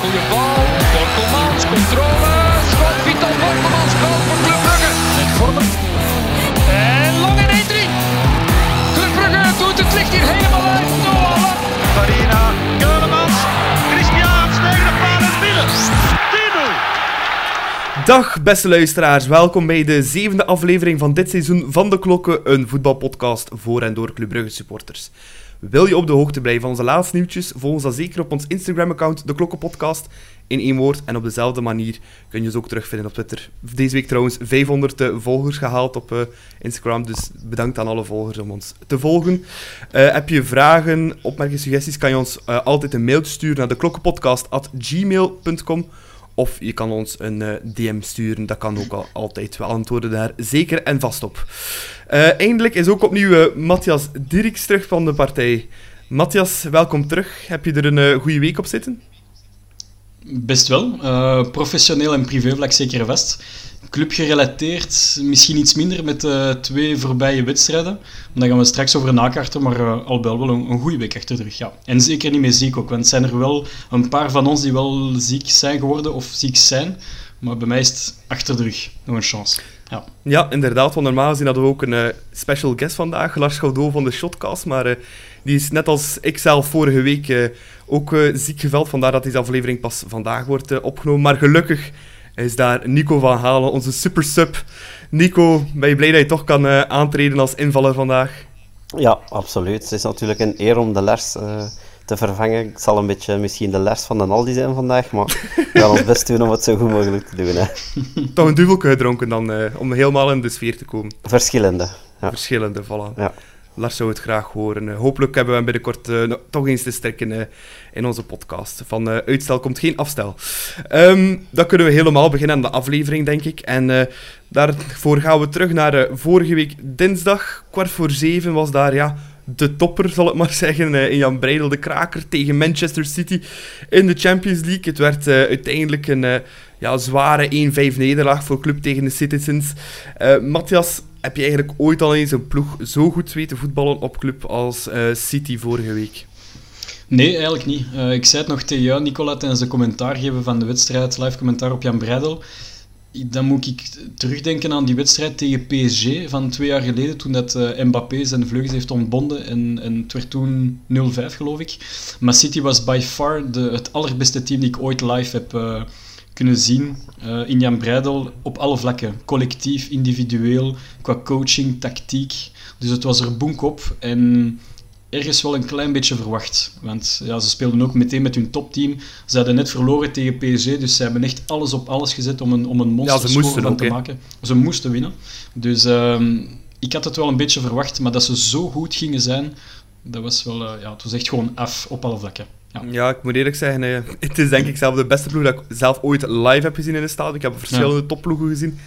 Goeie bal. Borkelmans, controle. Schot, Vital Borkelmans, goal voor Club Brugge. En lang in 1-3. Club Brugge doet het licht hier helemaal uit. Noah. Farina, Keulemans, Christiaans tegen de paal en binnen. 10-0. Dag beste luisteraars, welkom bij de zevende aflevering van dit seizoen van De Klokken, een voetbalpodcast voor en door Club Brugge supporters. Wil je op de hoogte blijven van onze laatste nieuwtjes, volg ons dan zeker op ons Instagram-account, De Klokken Podcast, in één woord. En op dezelfde manier kun je ons ook terugvinden op Twitter. Deze week trouwens 500 eh, volgers gehaald op eh, Instagram, dus bedankt aan alle volgers om ons te volgen. Eh, heb je vragen, opmerkingen, suggesties, kan je ons altijd een mail sturen naar deklokkenpodcast.gmail.com of je kan ons een eh, DM sturen, dat kan ook al, altijd. We antwoorden daar zeker en vast op. Eh, eindelijk is ook opnieuw eh, Matthias Dirks terug van de partij. Matthias, welkom terug. Heb je er een goede week op zitten? Best wel. Professioneel en privévlak zeker en vast. Club gerelateerd, misschien iets minder met de twee voorbije wedstrijden. Daar gaan we straks over nakarten, maar eh, al wel wel een, goede week achter de rug. Ja. En zeker niet meer ziek ook, want zijn er wel een paar van ons die wel ziek zijn geworden of ziek zijn. Maar bij mij is het achter de rug. Nog een chance. Ja. Ja, inderdaad. Want normaal gezien hadden we ook een eh, special guest vandaag, Lars Gaudot van de Shotcast. Maar eh, die is net als ik zelf vorige week eh, ook eh, ziek geveld. Vandaar dat deze aflevering pas vandaag wordt eh, opgenomen. Maar gelukkig is daar Nico van Halen, onze super sub. Nico, ben je blij dat je toch kan eh, aantreden als invaller vandaag? Ja, absoluut. Het is natuurlijk een eer om de Lars eh, te vervangen. Ik zal een beetje misschien de Lars van de Aldi zijn vandaag, maar we gaan ons best doen om het zo goed mogelijk te doen. Hè. Toch een duvelke gedronken dan, eh, om helemaal in de sfeer te komen. Verschillende. Ja. Verschillende, voilà. Ja. Lars zou het graag horen. Hopelijk hebben we hem binnenkort toch eens te sterken eh, in onze podcast. Van eh, uitstel komt geen afstel. Ehm, dan kunnen we helemaal beginnen aan de aflevering, denk ik. En eh, daarvoor gaan we terug naar eh, vorige week dinsdag. Kwart voor zeven was daar, ja, de topper, zal ik maar zeggen. in Jan Breidel, de kraker tegen Manchester City in de Champions League. Het werd uiteindelijk een ja, zware 1-5 nederlaag voor club tegen de Citizens. Eh, Matthias, heb je eigenlijk ooit al eens een ploeg zo goed weten voetballen op club als City vorige week? Nee, eigenlijk niet. Eh, ik zei het nog tegen jou, Nicola, tijdens de commentaar geven van de wedstrijd, live commentaar op Jan Breidel. Dan moet ik terugdenken aan die wedstrijd tegen PSG van twee jaar geleden, toen dat eh, Mbappé zijn vleugels heeft ontbonden en, en het werd toen 0-5 geloof ik. Maar City was by far de, het allerbeste team die ik ooit live heb eh, kunnen zien in Jan Breidel op alle vlakken. Collectief, individueel, qua coaching, tactiek. Dus het was er boek op en ergens wel een klein beetje verwacht. Want ja, ze speelden ook meteen met hun topteam. Ze hadden net verloren tegen PSG, dus ze hebben echt alles op alles gezet om een, om een monster moesten van te maken. Ze moesten winnen. Dus ehm, ik had het wel een beetje verwacht, maar dat ze zo goed gingen zijn, dat was wel, eh, ja, het was echt gewoon af op alle vlakken. Ja. Ja, ik moet eerlijk zeggen, eh, het is denk ik zelf de beste ploeg dat ik zelf ooit live heb gezien in de stadion. Ik heb verschillende topploegen gezien.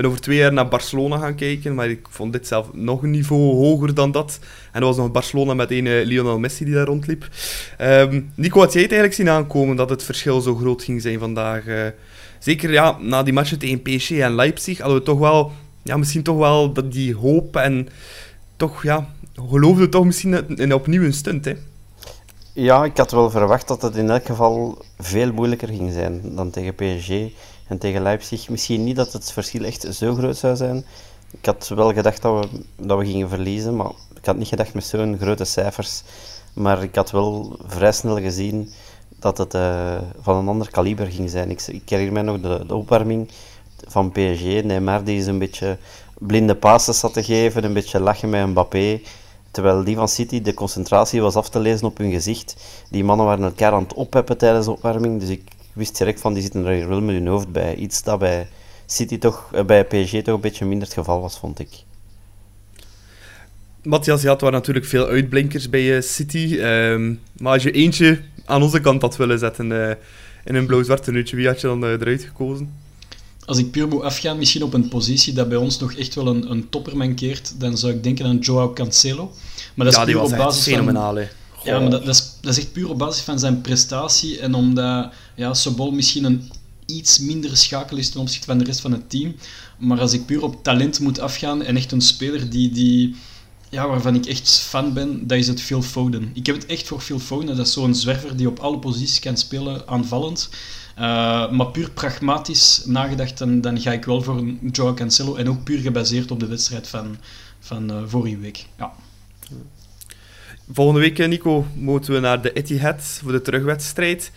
Ben over twee jaar naar Barcelona gaan kijken, maar ik vond dit zelf nog een niveau hoger dan dat. En er was nog Barcelona met een Lionel Messi die daar rondliep. Ehm, Nico, had jij het eigenlijk zien aankomen dat het verschil zo groot ging zijn vandaag? Eh, zeker ja, na die matchen tegen PSG en Leipzig hadden we toch wel, ja, misschien toch wel dat die hoop en toch, ja, geloofden we toch misschien in opnieuw een stunt, hè? Ja, ik had wel verwacht dat het in elk geval veel moeilijker ging zijn dan tegen PSG en tegen Leipzig. Misschien niet dat het verschil echt zo groot zou zijn. Ik had wel gedacht dat we, dat we gingen verliezen, maar ik had niet gedacht met zo'n grote cijfers. Maar ik had wel vrij snel gezien dat het eh, van een ander kaliber ging zijn. Ik, herinner mij nog de, opwarming van PSG. Neymar die een beetje blinde passes zat te geven, een beetje lachen met Mbappé. Terwijl die van City, de concentratie was af te lezen op hun gezicht. Die mannen waren elkaar aan het opheppen tijdens de opwarming. Dus ik wist direct van, die zitten er wel met hun hoofd bij. Iets dat bij City toch, eh, bij PSG toch een beetje minder het geval was, vond ik. Matthias, je had waar natuurlijk veel uitblinkers bij eh, City. ehm, maar als je eentje aan onze kant had willen zetten eh, in een blauw-zwart tenuutje, wie had je dan eruit gekozen? Als ik puur moet afgaan, misschien op een positie dat bij ons nog echt wel een, een topper mankeert, dan zou ik denken aan Joao Cancelo. Maar dat is ja, die puur was op basis fenomenaal. Ja, maar dat, dat, is, dat is echt puur op basis van zijn prestatie en omdat ja, Sobol misschien een iets minder schakel is ten opzichte van de rest van het team. Maar als ik puur op talent moet afgaan en echt een speler die, die ja, waarvan ik echt fan ben, dat is het Phil Foden. Ik heb het echt voor Phil Foden. Dat is zo'n zwerver die op alle posities kan spelen, aanvallend. Uh, maar puur pragmatisch nagedacht, dan, dan ga ik wel voor een Joao Cancelo. En ook puur gebaseerd op de wedstrijd van, van uh, vorige week. Ja. Volgende week, eh, Nico, moeten we naar de Etihad voor de terugwedstrijd.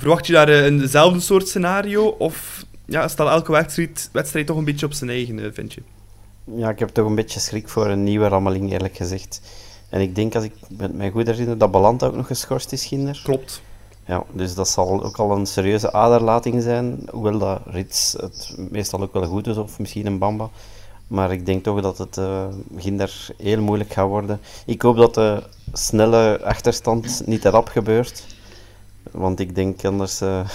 Verwacht je daar eenzelfde soort scenario? Of ja, staat elke wedstrijd, wedstrijd toch een beetje op zijn eigen, vind je? Ja, ik heb toch een beetje schrik voor een nieuwe rammeling, eerlijk gezegd. En ik denk, als ik met mij goed herinner, dat Balanta ook nog geschorst is, Ginder. Klopt. Ja, dus dat zal ook al een serieuze aderlating zijn. Hoewel dat Rits het meestal ook wel goed is, of misschien een Bamba. Maar ik denk toch dat het uh, Ginder heel moeilijk gaat worden. Ik hoop dat de snelle achterstand niet erop gebeurt. Want ik denk anders uh,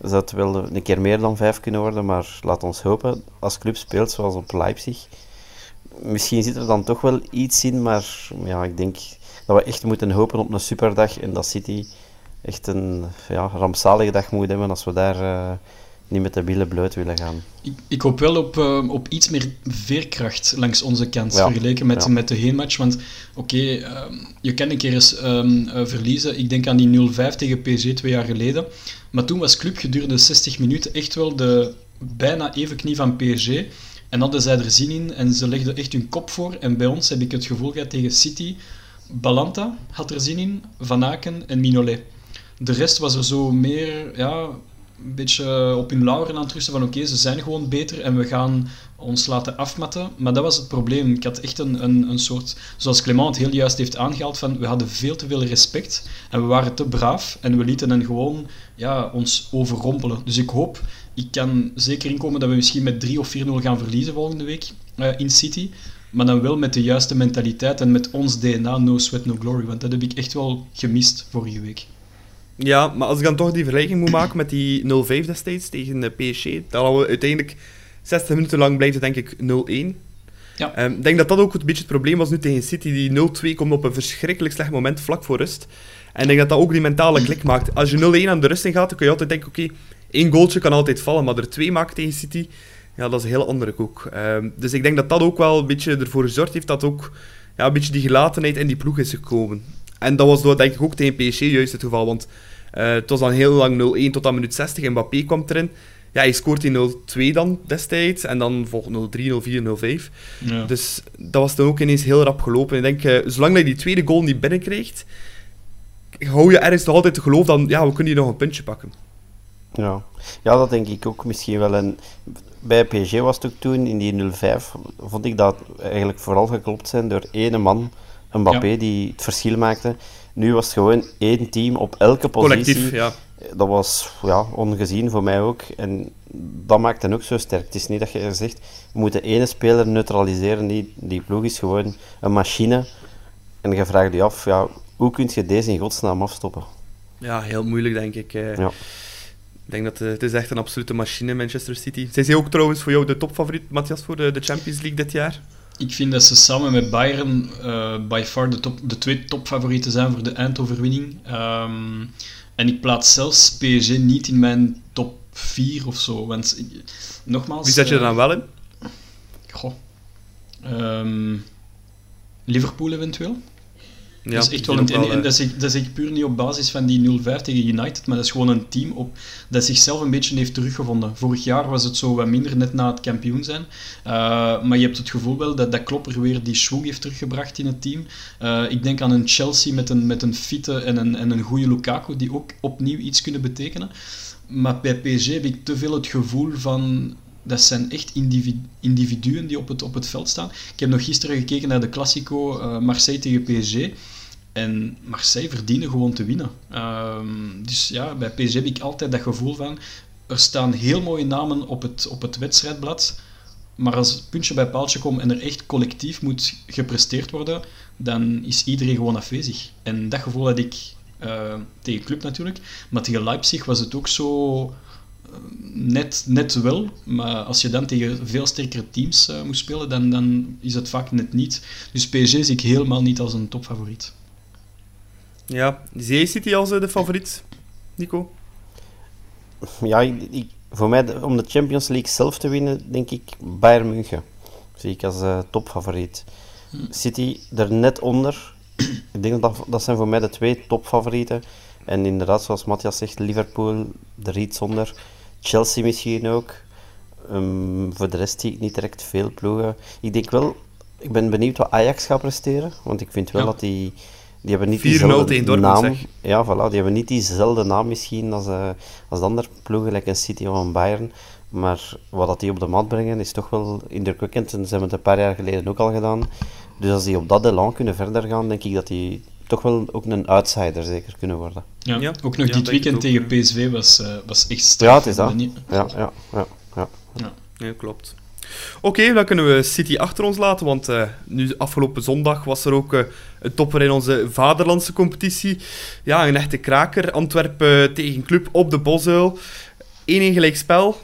zou het wel een keer meer dan vijf kunnen worden. Maar laat ons hopen, als club speelt zoals op Leipzig. Misschien zit er dan toch wel iets in, maar ja, ik denk dat we echt moeten hopen op een superdag en dat City echt een ja, rampzalige dag moet hebben als we daar uh, niet met de billen bloot willen gaan. Ik, ik hoop wel op, uh, op iets meer veerkracht langs onze kant ja. vergeleken met, ja. met de heenmatch. Want oké, okay, uh, je kan een keer eens um, verliezen. Ik denk aan die 0-5 tegen PSG twee jaar geleden. Maar toen was Club gedurende 60 minuten echt wel de bijna even knie van PSG. En hadden zij er zin in en ze legden echt hun kop voor. En bij ons heb ik het gevoel gehad tegen City. Balanta had er zin in, Van Aken en Minolet. De rest was er zo meer, ja, een beetje op hun lauren aan het rusten van oké, ze zijn gewoon beter en we gaan ons laten afmatten. Maar dat was het probleem. Ik had echt een, een, een soort, zoals Clement heel juist heeft aangehaald, van we hadden veel te veel respect en we waren te braaf en we lieten hen gewoon ja, ons overrompelen. Dus ik hoop, ik kan zeker inkomen dat we misschien met 3 of 4-0 gaan verliezen volgende week uh, in City. Maar dan wel met de juiste mentaliteit en met ons DNA, no sweat, no glory. Want dat heb ik echt wel gemist vorige week. Ja, maar als ik dan toch die vergelijking moet maken met die 0-5 destijds tegen de PSG, dan hadden we uiteindelijk 60 minuten lang blijft het denk ik 0-1. Ja. Um, ik denk dat dat ook een beetje het probleem was nu tegen City. Die 0-2 komt op een verschrikkelijk slecht moment vlak voor rust. En ik denk dat dat ook die mentale klik maakt. Als je 0-1 aan de rust in gaat, dan kun je altijd denken, oké, één goaltje kan altijd vallen, maar er twee maken tegen City, ja, dat is een heel andere koek. Um, dus ik denk dat dat ook wel een beetje ervoor gezorgd heeft dat ook ja, een beetje die gelatenheid in die ploeg is gekomen. En dat was door, denk ik ook tegen PSG juist het geval, want uh, het was dan heel lang 0-1 tot aan minuut 60 en Mbappé kwam erin. Ja, hij scoort die 0-2 dan destijds en dan volgt 0-3, 0-4, 0-5. Ja. Dus dat was dan ook ineens heel rap gelopen. Ik denk, uh, zolang je die tweede goal niet binnenkrijgt, hou je ergens nog altijd te geloof dat ja, we kunnen hier nog een puntje pakken. Ja. ja, dat denk ik ook misschien wel. En bij PSG was het ook toen, in die 0-5, vond ik dat eigenlijk vooral geklopt zijn door ene man Mbappé ja. die het verschil maakte. Nu was het gewoon één team op elke positie. Collectief, ja. Dat was ja, ongezien voor mij ook. En dat maakt hen ook zo sterk. Het is niet dat je zegt, we moeten ene speler neutraliseren. Die, die ploeg is gewoon een machine. En je vraagt je af, ja, hoe kun je deze in godsnaam afstoppen? Ja, heel moeilijk denk ik. Ja. Ik denk dat het is echt een absolute machine, Manchester City. Zijn ze ook trouwens voor jou de topfavoriet, Matthias, voor de, de Champions League dit jaar? Ik vind dat ze samen met Bayern uh, by far de, top, de twee topfavorieten zijn voor de eindoverwinning. Um, en ik plaats zelfs PSG niet in mijn top 4 of zo. Want, nogmaals... Wie zet je er dan wel in? Goh. Um, Liverpool eventueel. Ja, dat is echt wel en, dat, zeg, dat zeg ik puur niet op basis van die 0-5 tegen United, maar dat is gewoon een team op, dat zichzelf een beetje heeft teruggevonden. Vorig jaar was het zo wat minder net na het kampioen zijn. Uh, maar je hebt het gevoel wel dat dat Klopper weer die schwung heeft teruggebracht in het team. Uh, ik denk aan een Chelsea met een, met een fitte en een, en een goede Lukaku, die ook opnieuw iets kunnen betekenen. Maar bij PSG heb ik te veel het gevoel van dat zijn echt individu individuen die op het, op het veld staan. Ik heb nog gisteren gekeken naar de Classico uh, Marseille tegen PSG. En Marseille verdienen gewoon te winnen. Um, dus ja, bij PSG heb ik altijd dat gevoel van... Er staan heel mooie namen op het, op het wedstrijdblad. Maar als het puntje bij paaltje komt en er echt collectief moet gepresteerd worden, dan is iedereen gewoon afwezig. En dat gevoel had ik uh, tegen Club natuurlijk. Maar tegen Leipzig was het ook zo uh, net, net wel. Maar als je dan tegen veel sterkere teams uh, moet spelen, dan, dan is het vaak net niet. Dus PSG zie ik helemaal niet als een topfavoriet. Ja, zie je City als de favoriet, Nico? Ja, ik, voor mij, om de Champions League zelf te winnen, denk ik Bayern München. Zie ik als uh, topfavoriet. City er net onder. Ik denk dat dat zijn voor mij de twee topfavorieten. En inderdaad, zoals Matthias zegt, Liverpool er iets onder. Chelsea misschien ook. Ehm, voor de rest zie ik niet direct veel ploegen. Ik denk wel, ik ben benieuwd wat Ajax gaat presteren. Want ik vind wel Ja. dat die. Die hebben niet 4-0 diezelfde Dortmund, naam. zeg. Ja, voilà. Die hebben niet diezelfde naam misschien als, eh, als de andere ploegen, like een City of een Bayern. Maar wat dat die op de mat brengen is toch wel indrukwekkend. En ze hebben het een paar jaar geleden ook al gedaan. Dus als die op dat elan kunnen verder gaan, denk ik dat die toch wel ook een outsider zeker kunnen worden. Ja, Ja, ook nog ja, dit weekend tegen. PSV was, eh, was echt straf. Ja, het is dat. Ja, ja. ja. Ja. Ja, klopt. Oké, dan kunnen we City achter ons laten, want eh, nu afgelopen zondag was er ook eh, een topper in onze vaderlandse competitie. Ja, een echte kraker. Antwerpen tegen Club op de Bosuil. 1-1 gelijk spel.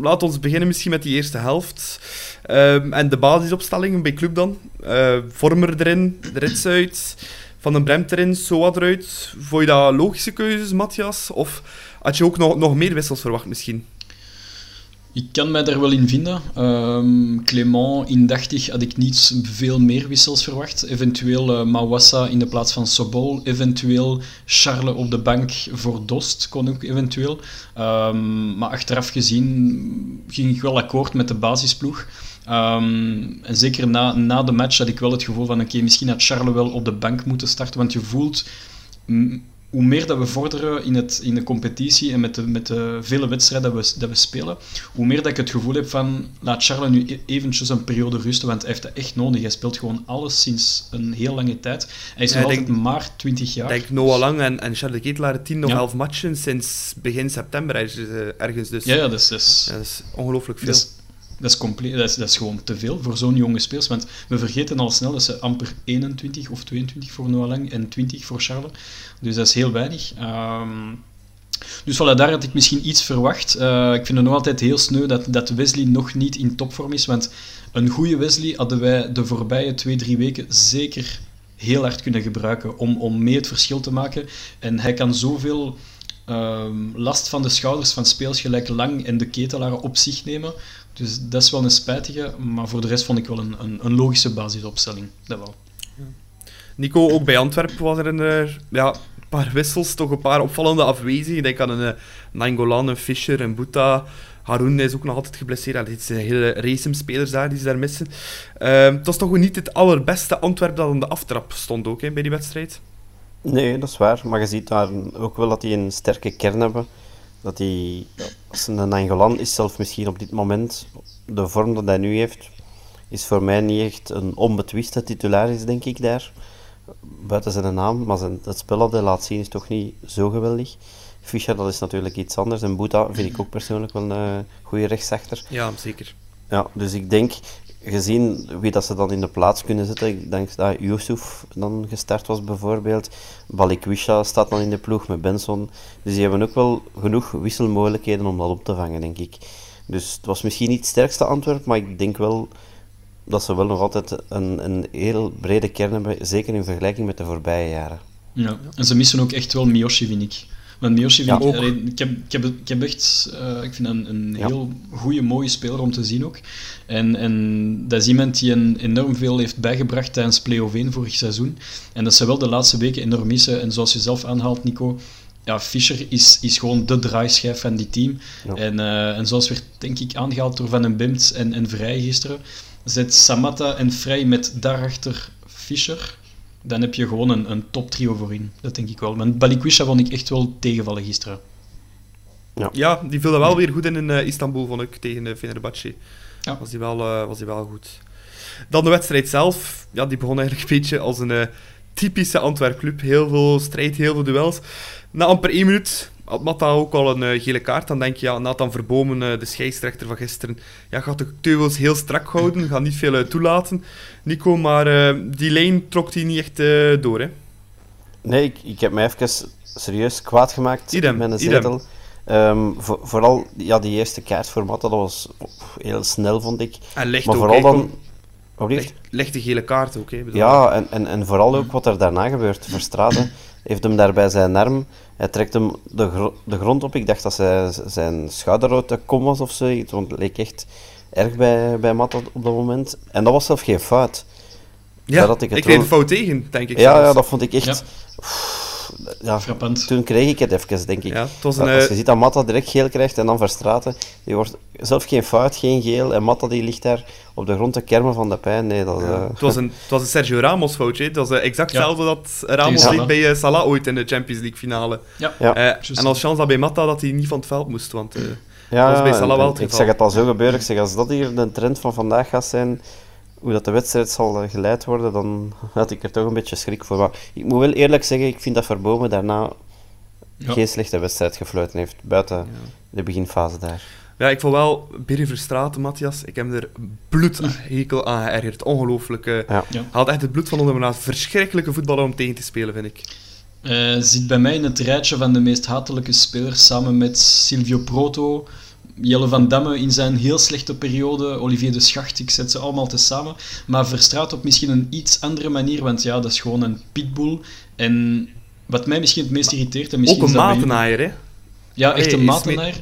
Laat ons beginnen misschien met die eerste helft. Ehm, en de basisopstellingen bij Club dan. Eh, Vormer erin, de Rits uit, Van den Bremt erin, Soa eruit. Vond je dat logische keuzes, Matthias? Of had je ook nog, nog meer wissels verwacht misschien? Ik kan mij daar wel in vinden. Ehm Clément indachtig had ik niet veel meer wissels verwacht. Eventueel eh, Mawassa in de plaats van Sobol. Eventueel Charles op de bank voor Dost, kon ook eventueel. Ehm, maar achteraf gezien ging ik wel akkoord met de basisploeg. Ehm, en zeker na, na de match had ik wel het gevoel van oké, misschien had Charles wel op de bank moeten starten. Want je voelt hoe meer dat we vorderen in, het, in de competitie en met de, met de vele wedstrijden dat we, dat we spelen, hoe meer dat ik het gevoel heb van laat Charles nu e- eventjes een periode rusten, want hij heeft dat echt nodig. Hij speelt gewoon alles sinds een heel lange tijd. Hij is Ja, nog altijd maar 20 jaar. Ik denk Noah Lang en, en Charles de Ketelaar 10 nog Ja. 11 matchen sinds begin september ergens. eh, ergens dus. Ja, ja, dat is, dat is, Ja, dat is ongelooflijk veel. dat is, dat is, compleet, dat, is, dat is gewoon te veel voor zo'n jonge spelers. Want we vergeten al snel dat ze amper 21 of 22 voor Noah Lang en 20 voor Charles. Dus dat is heel weinig. Ehm, dus voilà, daar had ik misschien iets verwacht. Eh, ik vind het nog altijd heel sneu dat, dat Wesley nog niet in topvorm is. Want een goede Wesley hadden wij de voorbije twee, drie weken zeker heel hard kunnen gebruiken om, om mee het verschil te maken. En hij kan zoveel ehm, last van de schouders van speels gelijk Lang en de Ketelaar op zich nemen. Dus dat is wel een spijtige, maar voor de rest vond ik wel een, een, een logische basisopstelling. Dat wel. Nico, ook bij Antwerpen was er een eh, ja, paar wissels, toch een paar opvallende afwezigen. Ik denk aan een uh, Nainggolan, een Fischer, een Boeta. Haroun is ook nog altijd geblesseerd. Dit zijn hele race spelers daar die ze daar missen. Ehm, het was toch niet het allerbeste Antwerpen dat aan de aftrap stond ook hè, bij die wedstrijd. Nee, dat is waar. Maar je ziet daar ook wel dat die een sterke kern hebben. Dat die, als een Nangolan is zelf misschien op dit moment, de vorm dat hij nu heeft, is voor mij niet echt een onbetwiste titularis, denk ik, daar. Buiten zijn naam, maar zijn, het spel dat hij laat zien is toch niet zo geweldig. Fischer, dat is natuurlijk iets anders. En Boeta vind ik ook persoonlijk wel een goede rechtsachter. Ja, zeker. Ja, dus ik denk, gezien wie dat ze dan in de plaats kunnen zetten, ik denk dat Yusuf dan gestart was bijvoorbeeld. Balikwisha staat dan in de ploeg met Benson. Dus die hebben ook wel genoeg wisselmogelijkheden om dat op te vangen, denk ik. Dus het was misschien niet het sterkste Antwerp, maar ik denk wel dat ze wel nog altijd een, een heel brede kern hebben, zeker in vergelijking met de voorbije jaren. Ja. En ze missen ook echt wel Miyoshi, vind ik. Want Miyoshi vind ik, allee, ik, heb, ik, heb, ik heb echt, eh, ik vind een, een heel goede, mooie speler om te zien ook. En, en dat is iemand die een, enorm veel heeft bijgebracht tijdens play-off 1 vorig seizoen. En dat ze wel de laatste weken enorm missen. En zoals je zelf aanhaalt, Nico, ja, Fischer is, is gewoon de draaischijf van die team. Ja. En, eh, en zoals werd, denk ik, aangehaald door Van den Bemt en, en Vrij gisteren, zet Samatta en Vrij met daarachter Fischer, dan heb je gewoon een, een top trio voorin. Dat denk ik wel. Maar Balikwisha vond ik echt wel tegenvallen gisteren. Ja, die viel er wel weer goed in in eh, Istanbul, vond ik, tegen uh, Fenerbahce. Ja. Was, die wel, eh, was die wel goed. Dan de wedstrijd zelf. Ja, die begon eigenlijk een beetje als een eh, typische Antwerp-club. Heel veel strijd, heel veel duels. Na amper één minuut had Matta ook al een eh, gele kaart. Dan denk je, ja, Nathan Verbomen, eh, de scheidsrechter van gisteren, ja, gaat de teugels heel strak houden, gaat niet veel eh, toelaten. Nico, maar die lijn trok hij niet echt door, hè? Nee, ik, ik heb mij even serieus kwaad gemaakt Idem, met een zetel. Ehm, voor, vooral ja, die eerste kaart voor Matta, dat was heel snel, vond ik. En licht Maar vooral dan... licht de gele kaart ook, hè? bedoel. Ja, en, en, en vooral ook wat er daarna gebeurt. Verstraten heeft hem daarbij zijn arm, hij trekt hem de, de grond op. Ik dacht dat zij, zijn schouder uit de kom was of zoiets, want het leek echt erg bij, bij Matta op dat moment. En dat was zelf geen fout. Ja, ik ik, het kreeg wel- een fout tegen, denk ik. Ja, zelfs. ja, dat vond ik echt... Ja. Oef, Ja, Frappant. toen kreeg ik het even, denk ik. Ja, het was een, Als je eh, ziet dat Matta direct geel krijgt en dan Verstraten, die wordt zelf geen fout, geen geel, en Matta die ligt daar op de grond te kermen van de pijn. Nee, dat, eh, het, was een, het was een Sergio Ramos foutje. Het was eh, exact Ja. hetzelfde dat Ramos deed bij eh, Salah ooit in de Champions League finale. Ja. Eh, en als chance dat bij Matta dat hij niet van het veld moest, want eh, Ja, Dat was bij en- Salah wel het ik zeg het al zo gebeuren. Ik zeg, als dat hier de trend van vandaag gaat zijn, hoe dat de wedstrijd zal geleid worden, dan had ik er toch een beetje schrik voor. Maar ik moet wel eerlijk zeggen, ik vind dat Verbomen daarna Ja. geen slechte wedstrijd gefluiten heeft, buiten de beginfase daar. Ja, ik vond wel Birry Verstraeten, Matthias. Ik heb er bloedhekel aan geërgerd. Ongelooflijk. eh. Ja. Ja. Hij had echt het bloed van onder mijn naast. Verschrikkelijke voetballer om tegen te spelen, vind ik. Eh, zit bij mij in het rijtje van de meest hatelijke spelers, samen met Silvio Proto, Jelle van Damme in zijn heel slechte periode, Olivier de Schacht, ik zet ze allemaal tezamen. Maar Verstraat op misschien een iets andere manier, want ja, dat is gewoon een pitbull. En wat mij misschien het meest irriteert, en misschien Ook een matenaaier, hè. Ja, echt Hey, een is matenaar.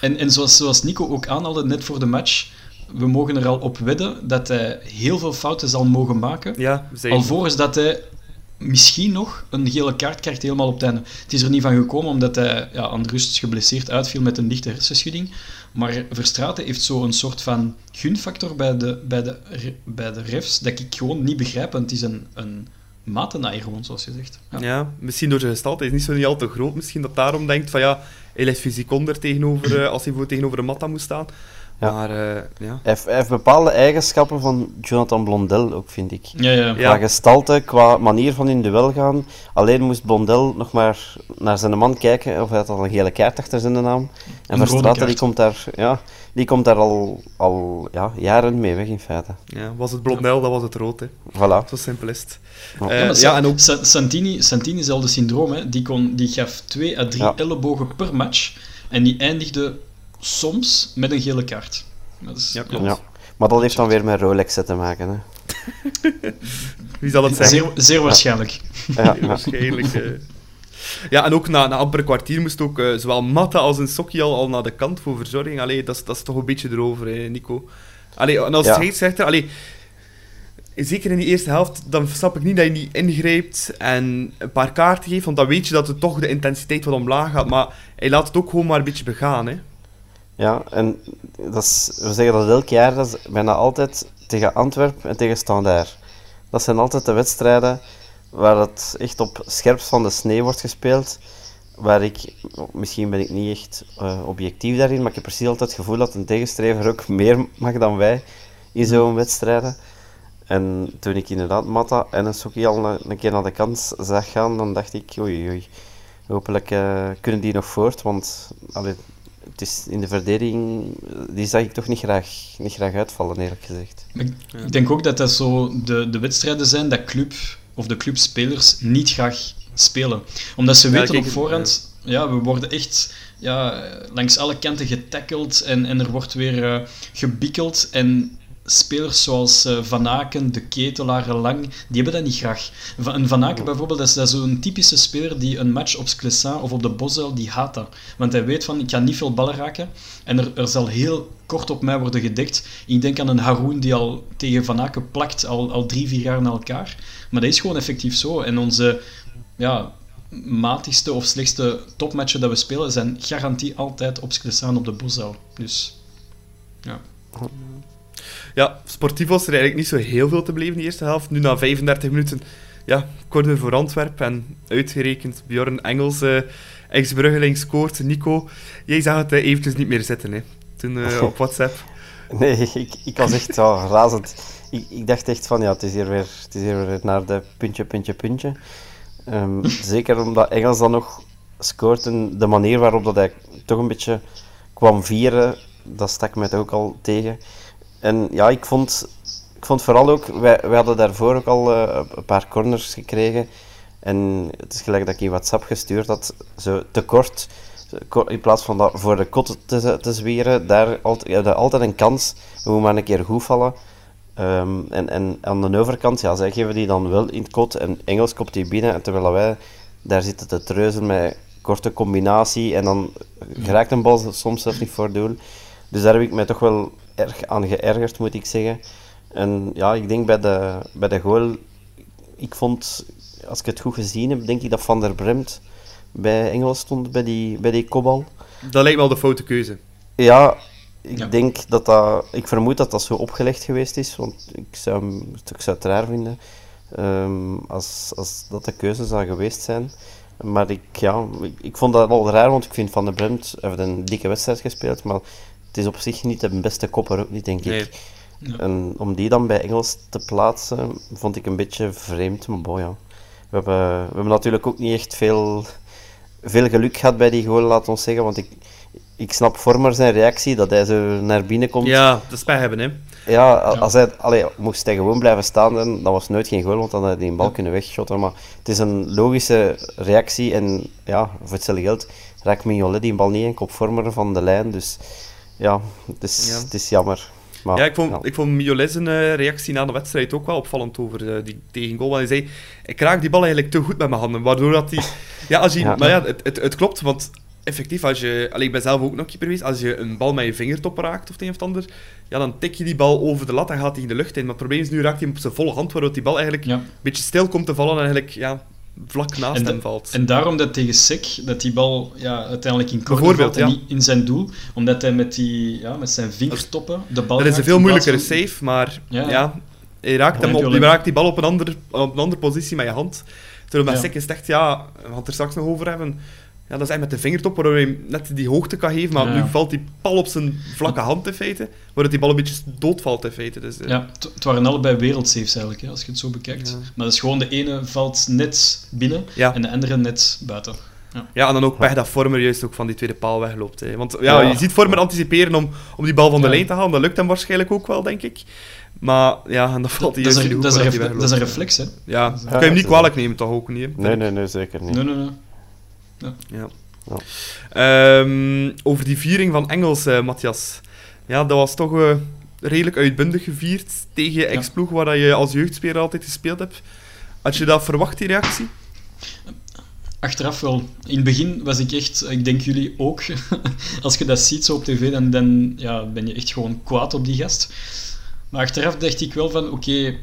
En, en zoals, zoals Nico ook aanhaalde net voor de match, we mogen er al op wedden dat hij heel veel fouten zal mogen maken. Ja, zeker. Alvorens dat hij misschien nog een gele kaart krijgt helemaal op het einde. Het is er niet van gekomen omdat hij ja, aan de rust geblesseerd uitviel met een lichte hersenschudding. Maar Verstraeten heeft zo een soort van gunfactor bij de, bij de, bij de refs dat ik gewoon niet begrijp. Het is een, een matenaaier gewoon, zoals je zegt. Ja. Ja, misschien door zijn gestalte. Hij is niet zo niet al te groot. Misschien dat daarom denkt van ja, hij ligt fysiek onder tegenover, eh, als hij voor tegenover een Matta moet staan. Ja. Maar eh, ja. Hij heeft, hij heeft bepaalde eigenschappen van Jonathan Blondel ook, vind ik. Ja, ja. Ja. Qua gestalte, qua manier van in duel gaan. Alleen moest Blondel nog maar naar zijn man kijken of hij had al een gele kaart achter zijn naam. En Een die komt daar, ja, die komt daar al, al ja, jaren mee weg in feite. ja, was het blondel, dat was het rood. Hè. Voilà. Zo simpel is het. Ja. Eh, Ja, ja, Sa- en ook Sa- Santini, Santini hetzelfde syndroom. Hè. Die, kon, die gaf twee à drie Ja. ellebogen per match. En die eindigde soms met een gele kaart. Dat is, Ja, klopt. Ja. Maar dat heeft dan weer met Rolexen te maken. Hè. wie zal het zeggen? Zeer, zeer waarschijnlijk. Ja, ja. Waarschijnlijk. Ja, en ook na, na amper een kwartier moest ook eh, zowel Matta als een Sokkie al, al naar de kant voor verzorging. Allee, dat, is- dat is toch een beetje erover, hè, Nico. Allee, en als Ja. scheidsrechter, allee, zeker in die eerste helft, dan snap ik niet dat je niet ingrijpt en een paar kaarten geeft, want dan weet je dat het toch de intensiteit wat omlaag gaat. Maar hij laat het ook gewoon maar een beetje begaan. Hè. Ja, en dat is, we zeggen dat elk jaar, dat is bijna altijd tegen Antwerpen en tegen Standaard. Dat zijn altijd de wedstrijden waar het echt op scherpst van de snee wordt gespeeld. Waar ik, misschien ben ik niet echt eh, objectief daarin, maar ik heb precies altijd het gevoel dat een tegenstrever ook meer mag dan wij in zo'n wedstrijden. En toen ik inderdaad Matta en een Soki al een, een keer naar de kant zag gaan, dan dacht ik, oei oei, hopelijk eh, kunnen die nog voort, want allee, het is in de verdediging, die zag ik toch niet graag, niet graag uitvallen, eerlijk gezegd. Ik denk ook dat dat zo de, de wedstrijden zijn dat club of de clubspelers niet graag spelen. Omdat ze Ja, weten kijk, op voorhand, ja. we worden echt ja, langs alle kanten getackeld en, en er wordt weer eh, gebikkeld. En spelers zoals eh, Van Aken, De Ketelaar, Lang, die hebben dat niet graag. Van, een Van Aken bijvoorbeeld, dat is, dat zo'n typische speler die een match op Sclessin of op de Bosel, die haat dat. Want hij weet van, ik ga niet veel ballen raken en er, er zal heel kort op mij worden gedekt. Ik denk aan een Haroun die al tegen Van Aken plakt, al, al drie, vier jaar na elkaar. Maar dat is gewoon effectief zo. En onze ja, matigste of slechtste topmatchen dat we spelen, zijn garantie altijd op Sclessin op de Bosel. Dus, ja. Ja, sportief was er eigenlijk niet zo heel veel te beleven in de eerste helft. Nu na 35 minuten, ja, corner voor Antwerpen en uitgerekend Bjorn Engels, eh ex-Bruggeling scoort. Nico, jij zag het eventjes niet meer zitten, hè, toen eh, op WhatsApp. Nee, ik, ik was echt ja, razend. Ik, ik dacht echt van, ja, het is hier weer, het is hier weer naar de puntje, puntje, puntje. Ehm, zeker omdat Engels dan nog scoort en de manier waarop dat hij toch een beetje kwam vieren, dat stak mij toch ook al tegen. En ja, ik vond, ik vond vooral ook, wij, wij hadden daarvoor ook al eh, een paar corners gekregen. En het is gelijk dat ik in WhatsApp gestuurd had, zo te kort. Ko- In plaats van voor de kot te, te zweren, daar altijd, altijd een kans. We moeten maar een keer goed vallen. Ehm, en, en aan de overkant, ja, zij geven die dan wel in het kot. En Engels kopt die binnen. En terwijl wij daar zitten te treuzen met korte combinatie. En dan geraakt een bal soms zelfs niet voor doel. Dus daar heb ik mij toch wel erg aan geërgerd, moet ik zeggen. En ja, ik denk bij de, bij de goal, ik vond, als ik het goed gezien heb, denk ik dat Van der Bremt bij Engels stond, bij die, bij die kopbal. Dat lijkt wel de foute keuze. Ja, ik Ja. denk dat dat, ik vermoed dat dat zo opgelegd geweest is, want ik zou, ik zou het raar vinden ehm, als, als dat de keuze zou geweest zijn. Maar ik, ja, ik, ik vond dat wel raar, want ik vind Van der Bremt heeft een dikke wedstrijd gespeeld, maar het is op zich niet de beste kopper ook niet, denk Nee. ik. En om die dan bij Engels te plaatsen, vond ik een beetje vreemd, maar boy, ja. We hebben, we hebben natuurlijk ook niet echt veel, veel geluk gehad bij die goal, laat ons zeggen, want ik, ik snap Vormer zijn reactie, dat hij zo naar binnen komt. Ja, de spijt hebben, hè. Ja, als hij, allee, moest hij gewoon blijven staan, dan, dat was nooit geen goal, want dan had hij die bal kunnen wegschotten. Maar het is een logische reactie en ja, voor hetzelfde geld raakt Mignolet die bal niet en kop Vormer van de lijn. Dus ja, het is, Ja. Het is jammer. Maar, Ja, ik vond, ja. ik vond zijn eh, reactie na de wedstrijd ook wel opvallend over eh, die tegengoal. Want hij zei, ik raak die bal eigenlijk te goed met mijn handen. Waardoor dat hij... Ja, als je, Ja. Maar ja, het, het, het klopt, want effectief, als je... Allee, ik ben zelf ook nog keeper geweest. Als je een bal met je vingertop raakt of het een of het ander, ja, dan tik je die bal over de lat en gaat hij in de lucht in. Maar het probleem is, nu raakt hij hem op zijn volle hand, waardoor die bal eigenlijk Ja. een beetje stil komt te vallen en eigenlijk ja, vlak naast En, hem valt. en daarom dat tegen Sek, dat die bal ja, uiteindelijk in Bijvoorbeeld, valt en ja. niet in zijn doel, omdat hij met, die, ja, met zijn vingertoppen de bal Dat is een veel moeilijkere van- save, maar ja, Ja. hij raakt, hem op, je raakt die bal op een, ander, op een andere positie met je hand. Terwijl Ja. Sek is het echt, ja, we gaan het er straks nog over hebben. Ja, dat is echt met de vingertop, waardoor hij net die hoogte kan geven, maar Ja. nu valt die bal op zijn vlakke hand in feite, waardoor die bal een beetje doodvalt in feite. Dus, eh, Ja, het, waren allebei wereldsaves eigenlijk, hè, als je het zo bekijkt. Ja. Maar dat is gewoon de ene valt net binnen Ja. en de andere net buiten. Ja, en dan ook pech dat Vormer juist ook van die tweede paal wegloopt. Hè. Want ja, Ja. je ziet Vormer anticiperen om, om die bal van de Ja. lijn te halen. Dat lukt hem waarschijnlijk ook wel, denk ik. Maar ja, en dan valt hij Dat is, juist in een, de dat, hij dat is een reflex, hè? Ja, dat dat kan je hem niet Ja, kwalijk nemen, toch ook niet. hè. Nee, nee, nee, zeker niet. Nee, nee, nee. Ja. Ja. Ehm, over die viering van Engels, eh, Matthias. Ja, dat was toch eh, redelijk uitbundig gevierd tegen je Ja. ex-ploeg waar dat je als jeugdspeler altijd gespeeld hebt. Had je dat verwacht, die reactie? Achteraf wel. In het begin was ik echt, ik denk jullie ook, als je dat ziet zo op tv, dan, dan ja, ben je echt gewoon kwaad op die gast. Maar achteraf dacht ik wel van, oké, hij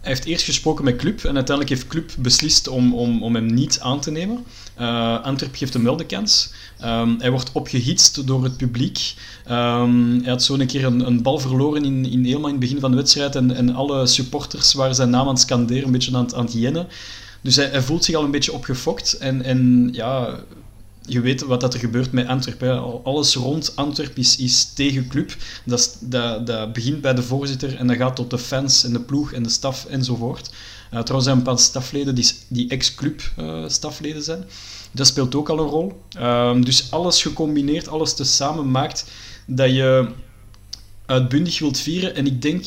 heeft eerst gesproken met Club en uiteindelijk heeft Club beslist om, om, om hem niet aan te nemen. Eh Antwerp geeft hem wel de kans. Ehm, hij wordt opgehitst door het publiek. Ehm, hij had zo een keer een, een bal verloren in, in, in het begin van de wedstrijd en, en alle supporters waren zijn naam aan het scanderen, een beetje aan het, aan. Dus hij, hij voelt zich al een beetje opgefokt. En, en ja, je weet wat dat er gebeurt met Antwerpen. Alles rond Antwerpen is, is tegen club. Dat, dat, dat begint bij de voorzitter en dat gaat tot de fans en de ploeg en de staf enzovoort. Uh, trouwens zijn een paar stafleden die, die ex-club eh, stafleden zijn. Dat speelt ook al een rol. Ehm, dus alles gecombineerd, alles tezamen maakt dat je uitbundig wilt vieren. En ik denk,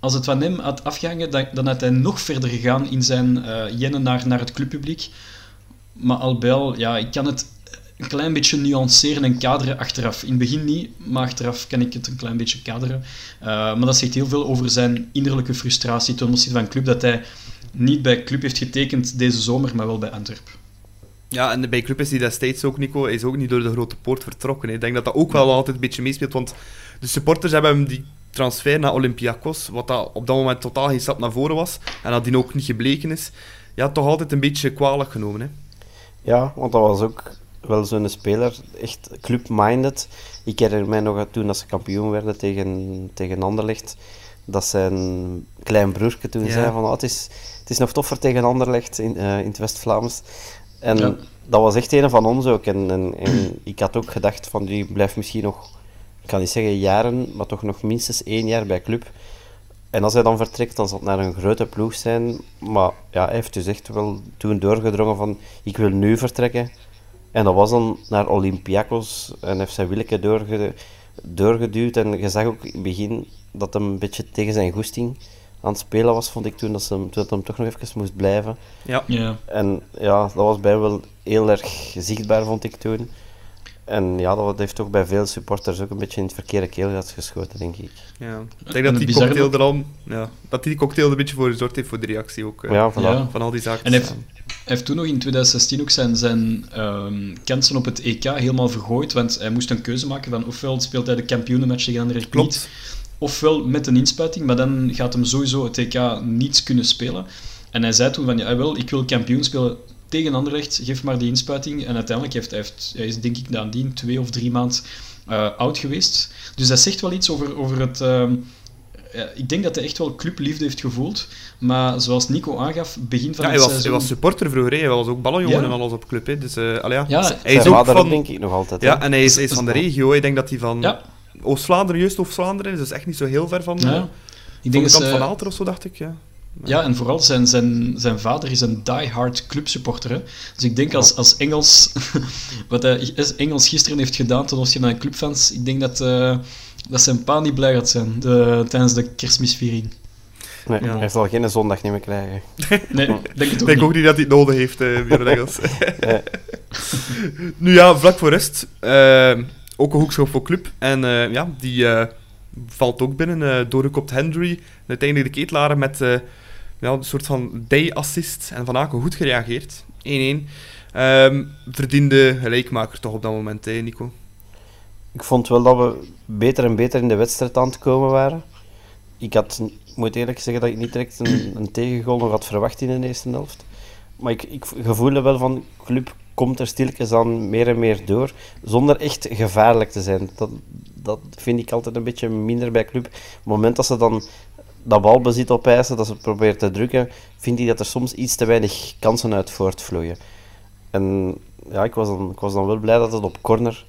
als het van hem had afgehangen, dan, dan had hij nog verder gegaan in zijn eh jennen naar, naar het clubpubliek. Maar al bij al, ja, ik kan het een klein beetje nuanceren en kaderen achteraf. In het begin niet, maar achteraf kan ik het een klein beetje kaderen. Uh, maar dat zegt heel veel over zijn innerlijke frustratie ten opzichte van club, dat hij niet bij club heeft getekend deze zomer, maar wel bij Antwerp. Ja, en bij Club is hij destijds ook, Nico, is ook niet door de grote poort vertrokken. hè. Ik denk dat dat ook wel altijd een beetje meespeelt, want de supporters hebben hem die transfer naar Olympiakos, wat dat op dat moment totaal geen stap naar voren was, en dat die ook niet gebleken is, ja, toch altijd een beetje kwalijk genomen. Hè. Ja, want dat was ook wel zo'n speler, echt club-minded. Ik herinner mij nog toen dat ze kampioen werden tegen, tegen Anderlecht, dat zijn klein broertje toen Ja. zei van oh, het, is, het is nog toffer tegen Anderlecht in, eh, in het West-Vlaams. En Ja. dat was echt een van ons ook. En, en, en ik had ook gedacht van die blijft misschien nog, ik kan niet zeggen jaren, maar toch nog minstens één jaar bij club. En als hij dan vertrekt, dan zal het naar een grote ploeg zijn. Maar ja, hij heeft dus echt wel toen doorgedrongen van ik wil nu vertrekken. En dat was dan naar Olympiakos en heeft zijn willeke doorge, doorgeduwd. En je zag ook in het begin dat hij een beetje tegen zijn goesting aan het spelen was, vond ik toen, dat, ze, hem- dat hem toch nog even moest blijven. Ja. Ja. En ja, dat was bij hem wel heel erg zichtbaar, vond ik toen. En ja, dat heeft toch bij veel supporters ook een beetje in het verkeerde keelgat geschoten, denk ik. Ja. Ik En denk dat die cocktail er al, ja, dat die cocktail er een beetje voor gezorgd heeft voor de reactie ook. eh, Ja, voilà. Ja. Van al die zaken. En heeft, heeft toen nog in 2016 ook zijn, zijn ehm, kansen op het EK helemaal vergooid, want hij moest een keuze maken van ofwel speelt hij de kampioenenmatch tegen Anderlecht Klopt. niet, ofwel met een inspuiting, maar dan gaat hem sowieso het TK niet kunnen spelen. En hij zei toen van, ja, wel, ik wil kampioen spelen tegen Anderlecht, geef maar die inspuiting. En uiteindelijk heeft hij, heeft, hij is denk ik nadien twee of drie maanden uh, oud geweest. Dus dat zegt wel iets over, over het... Ja, ik denk dat hij echt wel clubliefde heeft gevoeld. Maar zoals Nico aangaf, begin van ja, het hij was, seizoen... Hij was supporter vroeger, hè. hij was ook ballenjongen Ja. en alles op club. Hè. Dus, uh, allee, ja. Ja, hij is Zijn ook vader van... denk ik nog altijd. Ja, hè. en hij is, hij is van de regio. Ik denk dat hij van Ja. Oost-Vlaanderen, juist Oost-Vlaanderen is. Dus echt niet zo heel ver van, Ja. ja. Ik van denk de dat kant van Aalter of zo, dacht ik. Ja. Ja, en vooral zijn, zijn, zijn vader is een die-hard clubsupporter. Hè? Dus ik denk als, als Engels, wat hij Engels gisteren heeft gedaan ten opzichte van clubfans, ik denk dat, eh, dat zijn pa niet blij gaat zijn de, tijdens de kerstmisviering. Nee, Ja. Hij zal geen zondag niet meer krijgen. Nee, denk het Ik ook denk niet. ook niet dat hij het nodig heeft, eh Björn Engels. Nu ja, vlak voor rust. eh, ook een hoekschop voor club. En eh, ja, die eh, valt ook binnen. eh doorgekopt Hendry. En uiteindelijk de ketelaren met ja, een soort van day-assist. En Van Aken goed gereageerd. 1-1. Ehm, verdiende gelijkmaker toch op dat moment, hè, Nico? Ik vond wel dat we beter en beter in de wedstrijd aan het komen waren. Ik had, moet eerlijk zeggen dat ik niet direct een, een tegengoal nog had verwacht in de eerste helft. Maar ik, ik gevoelde wel van, club komt er stilletjes aan meer en meer door, zonder echt gevaarlijk te zijn. Dat, dat vind ik altijd een beetje minder bij club. Op het moment dat ze dan dat balbezit opeisen, dat ze proberen te drukken, vind ik dat er soms iets te weinig kansen uit voortvloeien. En ja, ik was dan, ik was dan wel blij dat het op corner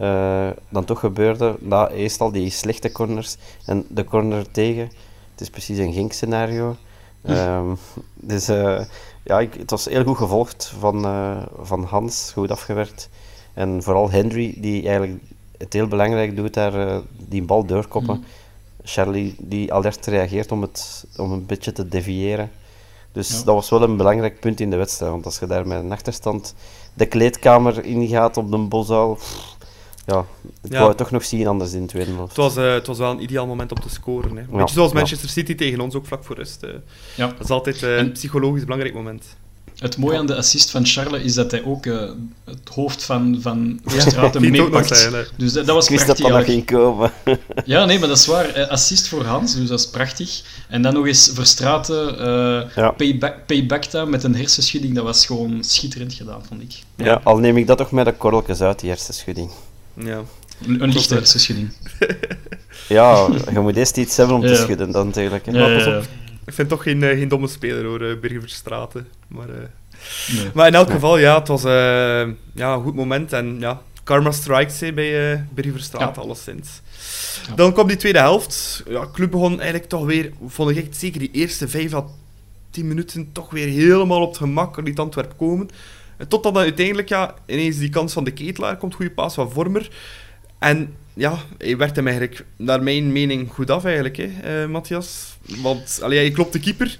eh, dan toch gebeurde. Na eerst al die slechte corners en de corner tegen. Het is precies een Genk-scenario. Ehm, dus eh, ja, ik, het was heel goed gevolgd van, eh, van Hans, goed afgewerkt. En vooral Henry, die eigenlijk het heel belangrijk doet daar, die bal doorkoppen. Charlie, die alert reageert om het om een beetje te deviëren. Dus Ja. dat was wel een belangrijk punt in de wedstrijd. Want als je daar met een achterstand de kleedkamer ingaat op de Bosuil, pff, ja, ik Ja. wou het toch nog zien anders in de tweede helft. Het was, eh, het was wel een ideaal moment om te scoren. Hè. Beetje zoals Manchester City tegen ons, ook vlak voor rust. eh. Ja. Dat is altijd eh, een En- psychologisch belangrijk moment. Het mooie aan de assist van Charles is dat hij ook eh, het hoofd van, van het nog meepakt. zijn. Dus dat, dat was ik wist dat prachtig. dat ging komen. Ja, nee, maar dat is waar. Eh, Assist voor Hans, dus dat is prachtig. En dan nog eens Verstraten, eh Ja. payback, payback time met een hersenschudding. Dat was gewoon schitterend gedaan, vond ik. Ja. al neem ik dat toch met de korreltjes uit, die hersenschudding. Ja. Een, een hè. hersenschudding. Ja, je moet eerst iets hebben om te Ja. schudden, dan natuurlijk. hè. Ja, pas ja, op. Ik vind toch geen, eh, geen domme speler hoor, uh, Birger Verstraeten. Maar, eh. Nee. maar in elk geval, ja, het was eh, ja, een goed moment. En ja, Karma strikes bij eh Birger Verstraeten, Ja. alleszins. Ja. Dan kwam die tweede helft. Ja, club begon eigenlijk toch weer, vond ik echt zeker die eerste vijf à tien minuten, toch weer helemaal op het gemak liet Antwerp komen. Totdat dan uiteindelijk ja, ineens die kans van de ketelaar komt, goede paas van Vormer. En ja, hij werd hem eigenlijk, naar mijn mening, goed af eigenlijk, hè, eh, Matthias. Want allee, hij klopt de keeper.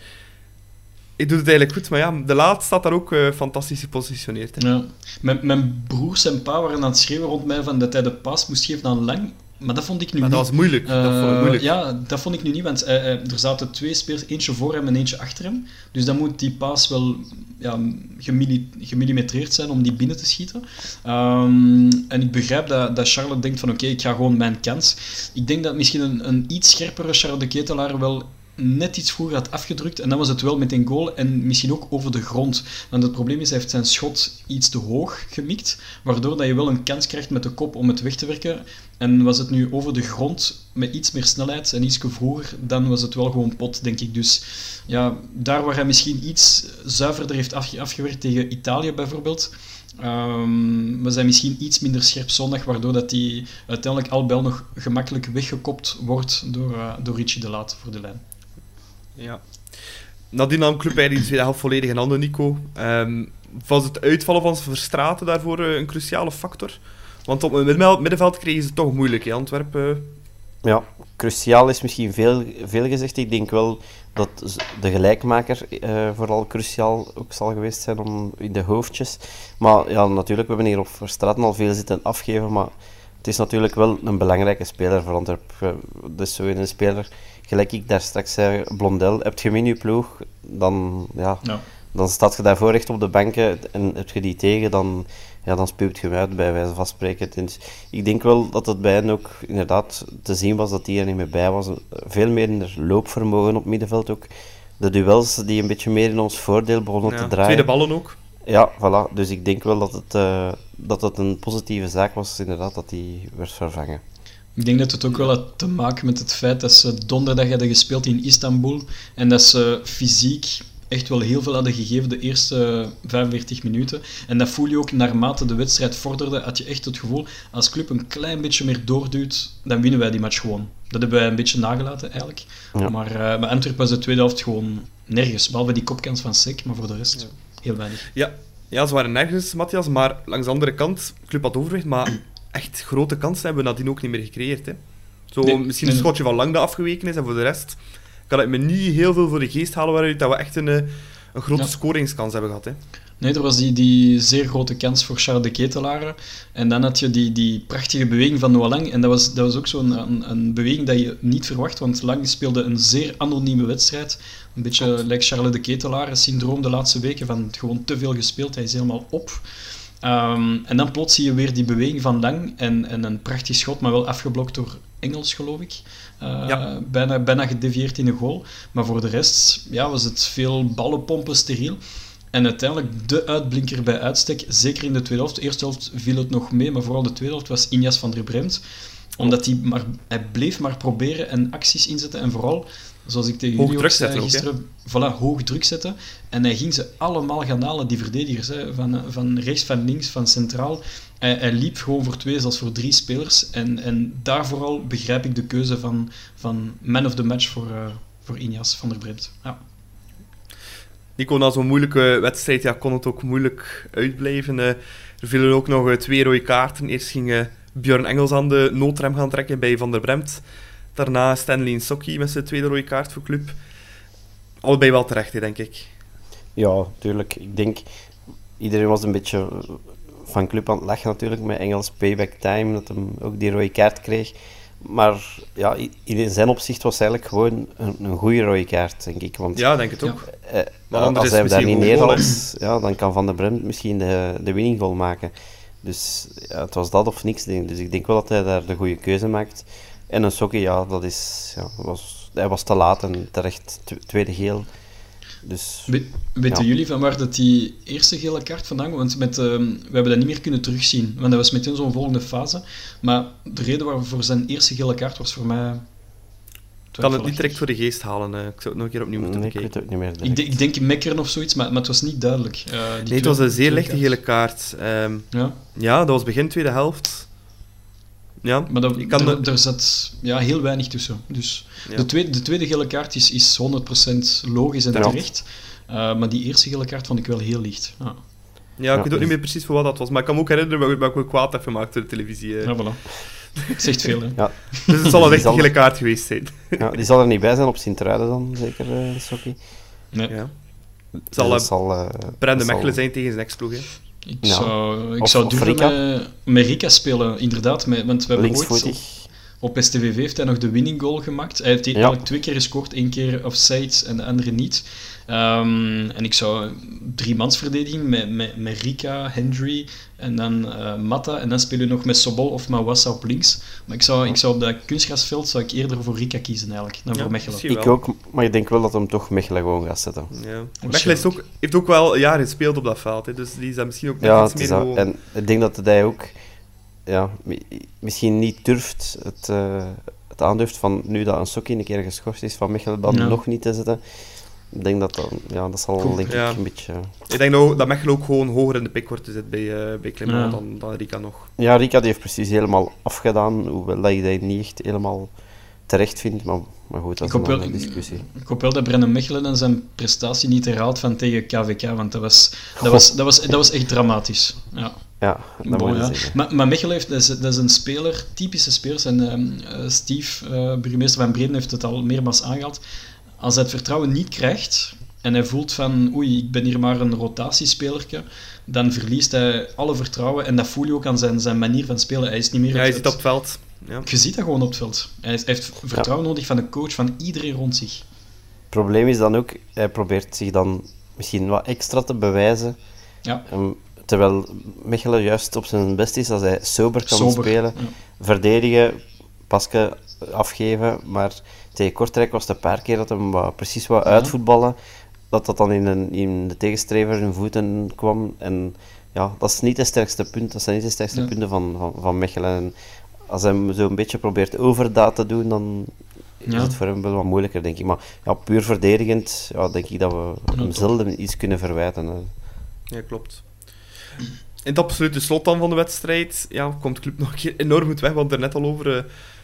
Hij doet het eigenlijk goed, maar ja, de laat staat daar ook eh, fantastisch gepositioneerd. Hè. Ja. Mijn, mijn broers en pa waren aan het schreeuwen rond mij van dat hij de pas moest geven aan Lang. Maar dat vond ik nu Maar niet. dat was moeilijk. dat vond ik Eh, moeilijk. ja, dat vond ik nu niet, want eh, eh, er zaten twee spelers, eentje voor hem en eentje achter hem. Dus dan moet die paas wel ja, gemilli- gemillimetreerd zijn om die binnen te schieten. Ehm, en ik begrijp dat, dat Charlotte denkt van oké, ik ga gewoon mijn kans. Ik denk dat misschien een, een iets scherpere Charlotte de Ketelaar wel net iets vroeger had afgedrukt. En dan was het wel met een goal en misschien ook over de grond. Want het probleem is, hij heeft zijn schot iets te hoog gemikt, waardoor dat je wel een kans krijgt met de kop om het weg te werken. En was het nu over de grond met iets meer snelheid en iets vroeger, dan was het wel gewoon pot, denk ik. Dus ja, daar waar hij misschien iets zuiverder heeft afge- afgewerkt tegen Italië bijvoorbeeld, ehm, was hij misschien iets minder scherp zondag, waardoor dat hij uiteindelijk al nog gemakkelijk weggekopt wordt door, eh, door Richie de Laat voor de lijn. Ja. Nadien nam club eigenlijk de tweede volledig in handen, Nico. Ehm, was het uitvallen van Verstraten daarvoor eh, een cruciale factor? Want op het middenveld, kregen ze het toch moeilijk, hè, Antwerpen. Ja, cruciaal is misschien veel, veel gezegd. Ik denk wel dat de gelijkmaker eh, vooral cruciaal ook zal geweest zijn om in de hoofdjes. Maar ja, natuurlijk, we hebben hier op Verstraten al veel zitten afgeven, maar het is natuurlijk wel een belangrijke speler voor Antwerpen. Dus zo een speler, gelijk ik daar straks zei, Blondel, heb je hem in je ploeg, dan, ja, Ja. dan staat je daarvoor echt op de banken en heb je die tegen, dan, ja, dan spuwt je hem uit, bij wijze van spreken. Dus ik denk wel dat het bij hen ook inderdaad te zien was dat hij er niet meer bij was. Veel meer in het loopvermogen op middenveld ook. De duels die een beetje meer in ons voordeel begonnen Ja, te draaien. tweede ballen ook. Ja, voilà. Dus ik denk wel dat het, eh, dat het een positieve zaak was, inderdaad, dat hij werd vervangen. Ik denk dat het ook wel had te maken met het feit dat ze donderdag hadden gespeeld in Istanbul en dat ze fysiek echt wel heel veel hadden gegeven de eerste 45 minuten. En dat voel je ook naarmate de wedstrijd vorderde, had je echt het gevoel, als club een klein beetje meer doorduwt, dan winnen wij die match gewoon. Dat hebben wij een beetje nagelaten eigenlijk. Ja. Maar uh, bij Antwerp was de tweede helft gewoon nergens, behalve die kopkans van Sek, maar voor de rest heel weinig. Ja. ja, ze waren nergens, Matthias, maar langs de andere kant, club had overwicht, maar echt grote kansen hebben we nadien ook niet meer gecreëerd. Hè. Zo, Nee, misschien nee. een schotje van lang dat afgeweken is, en voor de rest kan ik me niet heel veel voor de geest halen waaruit dat we echt een, eh, een grote Ja. scoringskans hebben gehad. Hè. Nee, er was die, die zeer grote kans voor Charles de Ketelare. En dan had je die, die prachtige beweging van Noah Lang. En dat was, dat was ook zo'n een, een beweging dat je niet verwacht, want Lang speelde een zeer anonieme wedstrijd. Een beetje like Charles de Ketelare syndroom de laatste weken, van gewoon te veel gespeeld, hij is helemaal op. Ehm, en dan plots zie je weer die beweging van Lang en, en een prachtig schot, maar wel afgeblokt door Engels, geloof ik. Eh, Ja. bijna, bijna gedevieerd in de goal. Maar voor de rest ja, was het veel ballenpompen, steriel. En uiteindelijk de uitblinker bij uitstek, zeker in de tweede helft. De eerste helft viel het nog mee, maar vooral de tweede helft was Injas van der Bremt. Omdat hij, maar, hij bleef maar proberen en acties inzetten. En vooral, zoals ik tegen Hoog jullie ook druk zei ook, gisteren, voilà, hoog druk zetten. En hij ging ze allemaal gaan halen, die verdedigers. Hè, van, van rechts, van links, van centraal. Hij, hij liep gewoon voor twee, zelfs voor drie spelers. En, en daar vooral begrijp ik de keuze van, van man of the match voor, eh voor Injas van der Bremt. Ja. Nico, na zo'n moeilijke wedstrijd ja, kon het ook moeilijk uitblijven. Eh, er vielen ook nog eh, twee rode kaarten. Eerst ging Björn Engels aan de noodrem gaan trekken bij Van der Bremt. Daarna Stanley Sokki met zijn tweede rode kaart voor club. Allebei wel terecht, hè, denk ik. Ja, tuurlijk. Ik denk, iedereen was een beetje van club aan het lachen natuurlijk, met Engels payback time, dat hem ook die rode kaart kreeg. Maar ja, in zijn opzicht was het eigenlijk gewoon een, een goede rode kaart, denk ik. Want Ja, denk het ook. eh, Maar anders als hij daar niet neerhaalt, ja, dan kan Van der Bremt misschien de, de winning goal maken. Dus ja, het was dat of niks. denk ik. Dus ik denk wel dat hij daar de goede keuze maakt. En een sokkie, ja, dat is, ja, was, hij was te laat en terecht tw- tweede geel. Dus We- weten Ja. jullie van waar dat die eerste gele kaart vandaan kwam? Want met, ehm, we hebben dat niet meer kunnen terugzien, want dat was meteen zo'n volgende fase. Maar de reden waarvoor zijn eerste gele kaart was voor mij... Ik kan het niet direct voor de geest halen. eh. Ik zou het nog een keer opnieuw moeten nee, ik weet bekijken. het ook niet meer. Ik, de- ik denk mekkeren of zoiets, maar, maar het was niet duidelijk. Eh, die Nee, het was een zeer lichte gele kaart. Ehm, Ja, ja, dat was begin tweede helft. Ja, maar dat, ik kan er, de- er zat ja, heel weinig tussen. Dus Ja. de, tweede, de tweede gele kaart is, is 100% logisch en terecht. Eh, maar die eerste gele kaart vond ik wel heel licht. Ja, ja, ik weet ook niet meer precies voor wat dat was. Maar ik kan me ook herinneren dat ik- ik ook kwaad heb gemaakt door de televisie. eh. ja voilà. Het zegt veel, hè. Ja, Dus het zal een echte gele kaart geweest zijn. ja, die zal er niet bij zijn op Sint-Truiden dan, zeker, eh Sokkie. Nee. Ja. Dus Zal, Brende zal- Mechelen zijn tegen zijn ex-ploeg. hè. Ik Ja. zou, ik Of- zou durven Rika. met, met Rika spelen, inderdaad. Met, want we hebben ooit op, STVV heeft hij nog de winning goal gemaakt. Hij heeft Ja. eigenlijk twee keer gescoord, één keer offside en de andere niet. Ehm, en ik zou drie mansverdediging met, met, met Rika, Hendry en dan eh Matta. En dan speel je nog met Sobol of Mawassa op links. Maar ik zou, ik zou op dat kunstgrasveld zou ik eerder voor Rika kiezen eigenlijk, dan Ja, voor Mechelen. Ik ook, maar ik denk wel dat hem toch Mechelen gewoon gaat zetten. Ja. Mechelen is ook, heeft ook wel een jaar gespeeld op dat veld. Hè. Dus die is daar misschien ook net Ja, iets het meer gewoon- En ik denk dat hij ook ja, mi- misschien niet durft het, eh, het aandurft van nu dat een Sokkie een keer geschorst is van Mechelen dan Ja. nog niet te zetten. Ik denk dat dat, ja, dat zal Goed, denk ik ja. een beetje... Ik denk nou dat Mechelen ook gewoon hoger in de pickorde zit bij, uh, bij Clement Ja. dan, dan Rika nog. Ja, Rika die heeft precies helemaal afgedaan, hoewel dat je dat niet echt helemaal terecht vindt, maar, maar goed, dat Ik is hoop, een andere discussie. ik hoop wel dat Brennan Mechelen en zijn prestatie niet herhaalt van tegen KVK, want dat was, dat was, dat was, dat was echt dramatisch. Ja. Ja, dat Bon, moet je ja. zeggen. Maar, maar Mechelen heeft, dat, is, dat is een speler, typische speler. En ehm, eh, Steve, eh, burgemeester van Breden, heeft het al meermaals aangehaald. Als hij het vertrouwen niet krijgt en hij voelt van oei, ik ben hier maar een rotatiespelerke, dan verliest hij alle vertrouwen. En dat voel je ook aan zijn, zijn manier van spelen. Hij is niet meer Ja, het- zit op het veld. Ja. Je ziet dat gewoon op het veld. Hij hij heeft vertrouwen nodig van de coach, van iedereen rond zich. Het probleem is dan ook, hij probeert zich dan misschien wat extra te bewijzen. Ja. Ehm, terwijl Mechelen juist op zijn best is als hij sober kan Sober, spelen. ja. Verdedigen, paske afgeven. Maar tegen Kortrijk was het een paar keer dat hem wat, precies wat uitvoetballen. Dat dat dan in, een, in de tegenstrever in voeten kwam. En ja, dat is niet het sterkste punt. Dat zijn niet de sterkste Ja. punten van, van, van Mechelen. En als hij hem zo een beetje probeert overdaad te doen, dan is Ja. het voor hem wel wat moeilijker, denk ik. Maar ja, puur verdedigend, ja, denk ik dat we hem top. zelden iets kunnen verwijten. hè. Ja, klopt. In het absolute slot dan van de wedstrijd ja, komt de club nog een keer enorm goed weg. Want er net al over eh,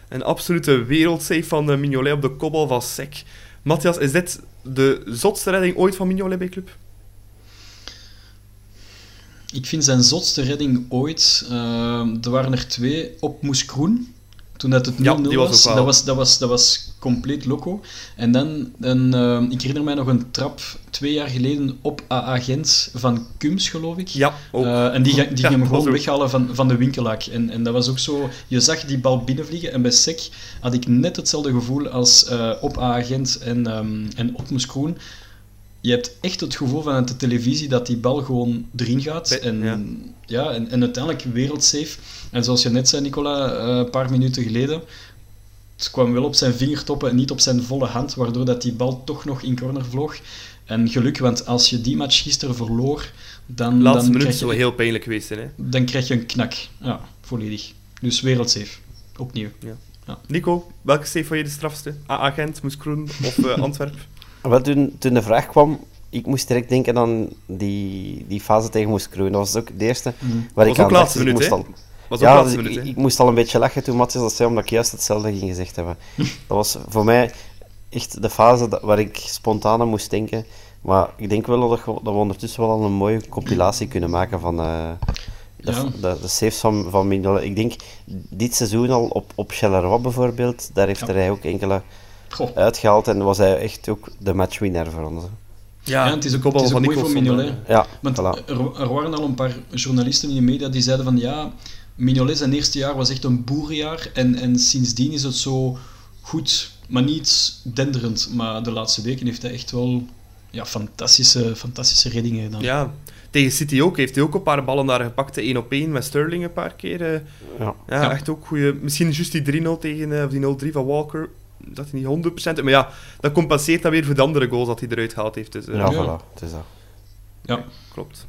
een absolute wereldsave van eh, Mignolet op de kopbal van Sek. Matthias, is dit de zotste redding ooit van Mignolet bij club? Ik vind zijn zotste redding ooit. eh, er waren er twee op Moes Kroen. Toen dat het 0-0 Ja, die was was. dat, was, dat, was, dat was compleet loco. En dan, een, eh, ik herinner mij nog een trap twee jaar geleden op AA Gent van Kums, geloof ik. Ja, ook. Eh, en die, die Ja, ging hem gewoon weghalen van, van de winkelaak. En, en dat was ook zo... Je zag die bal binnenvliegen. En bij SEC had ik net hetzelfde gevoel als eh, op A-agent en, ehm en op Moes Kroen. Je hebt echt het gevoel vanuit de televisie dat die bal gewoon erin gaat. En, ja. ja. en, en uiteindelijk wereldsafe. En zoals je net zei, Nicola, eh, een paar minuten geleden... Het kwam wel op zijn vingertoppen en niet op zijn volle hand, waardoor dat die bal toch nog in corner vloog. En geluk, want als je die match gisteren verloor, dan, laatste dan minuut krijg je zou heel pijnlijk geweest zijn. Hè? dan krijg je een knak. Ja, volledig. Dus wereldsafe. Opnieuw. Nico, welke save vond je de strafste? AA Gent, Moes Kroen of eh, Antwerp? Wel, toen, toen de vraag kwam, ik moest direct denken aan die, die fase tegen Moes Kroen. Dat was ook de eerste waar Was ik ook aan laatste dacht. ik minuut, moest hè? al- Was ja, dus minuut, ik, moest al een beetje lachen toen Matthias dat zei, omdat ik juist hetzelfde ging gezegd hebben. dat was voor mij echt de fase dat- waar ik spontaan aan moest denken. Maar ik denk wel dat, we- dat we ondertussen wel al een mooie compilatie kunnen maken van eh, de, Ja. de, de saves van, van Mignolet. Ik denk, dit seizoen al op, op Charleroi bijvoorbeeld, daar heeft Ja. hij ook enkele Goh. uitgehaald en was hij echt ook de matchwinner voor ons. hè. Ja, het is ook, het is ook van mooi voor Mignolet. Ja, Want voilà. er, er waren al een paar journalisten in de media die zeiden van ja, Mignolet zijn eerste jaar was echt een boerenjaar en, en sindsdien is het zo goed, maar niet denderend. Maar de laatste weken heeft hij echt wel ja, fantastische, fantastische reddingen gedaan. Ja, tegen City ook. Heeft hij ook een paar ballen daar gepakt. 1 op 1 met Sterling een paar keer. eh. Ja. Ja, Ja. echt ook goede. Misschien juist die 3-0 tegen, eh, of die 0-3 van Walker. Dat hij niet 100%. Maar ja, dat compenseert dan weer voor de andere goals dat hij eruit gehaald heeft. Dus, eh, Ja, Ja. voilà. Het is dat. Ja. Klopt.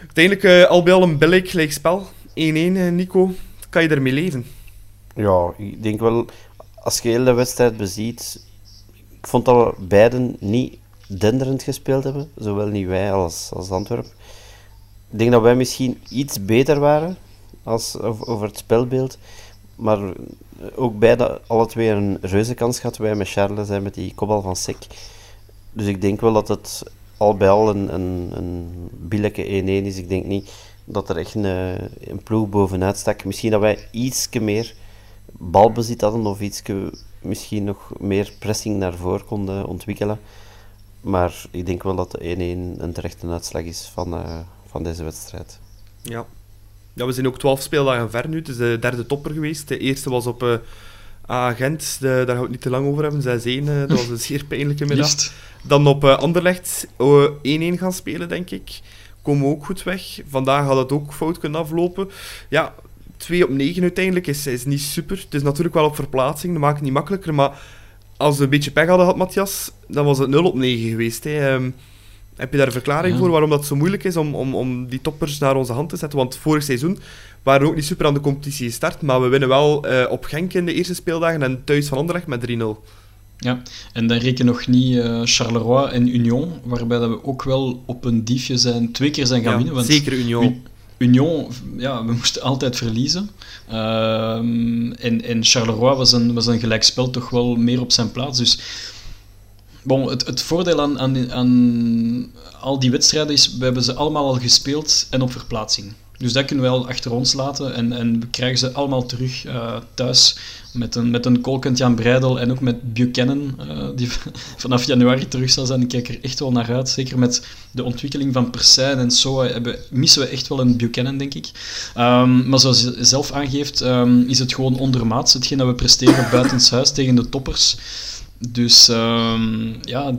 Uiteindelijk uh, al bij al een billig gelijk spel. 1-1, eh, Nico. Kan je ermee leven? Ja, ik denk wel, als je heel de wedstrijd beziet, ik vond dat we beiden niet denderend gespeeld hebben, zowel niet wij als, als Antwerp. Ik denk dat wij misschien iets beter waren als, over, het spelbeeld, maar ook beide alle twee een reuze kans gehad. Wij met Charles zijn met die kopbal van Sek. Dus ik denk wel dat het al bij al een, een, een billijke 1-1 is. Ik denk niet dat er echt een, een ploeg bovenuit stak. Misschien dat wij iets meer balbezit hadden of iets misschien nog meer pressing naar voren konden ontwikkelen. Maar ik denk wel dat de 1-1 een terechte uitslag is van, uh, van deze wedstrijd. Ja. ja, we zijn ook 12 speeldagen ver nu. Het is de derde topper geweest. De eerste was op uh, Agent, de, daar gaan we het niet te lang over hebben. 6-1, uh, dat was een zeer pijnlijke middag. Dan op uh, Anderlecht 1-1 gaan spelen, denk ik. Komen we ook goed weg. Vandaag had het ook fout kunnen aflopen. Ja, 2 op 9 uiteindelijk is, is niet super. Het is natuurlijk wel op verplaatsing, dat maakt het niet makkelijker. Maar als we een beetje pech hadden gehad, Matthias, dan was het 0 op 9 geweest. Hè. Um, heb je daar een verklaring ja. voor waarom dat zo moeilijk is om, om, om die toppers naar onze hand te zetten? Want vorig seizoen waren we ook niet super aan de competitie gestart, maar we winnen wel uh, op Genk in de eerste speeldagen en thuis van Anderlecht met 3-0. Ja, en dan reken nog niet uh, Charleroi en Union, waarbij dat we ook wel op een diefje zijn, twee keer zijn gaan ja, winnen. Want zeker Union. Union, ja, we moesten altijd verliezen. Uh, en, en Charleroi was een, was een gelijkspel toch wel meer op zijn plaats. Dus bon, het, het voordeel aan, aan, aan al die wedstrijden is, we hebben ze allemaal al gespeeld en op verplaatsing. Dus dat kunnen we al achter ons laten en, en we krijgen ze allemaal terug uh, thuis met een, met een kolkend Jan Breidel en ook met Buchanan, uh, die vanaf januari terug zal zijn. Ik kijk er echt wel naar uit. Zeker met de ontwikkeling van Persijn en zo hebben, missen we echt wel een Buchanan, denk ik. Um, maar zoals je zelf aangeeft, um, is het gewoon ondermaats. Hetgeen dat we presteren buitenshuis tegen de toppers. Dus um, ja,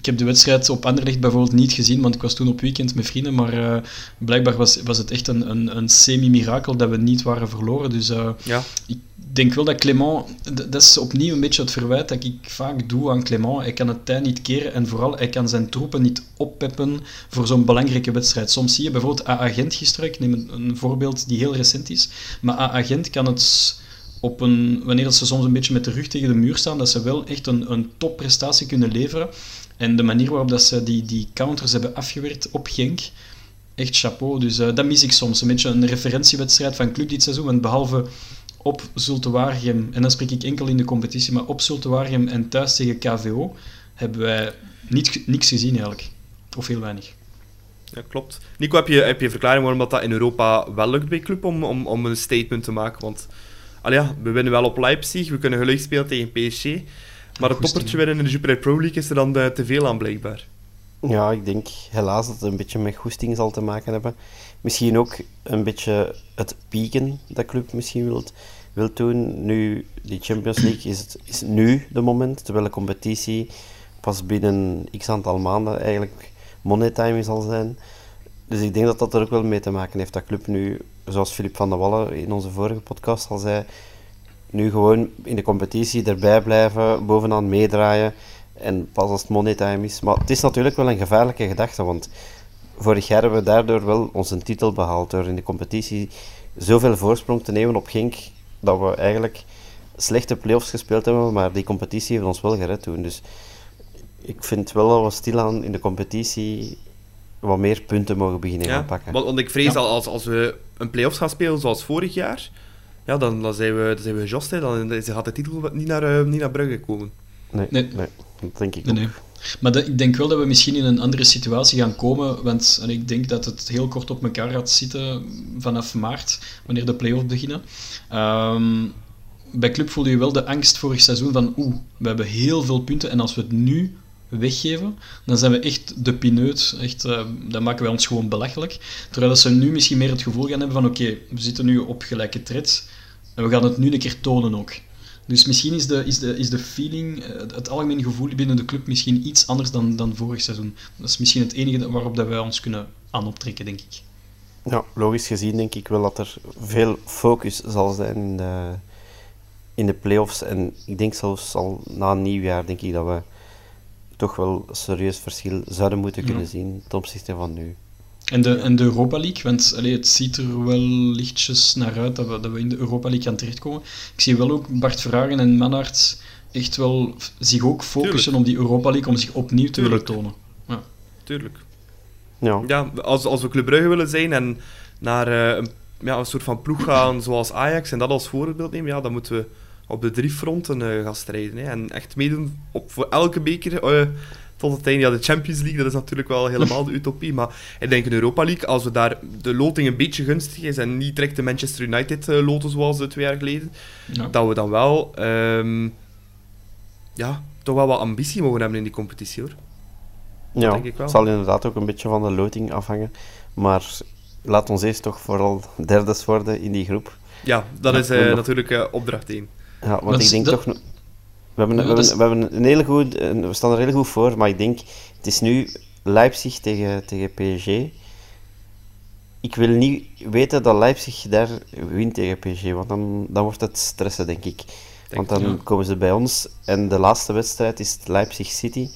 ik heb de wedstrijd op Anderlecht bijvoorbeeld niet gezien, want ik was toen op weekend met vrienden, maar uh, blijkbaar was, was het echt een, een, een semi-mirakel dat we niet waren verloren. Dus uh, ja. ik denk wel dat Clement, dat is opnieuw een beetje het verwijt dat ik vaak doe aan Clement. Hij kan het tij niet keren en vooral hij kan zijn troepen niet oppeppen voor zo'n belangrijke wedstrijd. Soms zie je bijvoorbeeld A-agent gisteren, ik neem een voorbeeld die heel recent is, maar A-agent kan het op een, wanneer ze soms een beetje met de rug tegen de muur staan, dat ze wel echt een, een topprestatie kunnen leveren. En de manier waarop dat ze die, die counters hebben afgewerkt op Genk, echt chapeau. Dus uh, dat mis ik soms. Een beetje een referentiewedstrijd van club dit seizoen. Want behalve op Zulte Waregem, en dan spreek ik enkel in de competitie, maar op Zulte Waregem en thuis tegen KVO hebben wij niet, niks gezien eigenlijk. Of heel weinig. Ja, klopt. Nico, heb je, heb je verklaring waarom dat, dat in Europa wel lukt bij club om, om, om een statement te maken? Want al we winnen wel op Leipzig, we kunnen gelukkig spelen tegen PSG. Maar het toppertje winnen in de Jupiler Pro League is er dan uh, te veel aan, blijkbaar. Ja, ik denk helaas dat het een beetje met goesting zal te maken hebben. Misschien ook een beetje het pieken dat club misschien wilt, wilt doen. Nu, die Champions League is, het, is nu de moment, terwijl de competitie pas binnen x aantal maanden eigenlijk money time zal zijn. Dus ik denk dat dat er ook wel mee te maken heeft dat club nu, zoals Filip van der Wallen in onze vorige podcast al zei, nu gewoon in de competitie erbij blijven, bovenaan meedraaien en pas als het money time is. Maar het is natuurlijk wel een gevaarlijke gedachte, want vorig jaar hebben we daardoor wel onze titel behaald door in de competitie zoveel voorsprong te nemen op Genk dat we eigenlijk slechte play-offs gespeeld hebben, maar die competitie heeft ons wel gered toen. Dus ik vind wel dat we stilaan in de competitie wat meer punten mogen beginnen gaan pakken. Want, want ik vrees al, als, als we een play-offs gaan spelen zoals vorig jaar, ja, dan, dan, zijn, we, dan zijn we gejost. Hè. Dan gaat de titel niet naar, uh, niet naar Brugge komen. Nee, nee. nee dat denk ik nee, Maar ik denk wel dat we misschien in een andere situatie gaan komen. Want en ik denk dat het heel kort op elkaar gaat zitten vanaf maart, wanneer de play-offs beginnen. Ehm, bij Club voelde je wel de angst vorig seizoen van oeh, we hebben heel veel punten en als we het nu weggeven, dan zijn we echt de pineut. Echt, uh, dan maken wij ons gewoon belachelijk. Terwijl ze nu misschien meer het gevoel gaan hebben van oké, we zitten nu op gelijke tred en we gaan het nu een keer tonen ook. Dus misschien is de, is de, is de feeling, eh, het algemene gevoel binnen de club misschien iets anders dan, dan vorig seizoen. Dat is misschien het enige waarop dat wij ons kunnen aan optrekken, denk ik. Ja, logisch gezien denk ik wel dat er veel focus zal zijn in de, in de play-offs. En ik denk zelfs al na nieuwjaar denk ik dat we toch wel een serieus verschil zouden moeten kunnen zien ten opzichte van nu. En de, en de Europa League, want allee, het ziet er wel lichtjes naar uit dat we, dat we in de Europa League gaan terechtkomen. Ik zie wel ook Bart Vragen en Manhart echt wel zich ook focussen op die Europa League om zich opnieuw te willen tonen. Ja. Tuurlijk. Ja. ja als, als we Club Brugge willen zijn en naar uh, een, ja, een soort van ploeg gaan zoals Ajax en dat als voorbeeld nemen, ja, dan moeten we op de drie fronten uh, gaan strijden. Hè. En echt meedoen op, voor elke beker uh, tot het einde. Ja, de Champions League, dat is natuurlijk wel helemaal de utopie. Maar ik denk in Europa League, als we daar de loting een beetje gunstig is en niet direct de Manchester United uh, loten zoals de twee jaar geleden, dat we dan wel um, ja, toch wel wat ambitie mogen hebben in die competitie hoor. ja, denk ik wel. het zal inderdaad ook een beetje van de loting afhangen. Maar laat ons eerst toch vooral derdes worden in die groep. Ja, dat is uh, natuurlijk uh, opdracht 1. Ja, want ik denk toch... We hebben, we, hebben, we, hebben een hele goed, we staan er heel goed voor, maar ik denk, het is nu Leipzig tegen, tegen PSG. Ik wil niet weten dat Leipzig daar wint tegen PSG, want dan, dan wordt het stressen, denk ik. want dan komen ze bij ons en de laatste wedstrijd is Leipzig-City.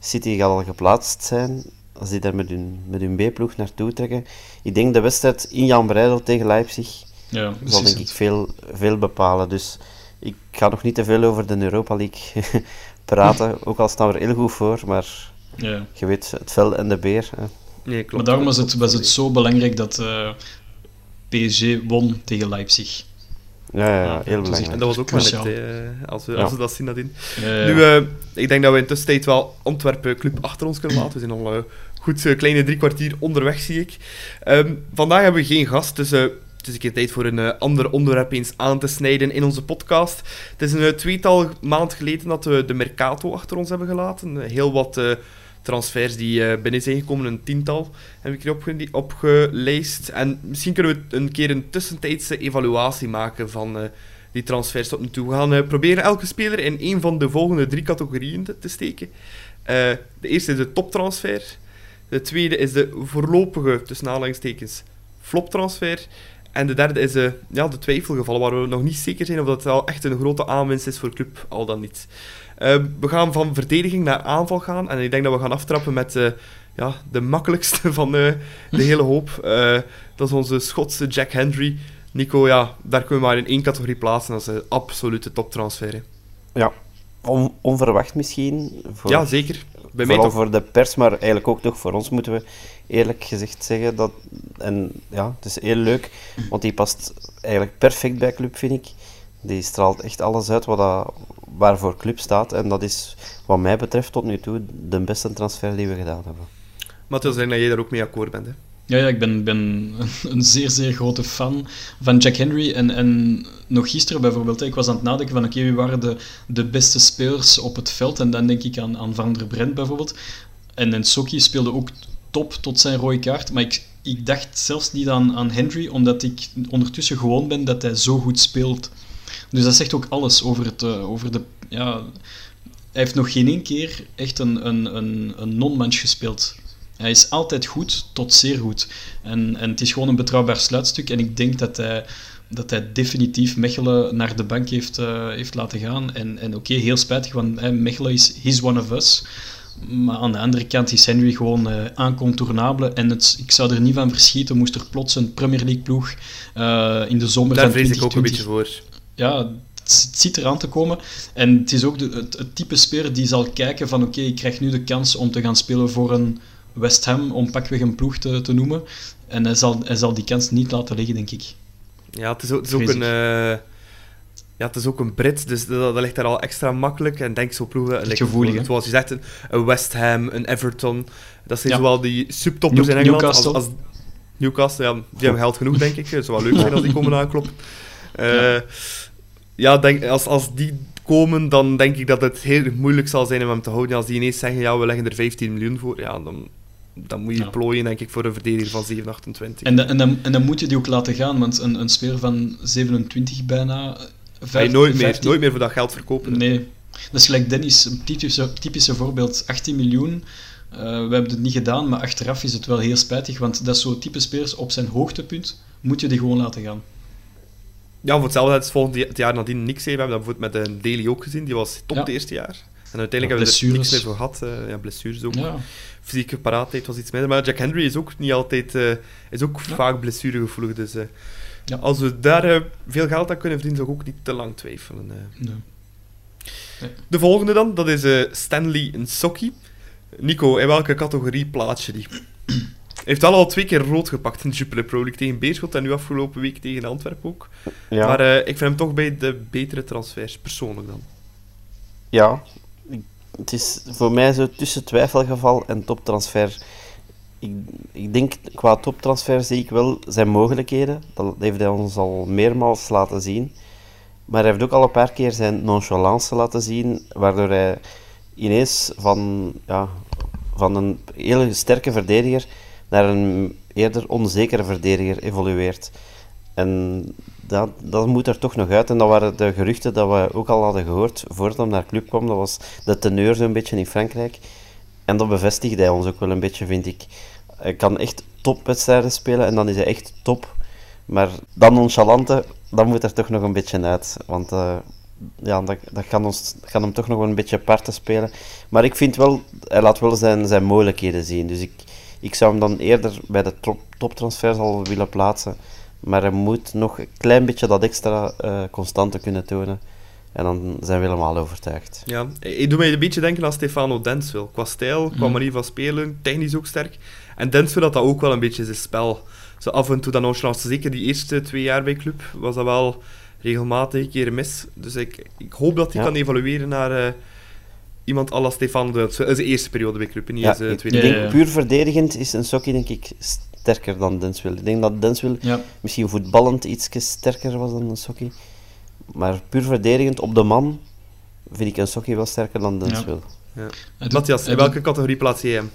City gaat al geplaatst zijn, als die daar met hun, met hun B-ploeg naartoe trekken. Ik denk de wedstrijd in Jan Breidel tegen Leipzig ja, zal denk ik veel, veel bepalen. Dus ik ga nog niet te veel over de Europa League praten, ook al staan we er heel goed voor, maar ja. je weet, het vel en de beer. Hè. Nee, klopt. Maar daarom was het, was het zo belangrijk dat uh, eh, PSG won tegen Leipzig. Ja, ja, ja heel belangrijk. En dat was ook wel net, als, we, als we dat zien nadien. Nu, uh, ik denk dat we in tussentijd wel Antwerpen Club achter ons kunnen laten. We zijn al uh, goed kleine drie kwartier onderweg, zie ik. Um, vandaag hebben we geen gast, dus het is een keer tijd voor een uh, ander onderwerp eens aan te snijden in onze podcast. Het is een uh, tweetal maand geleden dat we de Mercato achter ons hebben gelaten. Uh, heel wat transfers die binnen zijn gekomen, een tiental heb ik hier opgeleist. En misschien kunnen we een keer een tussentijdse evaluatie maken van die transfers tot nu toe. We gaan proberen elke speler in een van de volgende drie categorieën te, te steken. de eerste is de toptransfer. De tweede is de voorlopige, tussen aanhalingstekens, floptransfer. En de derde is uh, ja, de twijfelgevallen, waar we nog niet zeker zijn of dat wel echt een grote aanwinst is voor de club, al dan niet. Uh, we gaan van verdediging naar aanval gaan. En ik denk dat we gaan aftrappen met uh, ja, de makkelijkste van de hele hoop. dat is onze Schotse Jack Henry. Nico, ja, daar kunnen we maar in één categorie plaatsen. Dat is een absolute toptransfer. Ja, On onverwacht misschien. Voor, ja, zeker. Bij vooral voor de pers, maar eigenlijk ook toch voor ons moeten we eerlijk gezegd zeggen dat... En ja, het is heel leuk, want die past eigenlijk perfect bij Club, vind ik. Die straalt echt alles uit wat dat, waarvoor Club staat. En dat is, wat mij betreft, tot nu toe de beste transfer die we gedaan hebben. Maar het wil zeggen dat jij daar ook mee akkoord bent, hè? Ja, ik ben, ben een zeer, zeer grote fan van Jack Henry. En, en nog gisteren bijvoorbeeld, ik was aan het nadenken van oké, wie waren de, de beste spelers op het veld? En dan denk ik aan, aan Van der Brent bijvoorbeeld. En, en Soki speelde ook top tot zijn rode kaart. Maar ik, ik dacht zelfs niet aan, aan Henry, omdat ik ondertussen gewoon ben dat hij zo goed speelt. Dus dat zegt ook alles over, het, eh, over de... Ja, hij heeft nog geen één keer echt een, een, een, een non-match gespeeld. Hij is altijd goed tot zeer goed. En, en het is gewoon een betrouwbaar sluitstuk. En ik denk dat hij, dat hij definitief Mechelen naar de bank heeft, uh, heeft laten gaan. En, en oké, heel spijtig, want Mechelen is he's one of us. Maar aan de andere kant is Henry gewoon uh. En het, ik zou er niet van verschieten, moest er plots een Premier League ploeg uh, in de zomer Daar vrees ik ook een beetje voor. Ja, het, ziet eraan te komen. En het is ook de, het, het, type speler die zal kijken van oké, ik krijg nu de kans om te gaan spelen voor een West Ham, om pakweg een ploeg te, te noemen. En hij zal, hij zal die kans niet laten liggen, denk ik. Ja, het is, het is ook een... Uh, ja, het is ook een Brit, dus dat, dat, ligt daar al extra makkelijk. En denk zo ploegen... Like, gevoelig, Zoals je zegt, een, West Ham, een Everton. Dat zijn ja. zowel die subtoppers in Engeland Newcastle. Als, als Newcastle. Ja, die hebben geld genoeg, denk ik. Het zou wel leuk zijn als die komen aankloppen. Uh, ja, ja denk, als, als die komen, dan denk ik dat het heel moeilijk zal zijn om hem te houden. Als die ineens zeggen, ja, we leggen er 15 miljoen voor, ja, dan, dan moet je plooien, denk ik, voor een verdediger van 728. En, en, dan, en dan moet je die ook laten gaan, want een, een speler van 27 bijna... 5, je nooit, meer, nooit meer voor dat geld verkopen. Nee. Dat is gelijk Dennis, een typische, typische voorbeeld. 18 miljoen, uh, we hebben het niet gedaan, maar achteraf is het wel heel spijtig, want dat zo'n type spelers op zijn hoogtepunt, moet je die gewoon laten gaan. Ja, voor hetzelfde het volgende jaar nadien niks hebben. We hebben dat bijvoorbeeld met de Daily ook gezien, die was top het eerste jaar. En uiteindelijk hebben we er niks meer voor gehad. Uh, ja, blessures ook. Ja fysieke paraatheid was iets minder. Maar Jack Henry is ook niet altijd... Uh, is ook vaak blessuregevoelig. Dus uh, ja. als we daar uh, veel geld aan kunnen verdienen, zou ik ook niet te lang twijfelen. Nee. Nee. De volgende dan, dat is Stanley Nsokki. Nico, in welke categorie plaats je die? Hij heeft al al twee keer rood gepakt in de Jupiler Pro League tegen Beerschot en nu afgelopen week tegen Antwerpen ook. Ja. Maar ik vind hem toch bij de betere transfers, persoonlijk dan. Ja, het is voor mij zo tussen twijfelgeval en toptransfer. Ik, ik denk, qua toptransfer zie ik wel zijn mogelijkheden. Dat heeft hij ons al meermaals laten zien. Maar hij heeft ook al een paar keer zijn nonchalance laten zien, waardoor hij ineens van, ja, van een hele sterke verdediger naar een eerder onzekere verdediger evolueert. En dat, dat moet er toch nog uit. En dat waren de geruchten dat we ook al hadden gehoord voordat hij naar de club kwam. Dat was de teneur zo'n beetje in Frankrijk. En dat bevestigde hij ons ook wel een beetje, vind ik. Hij kan echt topwedstrijden spelen en dan is hij echt top. Maar dan nonchalante, dan moet er toch nog een beetje uit. Want uh, ja, dat, dat, kan ons, dat hem toch nog een beetje parten spelen. Maar ik vind wel, hij laat wel zijn, zijn mogelijkheden zien. Dus ik, ik zou hem dan eerder bij de top, toptransfers al willen plaatsen. Maar hij moet nog een klein beetje dat extra uh, constante kunnen tonen. En dan zijn we helemaal overtuigd. Ja, ik doe mij een beetje denken aan Stefano Denswil. Qua stijl, qua mhm. manier van spelen, technisch ook sterk. En Denswil had dat ook wel een beetje zijn spel. Zo af en toe dan nonchalance, zeker die eerste twee jaar bij club, was dat wel regelmatig een keer mis. Dus ik, ik hoop dat hij kan evalueren naar uh, iemand als Stefano Denswil. Dat is de eerste periode bij club, niet ja, tweede. Ik denk, puur verdedigend is een sokkie denk ik sterker dan Denswil. Ik denk dat Denswil ja. misschien voetballend iets sterker was dan een Sokkie. Maar puur verdedigend op de man vind ik een Sokkie wel sterker dan Denswil. Ja. Ja. Matthias, in welke categorie plaats je hem?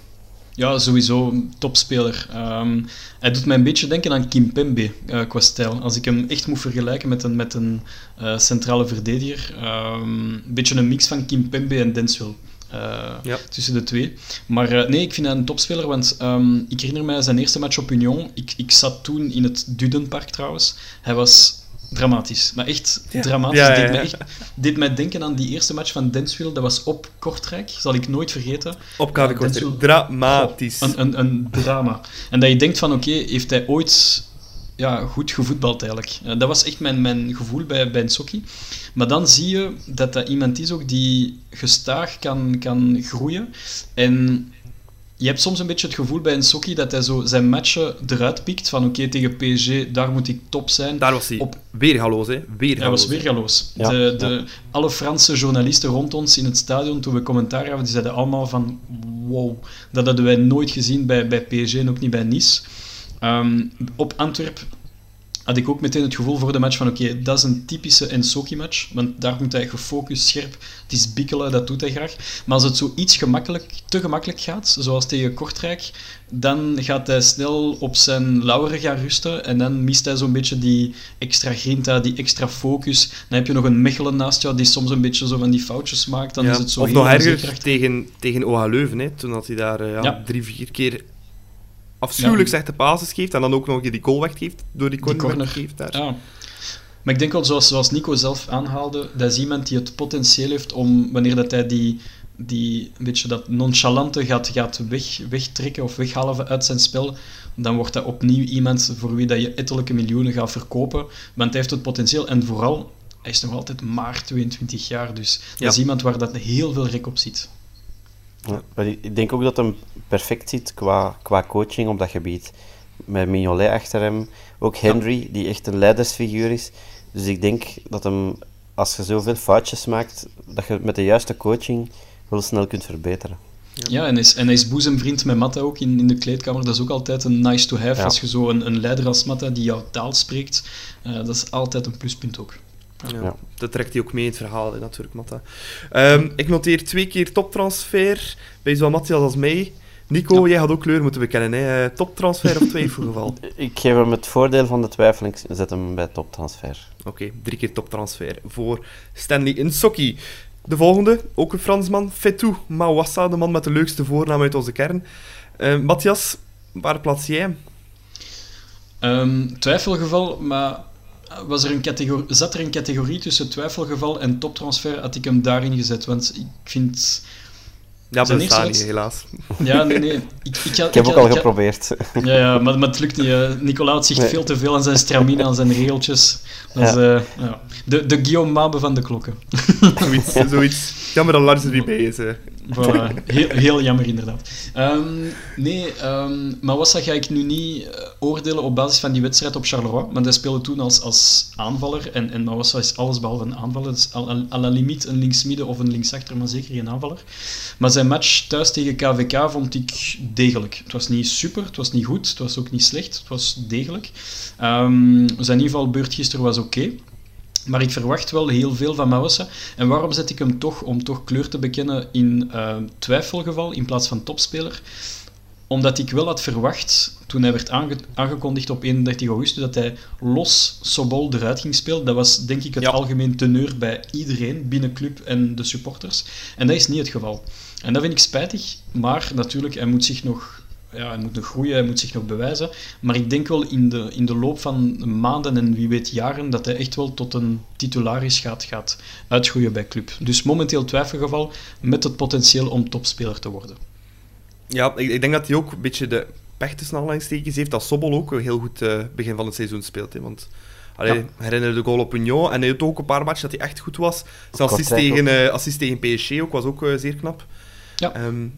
Ja, sowieso topspeler. Um, hij doet mij een beetje denken aan Kim Pembe uh, qua stijl. Als ik hem echt moet vergelijken met een, met een uh, centrale verdediger. Um, een beetje een mix van Kim Pembe en Denswil. Uh, ja. Tussen de twee. Maar uh, nee, ik vind hij een topspeler, want um, ik herinner mij zijn eerste match op Union. Ik, ik zat toen in het Dudenpark trouwens. Hij was dramatisch, maar echt ja. dramatisch. Ja, deed, mij echt, deed mij denken aan die eerste match van Denswil. Dat was op Kortrijk, zal ik nooit vergeten. Op KV Kortrijk. Dramatisch. Oh, een, een, een drama. En dat je denkt van, oké, okay, heeft hij ooit ja, goed gevoetbald eigenlijk. Uh, dat was echt mijn, mijn gevoel bij, bij Nsokki. Maar dan zie je dat dat iemand is ook die gestaag kan, kan groeien. En je hebt soms een beetje het gevoel bij Nsokki dat hij zo zijn matchen eruit pikt. Van oké, tegen PSG, daar moet ik top zijn. Daar was hij Op... weergaloos, hè? Weergaloos. Hij was weergaloos. Ja, de, de, Alle Franse journalisten rond ons in het stadion, toen we commentaar hadden, die zeiden allemaal van wow, dat hadden wij nooit gezien bij, bij PSG en ook niet bij Nice. Um, op Antwerp had ik ook meteen het gevoel voor de match van oké, dat is een typische Ensoki-match, want daar moet hij gefocust, scherp, het is bikkelen, dat doet hij graag. Maar als het zo iets gemakkelijk, te gemakkelijk gaat, zoals tegen Kortrijk, dan gaat hij snel op zijn lauweren gaan rusten en dan mist hij zo'n beetje die extra grinta, die extra focus. Dan heb je nog een Mechelen naast jou die soms een beetje zo van die foutjes maakt, dan is het zo Of nog erger tegen, tegen OH Leuven, hè, toen had hij daar uh, ja, drie, vier keer afschuwelijk ja. de basis geeft en dan ook nog die goal weggeeft door die corner, die corner. Geeft daar. Ja. Maar ik denk wel, zoals, zoals Nico zelf aanhaalde, dat is iemand die het potentieel heeft om, wanneer dat hij die, die een beetje dat nonchalante gaat, gaat weg, wegtrekken of weghalen uit zijn spel, dan wordt dat opnieuw iemand voor wie dat je ettelijke miljoenen gaat verkopen. Want hij heeft het potentieel en vooral, hij is nog altijd maar 22 jaar, dus dat is iemand waar dat heel veel rek op zit. Ja, ik denk ook dat hem perfect zit qua, qua coaching op dat gebied. Met Mignolet achter hem, ook Henry, die echt een leidersfiguur is. Dus ik denk dat hem, als je zoveel foutjes maakt, dat je met de juiste coaching wel snel kunt verbeteren. Ja, en, is, en hij is boezemvriend met Matta ook in, in de kleedkamer. Dat is ook altijd een nice to have. Als je zo een, een leider als Matta die jouw taal spreekt, uh, dat is altijd een pluspunt ook. Ja, Dat trekt hij ook mee in het verhaal, hè, natuurlijk, Matta. Um, ik noteer twee keer toptransfer bij zowel Matthias als mij. Nico, jij had ook kleur moeten bekennen. Hè? Eh, toptransfer of twijfelgeval? ik geef hem het voordeel van de twijfel en zet hem bij toptransfer. Oké, drie keer toptransfer voor Stanley Insocki. De volgende, ook een Fransman, Fetou Mawassa, de man met de leukste voornaam uit onze kern. Uh, Matthias, waar plaats jij hem? Um, twijfelgeval, maar was er een categorie, zat er een categorie tussen twijfelgeval en toptransfer, had ik hem daarin gezet. Want ik vind... Ja, dat staat niet, helaas. Ja, nee, nee. Ik, ik, ik heb ook al geprobeerd. Ja, ja maar, maar het lukt niet. Uh, Nicolaas zich veel te veel aan zijn stramine, aan zijn regeltjes. Dat ja. Is, uh, ja. De, de Guillaume Mabe van de klokken. zoiets, zoiets. Jammer dat Lars er niet bij is. Hè. Voilà. Heel, jammer, inderdaad. Um, nee, um, Mawassa ga ik nu niet uh, oordelen op basis van die wedstrijd op Charleroi, want hij speelde toen als, als aanvaller en, en Mawassa is allesbehalve een aanvaller. Dus à la limiet een linksmidden of een linksachter, maar zeker geen aanvaller. Maar zijn match thuis tegen KVK vond ik degelijk. Het was niet super, het was niet goed, het was ook niet slecht, het was degelijk. Um, zijn invalbeurt gisteren was oké. Okay. Maar ik verwacht wel heel veel van Mawassa. En waarom zet ik hem toch, om toch kleur te bekennen, in uh, twijfelgeval in plaats van topspeler? Omdat ik wel had verwacht, toen hij werd aange aangekondigd op 31 augustus, dat hij los Sobol eruit ging spelen. Dat was denk ik het ja. algemeen teneur bij iedereen, binnen club en de supporters. En dat is niet het geval. En dat vind ik spijtig, maar natuurlijk, hij moet zich nog ja, hij moet nog groeien, hij moet zich nog bewijzen. Maar ik denk wel in de, in de loop van maanden en wie weet jaren dat hij echt wel tot een titularis gaat, gaat uitgroeien bij club. Dus momenteel twijfelgeval met het potentieel om topspeler te worden. Ja, ik, ik denk dat hij ook een beetje de pech tussen aanhalingstekens heeft dat Sobol ook een heel goed uh, begin van het seizoen speelt. Hè, want Allee, ja. herinner de goal op Union. En hij had ook een paar matchen dat hij echt goed was. Zijn assist tegen, uh, assist tegen PSG ook, was ook uh, zeer knap. Ja. Um,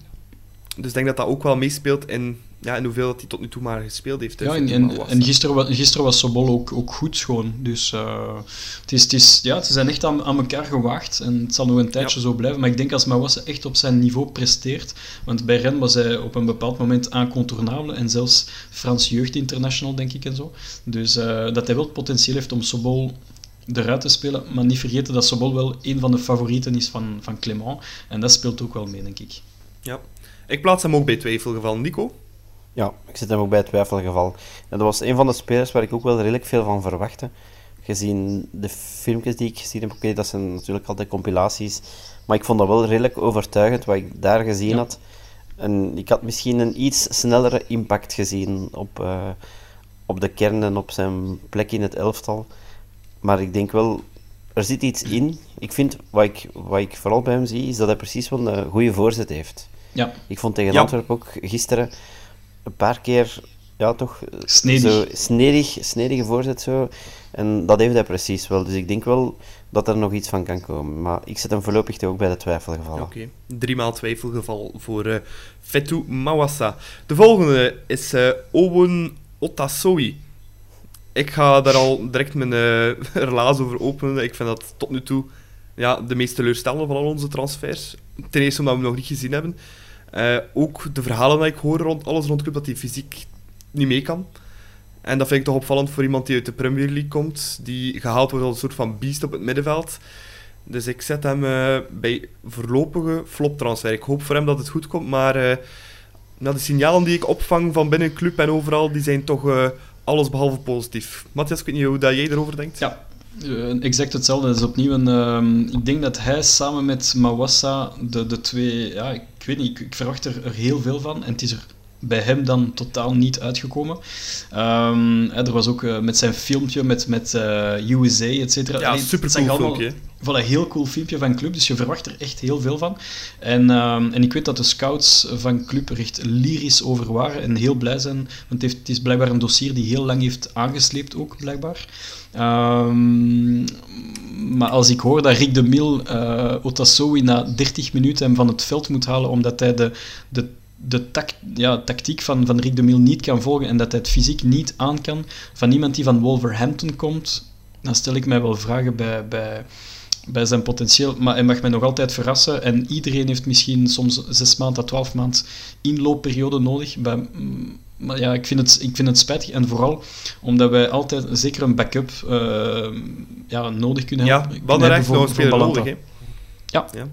dus ik denk dat dat ook wel meespeelt in, ja, in hoeveel dat hij tot nu toe maar gespeeld heeft. Ja, en, en, en gisteren, gisteren was Sobol ook, ook goed schoon. Dus uh, het is, het is, ja, ze zijn echt aan, aan elkaar gewaagd. En het zal nog een tijdje ja. zo blijven. Maar ik denk als Mawassa echt op zijn niveau presteert. Want bij Ren was hij op een bepaald moment incontournable. En zelfs Frans Jeugd International, denk ik en zo. Dus uh, dat hij wel het potentieel heeft om Sobol eruit te spelen. Maar niet vergeten dat Sobol wel een van de favorieten is van, van Clement. En dat speelt ook wel mee, denk ik. Ja. Ik plaats hem ook bij twijfelgeval. Nico? Ja, ik zit hem ook bij het twijfelgeval. En dat was een van de spelers waar ik ook wel redelijk veel van verwachtte. Gezien de filmpjes die ik gezien heb, oké, dat zijn natuurlijk altijd compilaties. Maar ik vond dat wel redelijk overtuigend wat ik daar gezien had. En ik had misschien een iets snellere impact gezien op, uh, op de kern en op zijn plek in het elftal. Maar ik denk wel, er zit iets in. Ik vind, wat ik, wat ik vooral bij hem zie, is dat hij precies wel een goede voorzet heeft. Ja. Ik vond tegen Ja. Antwerpen ook gisteren een paar keer, ja toch, Snedig. Zo, snedig, snedige voorzet zo. En dat heeft hij precies wel. Dus ik denk wel dat er nog iets van kan komen. Maar ik zet hem voorlopig toch ook bij de twijfelgevallen. Oké, driemaal twijfelgeval voor eh Fetu Mawassa. De volgende is eh Owen Otasoi. Ik ga daar al direct mijn eh relaas over openen. Ik vind dat tot nu toe ja, de meest teleurstellende van al onze transfers. Ten eerste omdat we hem nog niet gezien hebben. Eh, ook de verhalen die ik hoor rond alles rond club dat hij fysiek niet mee kan. En dat vind ik toch opvallend voor iemand die uit de Premier League komt, die gehaald wordt als een soort van beest op het middenveld. Dus ik zet hem eh, bij voorlopige floptransfer. Ik hoop voor hem dat het goed komt, maar eh, nou, de signalen die ik opvang van binnen club en overal, die zijn toch alles behalve positief. Matthias, ik weet niet hoe dat jij erover denkt. Ja, exact hetzelfde. Dat is opnieuw een. ehm, ik denk dat hij samen met Mawassa de, de twee. Ja, ik weet niet, ik, ik verwacht er, er heel veel van. En het is er bij hem dan totaal niet uitgekomen. Ehm, hè, er was ook eh, met zijn filmpje met, met eh, USA, et cetera. Ja, het super cool allemaal- filmpje. Voilà, heel cool filmpje van Club, dus je verwacht er echt heel veel van. En, ehm, en ik weet dat de scouts van Club er echt lyrisch over waren en heel blij zijn, want het, heeft, het is blijkbaar een dossier die heel lang heeft aangesleept ook, blijkbaar. Ehm, maar als ik hoor dat Rick de Mil eh Otasowi na 30 minuten hem van het veld moet halen omdat hij de, de, de tact, ja, tactiek van, van Rick de Mil niet kan volgen en dat hij het fysiek niet aan kan van iemand die van Wolverhampton komt, dan stel ik mij wel vragen bij, bij, bij zijn potentieel. Maar hij mag mij nog altijd verrassen. En iedereen heeft misschien soms zes maanden à twaalf maanden inloopperiode nodig. Bij, maar ja, ik vind, het, ik vind het spijtig. En vooral omdat wij altijd zeker een backup eh, ja, nodig kunnen Ja, hebben. we kunnen hadden echt nog een voor speler nodig. Ja. ja.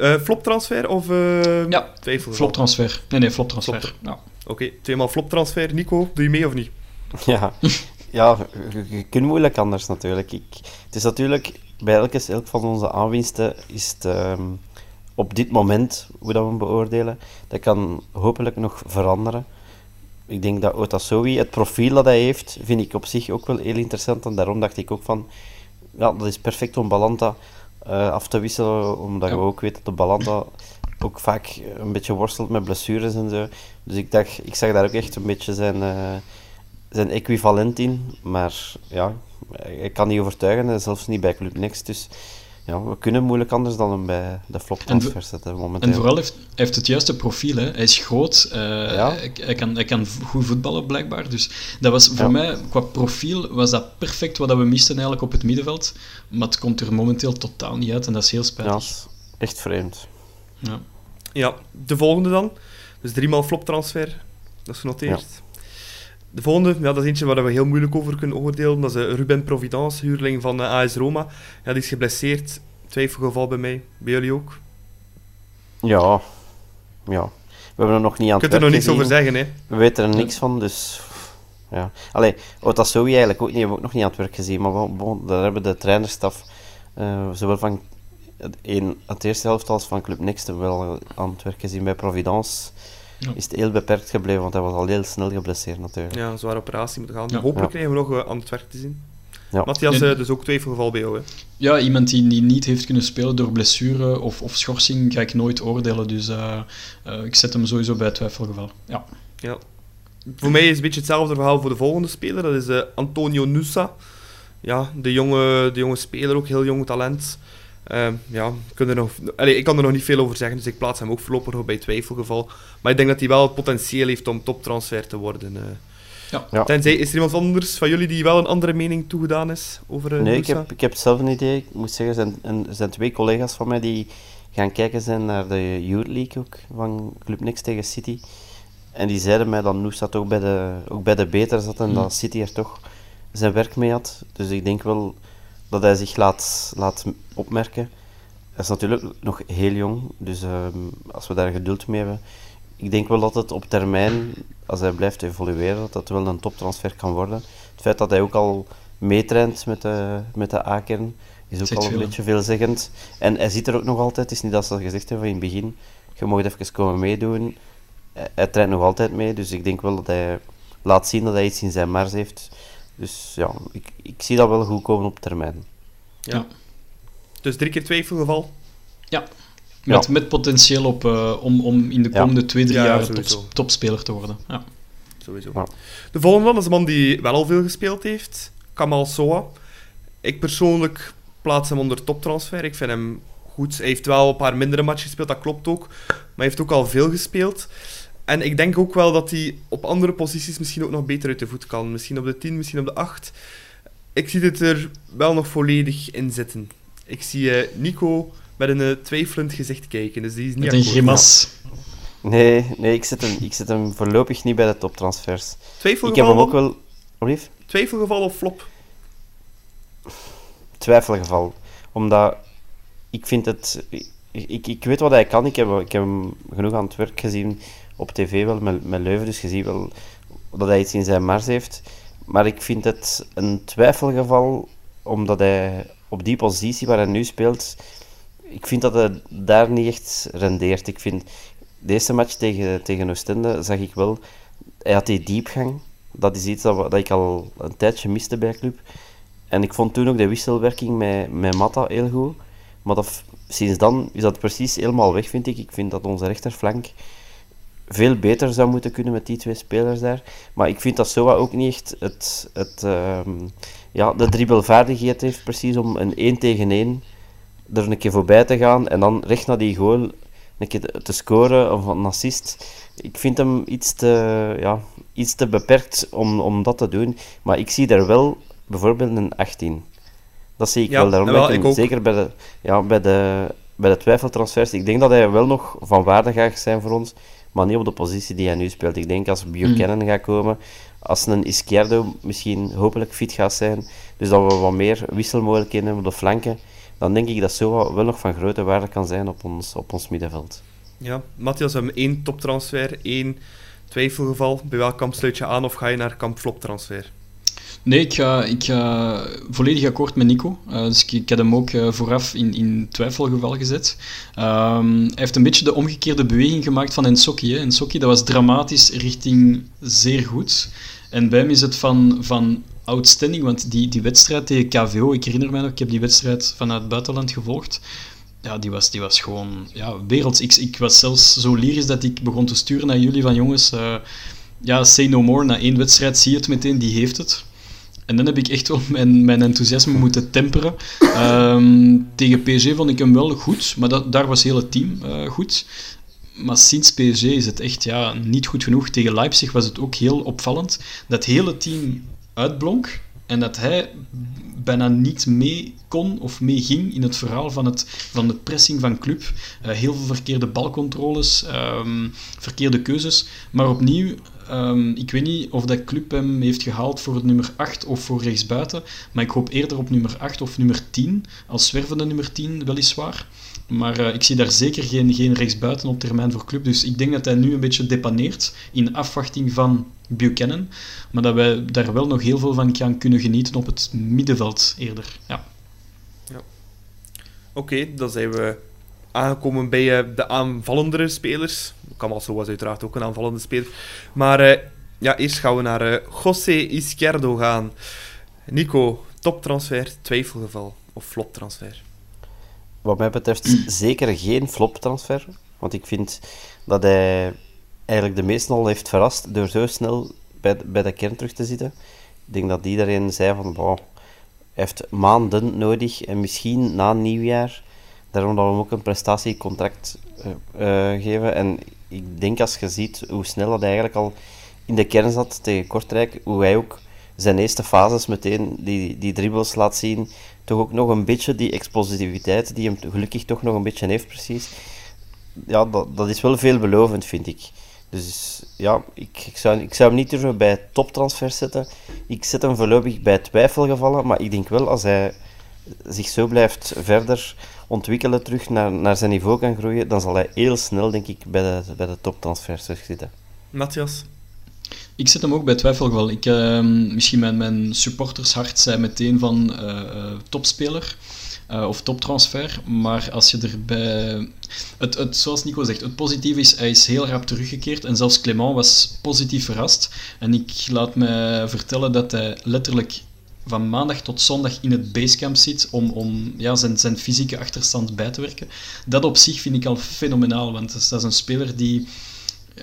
Eh, floptransfer of eh Ja, twijfelgeval? Floptransfer. Nee, nee, floptransfer. Flop. Ja. Oké, tweemaal floptransfer. Nico, doe je mee of niet? Ja, ja je, kunt moeilijk anders natuurlijk. Ik, het is natuurlijk, bij elke, elk van onze aanwinsten is het ehm, op dit moment, hoe dat we hem beoordelen, dat kan hopelijk nog veranderen. Ik denk dat Otasowi, het profiel dat hij heeft, vind ik op zich ook wel heel interessant. En daarom dacht ik ook van, ja, dat is perfect om Balanta eh, af te wisselen, omdat Ja. we ook weten dat de Balanta ook vaak een beetje worstelt met blessures en zo. Dus ik dacht, ik zag daar ook echt een beetje zijn... eh, zijn equivalent in, maar ja, ik kan niet overtuigen, en zelfs niet bij Club Next. Dus ja, we kunnen moeilijk anders dan hem bij de flop transfer zetten momenteel. En vooral heeft hij heeft het juiste profiel. Hè. Hij is groot, eh, Ja. hij, hij kan, hij kan goed voetballen blijkbaar. Dus dat was voor Ja. mij, qua profiel, was dat perfect wat we misten eigenlijk op het middenveld. Maar het komt er momenteel totaal niet uit en dat is heel ja, spijtig. dat is echt vreemd. Ja. Ja, de volgende dan. Dus driemaal floptransfer. Dat is genoteerd. De volgende, ja, dat is eentje waar we heel moeilijk over kunnen oordelen. Dat is eh, Ruben Providence, huurling van eh, AS Roma. Ja, die is geblesseerd. Twijfelgeval bij mij. Bij jullie ook. Ja, ja. We hebben er nog niet aan Je kunt er nog niks over zeggen, hè. We weten er niks van, dus... Ja. Allee, Otasowi eigenlijk ook niet, hebben we ook nog niet aan het werk gezien, maar bon, daar hebben de trainerstaf, eh, zowel van het, een, het eerste helft als van Club Next, wel aan het werk gezien. Bij Providence. Is het heel beperkt gebleven, want hij was al heel snel geblesseerd natuurlijk. Ja, een zware operatie moeten gaan. Ja. Hopelijk Ja. krijgen we nog eh, aan het werk te zien. Ja. Matthias, En- eh, dus ook twijfelgeval bij jou, hè. ja, iemand die, die niet heeft kunnen spelen door blessure of, of schorsing ga ik nooit oordelen. Dus eh, eh, ik zet hem sowieso bij twijfelgeval. Ja. Ja. Voor mij is het een beetje hetzelfde verhaal voor de volgende speler. Dat is eh, Antonio Nusa. Ja, de jonge, de jonge speler, ook heel jong talent. Ehm, ja, ik kan, er nog, allee, ik kan er nog niet veel over zeggen, dus ik plaats hem ook voorlopig nog bij twijfelgeval. Maar ik denk dat hij wel het potentieel heeft om toptransfer te worden. eh. Ja. Ja. Tenzij, is er iemand anders van jullie die wel een andere mening toegedaan is over eh, Nee, ik heb, ik heb zelf een idee. Ik moet zeggen, er zijn, er zijn twee collega's van mij die gaan kijken zijn naar de Youth League ook, van Club Next tegen City. En die zeiden mij dat Noosa toch bij de, ook bij de beter zat en Hmm. dat City er toch zijn werk mee had. Dus ik denk wel dat hij zich laat, laat opmerken. Hij is natuurlijk nog heel jong, dus ehm, als we daar geduld mee hebben, ik denk wel dat het op termijn, als hij blijft evolueren, dat dat wel een toptransfer kan worden. Het feit dat hij ook al meetraint met de, met de A-kern, is ook al een veel, beetje veelzeggend. En hij zit er ook nog altijd, het is niet dat ze gezegd hebben in het begin, je mag even komen meedoen. Hij, hij traint nog altijd mee, dus ik denk wel dat hij laat zien dat hij iets in zijn mars heeft. Dus ja, ik, ik zie dat wel goed komen op termijn. Ja. Dus drie keer twijfelgeval. Met, Ja. met potentieel op, eh, om, om in de Ja. komende twee, drie Ja, jaar topspeler te worden. Ja. Sowieso. Ja. De volgende man is een man die wel al veel gespeeld heeft. Kamal Soa. Ik persoonlijk plaats hem onder toptransfer. Ik vind hem goed. Hij heeft wel een paar mindere matches gespeeld, dat klopt ook. Maar hij heeft ook al veel gespeeld. En ik denk ook wel dat hij op andere posities misschien ook nog beter uit de voet kan. Misschien op de 10, misschien op de 8. Ik zie dit er wel nog volledig in zitten. Ik zie eh, Nico met een eh, twijfelend gezicht kijken. Dus die is niet Met een grimas. Nee, nee ik, zet hem, ik zet hem voorlopig niet bij de toptransfers. Ik Twijfelgeval, heb hem ook wel... Olief? Twijfelgeval of flop? twijfelgeval. Omdat ik vind het... Ik, ik, ik weet wat hij kan. Ik heb, ik heb hem genoeg aan het werk gezien op tv wel, met, met Leuven. Dus je ziet wel dat hij iets in zijn mars heeft. Maar ik vind het een twijfelgeval, omdat hij op die positie waar hij nu speelt... Ik vind dat hij daar niet echt rendeert. Ik vind... De eerste match tegen, tegen Oostende zag ik wel... Hij had die diepgang. Dat is iets dat, dat ik al een tijdje miste bij club. En ik vond toen ook de wisselwerking met, met Matta heel goed. Maar dat, sinds dan is dat precies helemaal weg, vind ik. Ik vind dat onze rechterflank veel beter zou moeten kunnen met die twee spelers daar. Maar ik vind dat Soa ook niet echt het, het, ehm, ja, de dribbelvaardigheid heeft precies om een 1 tegen 1 er een keer voorbij te gaan en dan recht naar die goal een keer te- scoren of een assist. Ik vind hem iets te, ja, iets te beperkt om, om dat te doen. Maar ik zie er wel bijvoorbeeld een 18. Dat zie ik Ja, wel. Daarom wel, ik hem zeker bij de, ja, bij, de, bij de twijfeltransfers. Ik denk dat hij wel nog van waarde gaat zijn voor ons, maar niet op de positie die hij nu speelt. Ik denk als Buchanan gaat komen, als een Izquierdo misschien hopelijk fit gaat zijn, dus dat we wat meer wisselmogelijkheden hebben op de flanken, dan denk ik dat Soa wel nog van grote waarde kan zijn op ons, op ons middenveld. Ja, Matthias, we hebben één toptransfer, één twijfelgeval. Bij welk kamp sluit je aan of ga je naar kamp floptransfer? Nee, ik ga, volledig akkoord met Nico. Eh, dus ik, heb hem ook eh, vooraf in, in twijfelgeval gezet. Ehm, hij heeft een beetje de omgekeerde beweging gemaakt van Ensocchi. hè. Ensocchi, dat was dramatisch richting zeer goed. En bij hem is het van, van outstanding, want die, die wedstrijd tegen KVO, ik herinner mij nog, ik heb die wedstrijd vanuit het buitenland gevolgd. Ja, die was, die was gewoon ja, werelds. Ik, ik was zelfs zo lyrisch dat ik begon te sturen naar jullie van jongens, eh, ja, say no more. Na één wedstrijd zie je het meteen, die heeft het. En dan heb ik echt wel mijn, mijn enthousiasme moeten temperen. Ehm, tegen PSG vond ik hem wel goed, maar dat, daar was het team eh, goed. Maar sinds PSG is het echt ja, niet goed genoeg. Tegen Leipzig was het ook heel opvallend dat hele team uitblonk en dat hij bijna niet mee kon of mee ging in het verhaal van, het, van de pressing van club. Eh, heel veel verkeerde balcontroles, ehm, verkeerde keuzes. Maar opnieuw, ehm, ik weet niet of dat club hem heeft gehaald voor het nummer 8 of voor rechtsbuiten. Maar ik hoop eerder op nummer 8 of nummer 10, als zwervende nummer 10 weliswaar. Maar eh, ik zie daar zeker geen, geen rechtsbuiten op termijn voor club. Dus ik denk dat hij nu een beetje depaneert in afwachting van Buchanan. Maar dat wij daar wel nog heel veel van gaan kunnen genieten op het middenveld eerder. Ja. Oké, dan zijn we aangekomen bij eh, de aanvallendere spelers. Camalso was uiteraard ook een aanvallende speler. Maar eh, ja, eerst gaan we naar eh, José Izquierdo gaan. Nico, toptransfer, twijfelgeval of floptransfer? Wat mij betreft zeker geen flop-transfer. Want ik vind dat hij eigenlijk de meesten al heeft verrast door zo snel bij de, bij de kern terug te zitten. Ik denk dat iedereen zei van, wow, hij heeft maanden nodig en misschien na nieuwjaar. Daarom dat we hem ook een prestatiecontract eh, eh, geven. En ik denk als je ziet hoe snel dat hij eigenlijk al in de kern zat tegen Kortrijk, hoe hij ook zijn eerste fases meteen die, die dribbles laat zien, toch ook nog een beetje die explosiviteit die hem gelukkig toch nog een beetje heeft precies. Ja, dat, dat is wel veelbelovend, vind ik. Dus ja, ik, ik, zou, ik zou hem niet durven bij toptransfers zetten. Ik zet hem voorlopig bij twijfelgevallen, maar ik denk wel als hij zich zo blijft verder ontwikkelen terug naar, naar zijn niveau kan groeien, dan zal hij heel snel, denk ik, bij de, bij de toptransfers zitten. Matthias? Ik zit hem ook bij twijfelgeval. Ik, uh, misschien mijn, mijn supportershart zei meteen van uh, topspeler uh, of toptransfer. Maar als je erbij. Het, het, zoals Nico zegt, het positieve is, hij is heel rap teruggekeerd. En zelfs Clement was positief verrast. En ik laat me vertellen dat hij letterlijk van maandag tot zondag in het basecamp zit om, om ja, zijn, zijn fysieke achterstand bij te werken. Dat op zich vind ik al fenomenaal, want dat is een speler die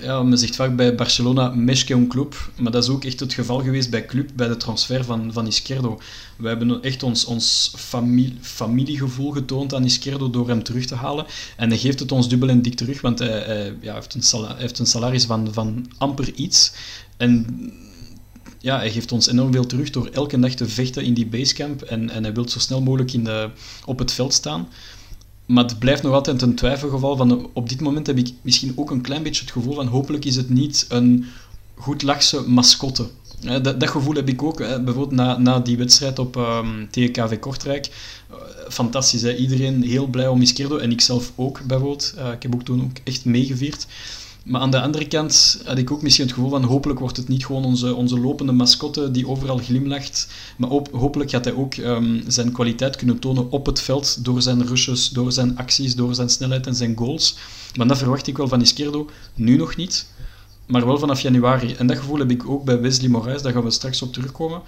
ja, men zegt vaak bij Barcelona Meschke un club, maar dat is ook echt het geval geweest bij club, bij de transfer van, van Izquierdo. We hebben echt ons, ons familie, familiegevoel getoond aan Izquierdo door hem terug te halen. En hij geeft het ons dubbel en dik terug, want hij, ja, heeft, een heeft een salaris van, van amper iets. En ja, hij geeft ons enorm veel terug door elke dag te vechten in die basecamp. En, en hij wil zo snel mogelijk in de, op het veld staan. Maar het blijft nog altijd een twijfelgeval. Van, op dit moment heb ik misschien ook een klein beetje het gevoel van hopelijk is het niet een goed lachse mascotte. Dat, dat, gevoel heb ik ook, bijvoorbeeld na, na die wedstrijd op um, tegen KV Kortrijk. Uh, fantastisch, hè? iedereen heel blij om Izquierdo en ik zelf ook bijvoorbeeld. Ik heb ook toen ook echt meegevierd. Maar aan de andere kant had ik ook misschien het gevoel van hopelijk wordt het niet gewoon onze, onze lopende mascotte die overal glimlacht. Maar op, hopelijk gaat hij ook um, zijn kwaliteit kunnen tonen op het veld door zijn rushes, door zijn acties, door zijn snelheid en zijn goals. Maar dat verwacht ik wel van Izquierdo. Nu nog niet, maar wel vanaf januari. En dat gevoel heb ik ook bij Wesley Moraes, daar gaan we straks op terugkomen.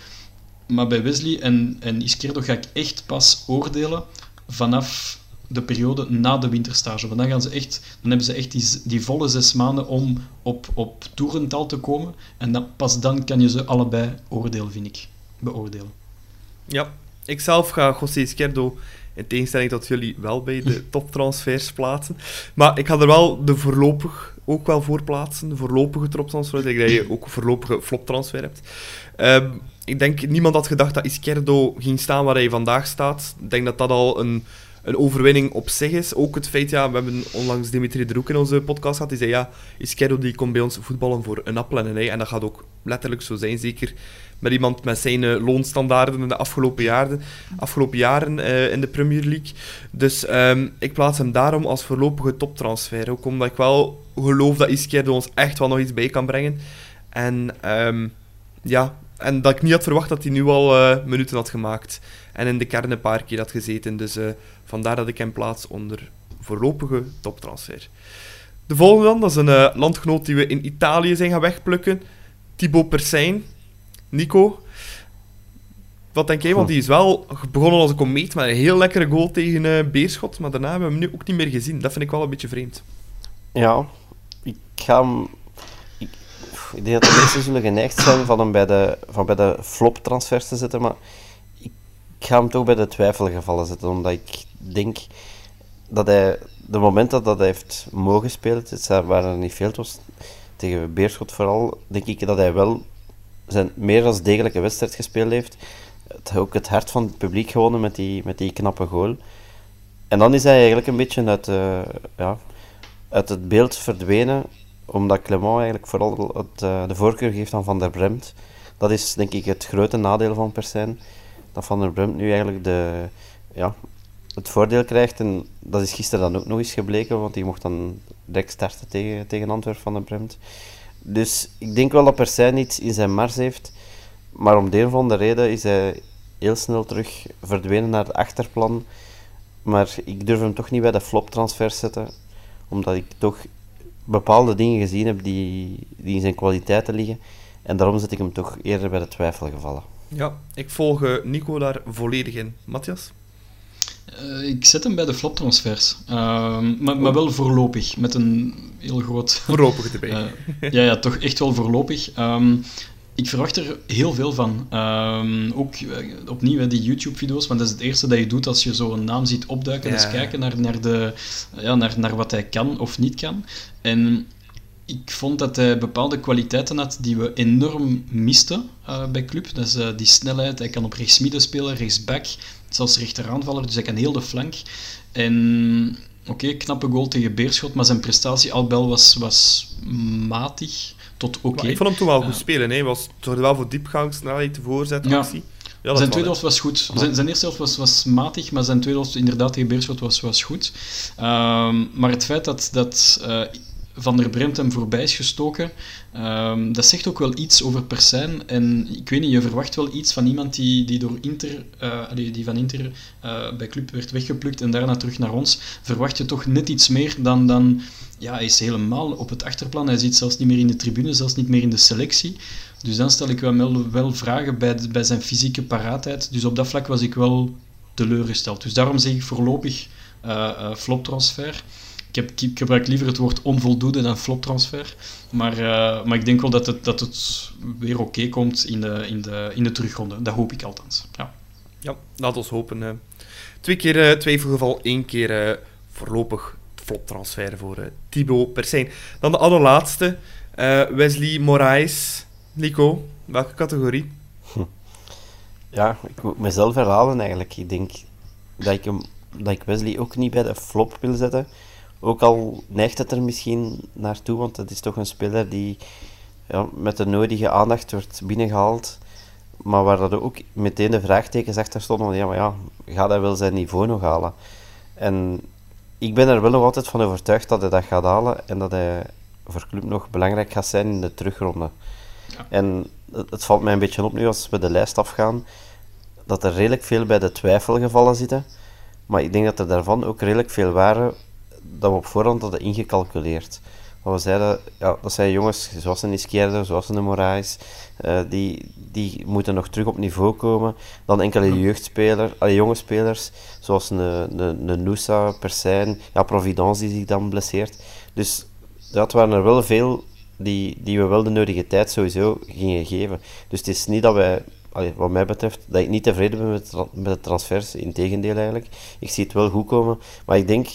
Maar bij Wesley en, en ga ik echt pas oordelen vanaf de periode na de winterstage. Want dan, gaan ze echt, dan hebben ze echt die, die volle zes maanden om op, op toerental te komen. En dan, pas dan kan je ze allebei oordelen, vind ik. Beoordelen. Ja, ik zelf ga José Izquierdo in tegenstelling tot jullie wel bij de toptransfers plaatsen. Maar ik ga er wel de voorlopig ook wel voor plaatsen. De voorlopige toptransfer. Ik dat je ook een voorlopige floptransfer hebt. Um, ik denk, niemand had gedacht dat Izquierdo ging staan waar hij vandaag staat. Ik denk dat dat al een een overwinning op zich is. Ook het feit, ja, we hebben onlangs Dimitri de Roek in onze podcast gehad, die zei, ja, Isquero die komt bij ons voetballen voor een appel en een ei. En dat gaat ook letterlijk zo zijn, zeker met iemand met zijn uh, loonstandaarden in de afgelopen jaren, afgelopen jaren uh, in de Premier League. Dus um, ik plaats hem daarom als voorlopige toptransfer. Ook omdat ik wel geloof dat Isquero ons echt wel nog iets bij kan brengen. En um, ja, en dat ik niet had verwacht dat hij nu al uh, minuten had gemaakt. En in de kern een paar keer had gezeten. Dus vandaar dat ik hem plaats onder voorlopige toptransfer. De volgende dan, dat is een uh, landgenoot die we in Italië zijn gaan wegplukken. Thibaut Persijn. Nico, wat denk jij? Want die is wel begonnen als een komeet met een heel lekkere goal tegen uh, Beerschot. Maar daarna hebben we hem nu ook niet meer gezien. Dat vind ik wel een beetje vreemd. Ja, ik ga hem ik denk dat de meesten zullen geneigd zijn van hem bij de, van bij de flop-transfers te zetten, maar ik ga hem toch bij de twijfelgevallen zetten, omdat ik denk dat hij, de momenten dat hij heeft mogen spelen, het waren er niet veel, was tegen Beerschot vooral, denk ik dat hij wel zijn meer dan degelijke wedstrijd gespeeld heeft. Het, ook het hart van het publiek gewonnen met die, met die knappe goal. En dan is hij eigenlijk een beetje uit, uh, ja, uit het beeld verdwenen omdat Clement eigenlijk vooral het, uh, de voorkeur geeft aan Van der Bremt. Dat is denk ik het grote nadeel van Persijn. Dat Van der Bremt nu eigenlijk de, ja, het voordeel krijgt. En dat is gisteren dan ook nog eens gebleken, want die mocht dan direct starten tegen, tegen Antwerp van der Bremt. Dus ik denk wel dat Persijn iets in zijn mars heeft. Maar om de een of andere reden is hij heel snel terug verdwenen naar het achterplan. Maar ik durf hem toch niet bij de flop-transfer zetten. Omdat ik toch bepaalde dingen gezien heb die, die in zijn kwaliteiten liggen. En daarom zet ik hem toch eerder bij de twijfel gevallen. Ja, ik volg uh, Nico daar volledig in. Matthias? Uh, ik zet hem bij de floptransfers. Uh, maar, maar wel voorlopig, met een heel groot... Voorlopig erbij. uh, ja, ja, toch echt wel voorlopig. Um, ik verwacht er heel veel van. Um, ook opnieuw die YouTube-video's, want dat is het eerste dat je doet als je zo'n naam ziet opduiken. Ja. Dus kijken naar, naar, de, ja, naar, naar wat hij kan of niet kan. En ik vond dat hij bepaalde kwaliteiten had die we enorm misten uh, bij club. Dat is uh, die snelheid. Hij kan op rechtsmidden spelen, rechtsback, zelfs rechteraanvaller. Dus hij kan heel de flank. En oké, okay, knappe goal tegen Beerschot, maar zijn prestatie al wel was, was matig tot oké. Okay. Ik vond hem toen wel goed spelen. Hij was toch wel voor diepgang, snelheid, voorzet, actie. dat zijn tweede helft was goed. Zijn, zijn eerste helft was, was matig, maar zijn tweede helft inderdaad tegen Beerschot was, was goed. Ehm, maar het feit dat, dat eh, Van der Bremt hem voorbij is gestoken, ehm, dat zegt ook wel iets over Persijn. En ik weet niet, je verwacht wel iets van iemand die, die door Inter, eh, allee, die van Inter eh, bij club werd weggeplukt en daarna terug naar ons, verwacht je toch net iets meer dan... dan ja, hij is helemaal op het achterplan. Hij zit zelfs niet meer in de tribune, zelfs niet meer in de selectie. Dus dan stel ik wel, wel vragen bij, bij zijn fysieke paraatheid. Dus op dat vlak was ik wel teleurgesteld. Dus daarom zeg ik voorlopig eh eh, floptransfer. Ik, heb, ik gebruik liever het woord onvoldoende dan floptransfer. Maar, eh, maar ik denk wel dat het, dat het weer oké komt in de, in, de, in de terugronde. Dat hoop ik althans. Ja. Ja, laat ons hopen. eh. Twee keer eh, twijfelgeval, één keer voorlopig floptransfer voor Thibaut Persijn. Dan de allerlaatste, eh, Wesley Moraes. Nico, welke categorie? Ja, ik moet mezelf herhalen eigenlijk. Ik denk dat ik, hem, dat ik Wesley ook niet bij de flop wil zetten. Ook al neigt het er misschien naartoe, want het is toch een speler die ja, met de nodige aandacht wordt binnengehaald. Maar waar dat ook meteen de vraagtekens achter stonden van ja, maar ja, gaat hij wel zijn niveau nog halen? En ik ben er wel nog altijd van overtuigd dat hij dat gaat halen en dat hij voor club nog belangrijk gaat zijn in de terugronde. En het, het valt mij een beetje op nu als we de lijst afgaan, dat er redelijk veel bij de twijfelgevallen zitten. Maar ik denk dat er daarvan ook redelijk veel waren dat we op voorhand hadden ingecalculeerd. Dat we zeiden, ja, dat zijn jongens zoals een Izquierdo, zoals een Moraes, eh, die, die moeten nog terug op niveau komen. Dan enkele jeugdspelers, allee, jonge spelers, zoals een, een, een Noosa, Persijn, ja, Providence die zich dan blesseert. Dus dat waren er wel veel die, die we wel de nodige tijd sowieso gingen geven. Dus het is niet dat wij, allee, wat mij betreft, dat ik niet tevreden ben met, met de transfers. Integendeel eigenlijk. Ik zie het wel goed komen. Maar ik denk,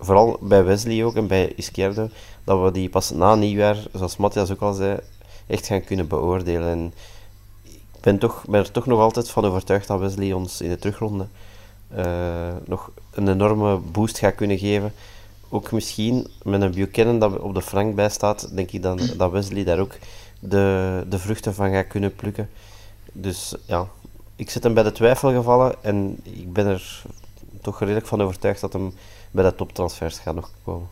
vooral bij Wesley ook en bij Izquierdo, dat we die pas na nieuwjaar, zoals Matthias ook al zei, echt gaan kunnen beoordelen. En ik ben, toch, ben er toch nog altijd van overtuigd dat Wesley ons in de terugronde eh, nog een enorme boost gaat kunnen geven. Ook misschien met een Buchanan dat op de frank bij staat, denk ik dan dat Wesley daar ook de, de vruchten van gaat kunnen plukken. Dus ja, ik zit hem bij de twijfelgevallen en ik ben er toch redelijk van overtuigd dat hem bij de toptransfers gaat nog komen.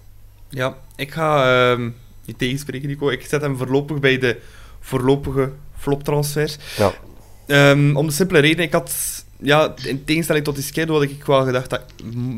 Ja, ik ga ehm niet tegenspreken, Nico. Ik zet hem voorlopig bij de voorlopige floptransfers. Ja, Ehm, om de simpele reden, ik had, ja, in tegenstelling tot die scheido had ik wel gedacht dat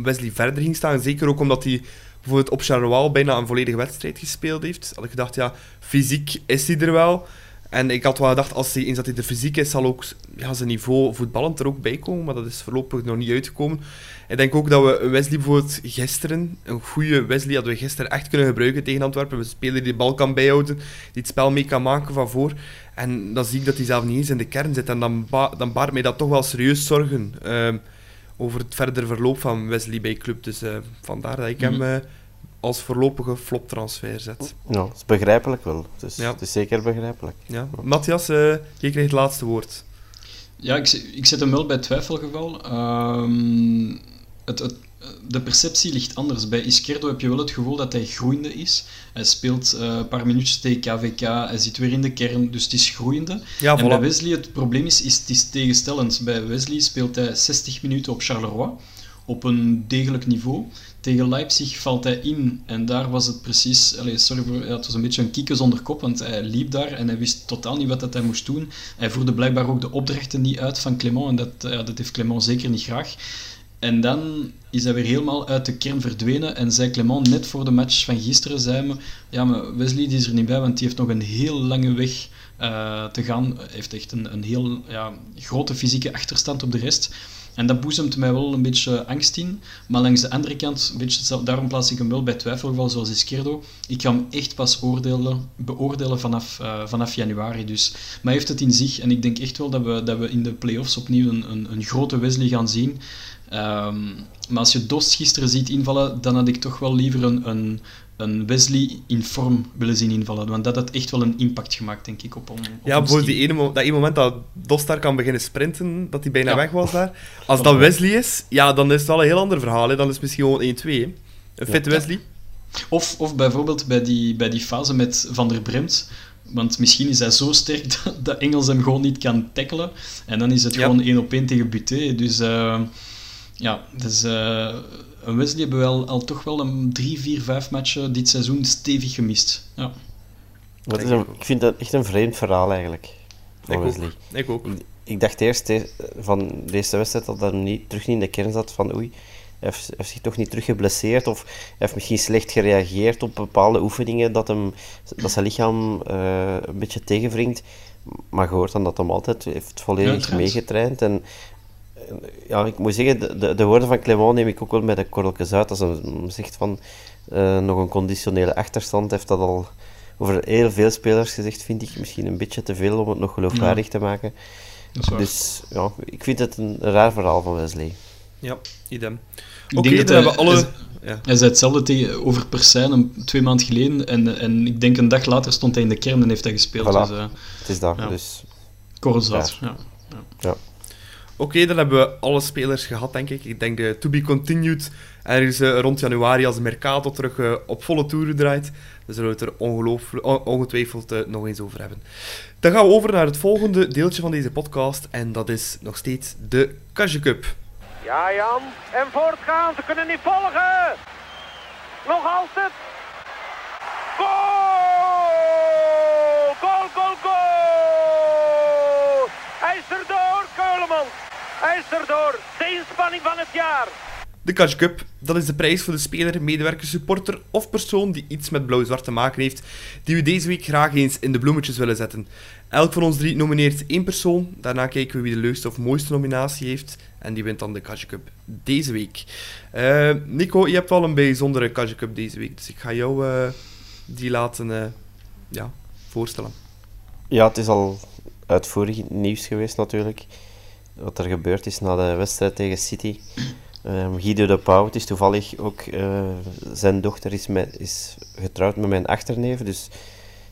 Wesley verder ging staan. Zeker ook omdat hij bijvoorbeeld op Charleroi bijna een volledige wedstrijd gespeeld heeft. Had ik gedacht, ja, fysiek is hij er wel. En ik had wel gedacht, als hij eens dat hij er fysiek is, zal ook ja, zijn niveau voetballend er ook bij komen. Maar dat is voorlopig nog niet uitgekomen. Ik denk ook dat we Wesley bijvoorbeeld gisteren, een goede Wesley hadden we gisteren echt kunnen gebruiken tegen Antwerpen. Een speler die de bal kan bijhouden, die het spel mee kan maken van voor. En dan zie ik dat hij zelf niet eens in de kern zit. En dan, ba dan baart mij dat toch wel serieus zorgen ehm, over het verdere verloop van Wesley bij club. Dus eh, vandaar dat ik hem Mhm. Als voorlopige floptransfer zet. ja dat is begrijpelijk wel. Dus Ja. Het is zeker begrijpelijk. Ja. Matthias, eh je krijgt het laatste woord. Ja, ik, ik zet hem wel bij twijfelgeval. Ehm, het, het, de perceptie ligt anders. Bij Izquierdo heb je wel het gevoel dat hij groeiende is. Hij speelt eh, een paar minuutjes tegen KVK, hij zit weer in de kern, dus het is groeiende. Ja, en bij. Wesley, het probleem is, is, het is tegenstellend. Bij Wesley speelt hij 60 minuten op Charleroi, op een degelijk niveau. Tegen Leipzig valt hij in en daar was het precies... Allez, sorry voor, het was een beetje een kieken zonder kop, want hij liep daar en hij wist totaal niet wat hij moest doen. Hij voerde blijkbaar ook de opdrachten niet uit van Clement en dat, ja, dat heeft Clement zeker niet graag. En dan is hij weer helemaal uit de kern verdwenen en zei Clement net voor de match van gisteren, zei ja, Wesley die is er niet bij, want die heeft nog een heel lange weg eh, te gaan. Hij heeft echt een, een heel ja, grote fysieke achterstand op de rest. En dat boezemt mij wel een beetje angst in. Maar langs de andere kant, een beetje daarom plaats ik hem wel bij twijfelgeval, zoals Izquierdo. Ik ga hem echt pas oordelen, beoordelen vanaf, eh, vanaf januari. Dus. Maar heeft het in zich. En ik denk echt wel dat we, dat we in de play-offs opnieuw een, een, een grote Wesley gaan zien. Ehm, maar als je Dost gisteren ziet invallen, dan had ik toch wel liever een, een, een Wesley in vorm willen zien invallen. Want dat had echt wel een impact gemaakt, denk ik, op, op Ja, bijvoorbeeld die ene, dat ene moment dat Dostar kan beginnen sprinten, dat hij bijna Ja. weg was daar. Als dat Wesley is, ja, dan is het wel een heel ander verhaal. Hè. Dan is het misschien gewoon 1-2. hè. Een Ja. Wesley. Of, of bijvoorbeeld bij die, bij die fase met Van der Bremt, Want misschien is hij zo sterk dat, dat Engels hem gewoon niet kan tackelen. En dan is het Ja. gewoon één op één tegen Buté. Dus eh, ja, dus, eh, Wesley hebben wel al toch wel een drie, vier, vijf matchen dit seizoen stevig gemist. Ja. Is een, ik vind dat echt een vreemd verhaal eigenlijk. Van Ik ook. Ik ook. Ik, ik dacht eerst eh, van deze wedstrijd dat hij niet, terug niet in de kern zat van oei, hij heeft, zich toch niet terug geblesseerd of hij heeft misschien slecht gereageerd op bepaalde oefeningen dat, hem, dat zijn lichaam eh, een beetje tegenwringt. Maar je hoort dan dat hem altijd heeft volledig meegetraind. En ja, ik moet zeggen, de, de, de woorden van Clement neem ik ook wel met de korreltjes uit. Als hij zegt van eh, nog een conditionele achterstand, heeft dat al over heel veel spelers gezegd, vind ik misschien een beetje te veel om het nog geloofwaardig te maken. Dus ja, ik vind het een, raar verhaal van Wesley. Ja, idem. Ik Oké, dan dat hebben we alle... Ja. Hij zei hetzelfde tegen, over Persijn een, twee maanden geleden. En, en ik denk een dag later stond hij in de kern en heeft hij gespeeld. Voilà. Dus uh, Het is dat. Ja. Dus korrelzout. Ja. Oké, dan hebben we alle spelers gehad, denk ik. Ik denk de to be continued. Ergens eh, rond januari, als de Mercato terug eh, op volle toeren draait. Dan zullen we het er ongetwijfeld eh, nog eens over hebben. Dan gaan we over naar het volgende deeltje van deze podcast. En dat is nog steeds de Kasje Cup. Ja, Jan. En voortgaan. Ze kunnen niet volgen. Nog altijd. Goal! Goal, goal, goal! Hij is er door, Keulemans. Hij is er door. De inspanning van het jaar. De Cash Cup, dat is de prijs voor de speler, medewerker, supporter of persoon die iets met blauw-zwart te maken heeft, die we deze week graag eens in de bloemetjes willen zetten. Elk van ons drie nomineert één persoon, daarna kijken we wie de leukste of mooiste nominatie heeft, en die wint dan de Cash Cup deze week. Eh, Nico, je hebt wel een bijzondere Cash Cup deze week, dus ik ga jou eh, die laten eh, ja, voorstellen. ja, het is al uitvoerig nieuws geweest natuurlijk. Wat er gebeurd is na de wedstrijd tegen City. Ehm, Guido de Pauw, het is toevallig ook, eh, zijn dochter is, met, is getrouwd met mijn achterneef, dus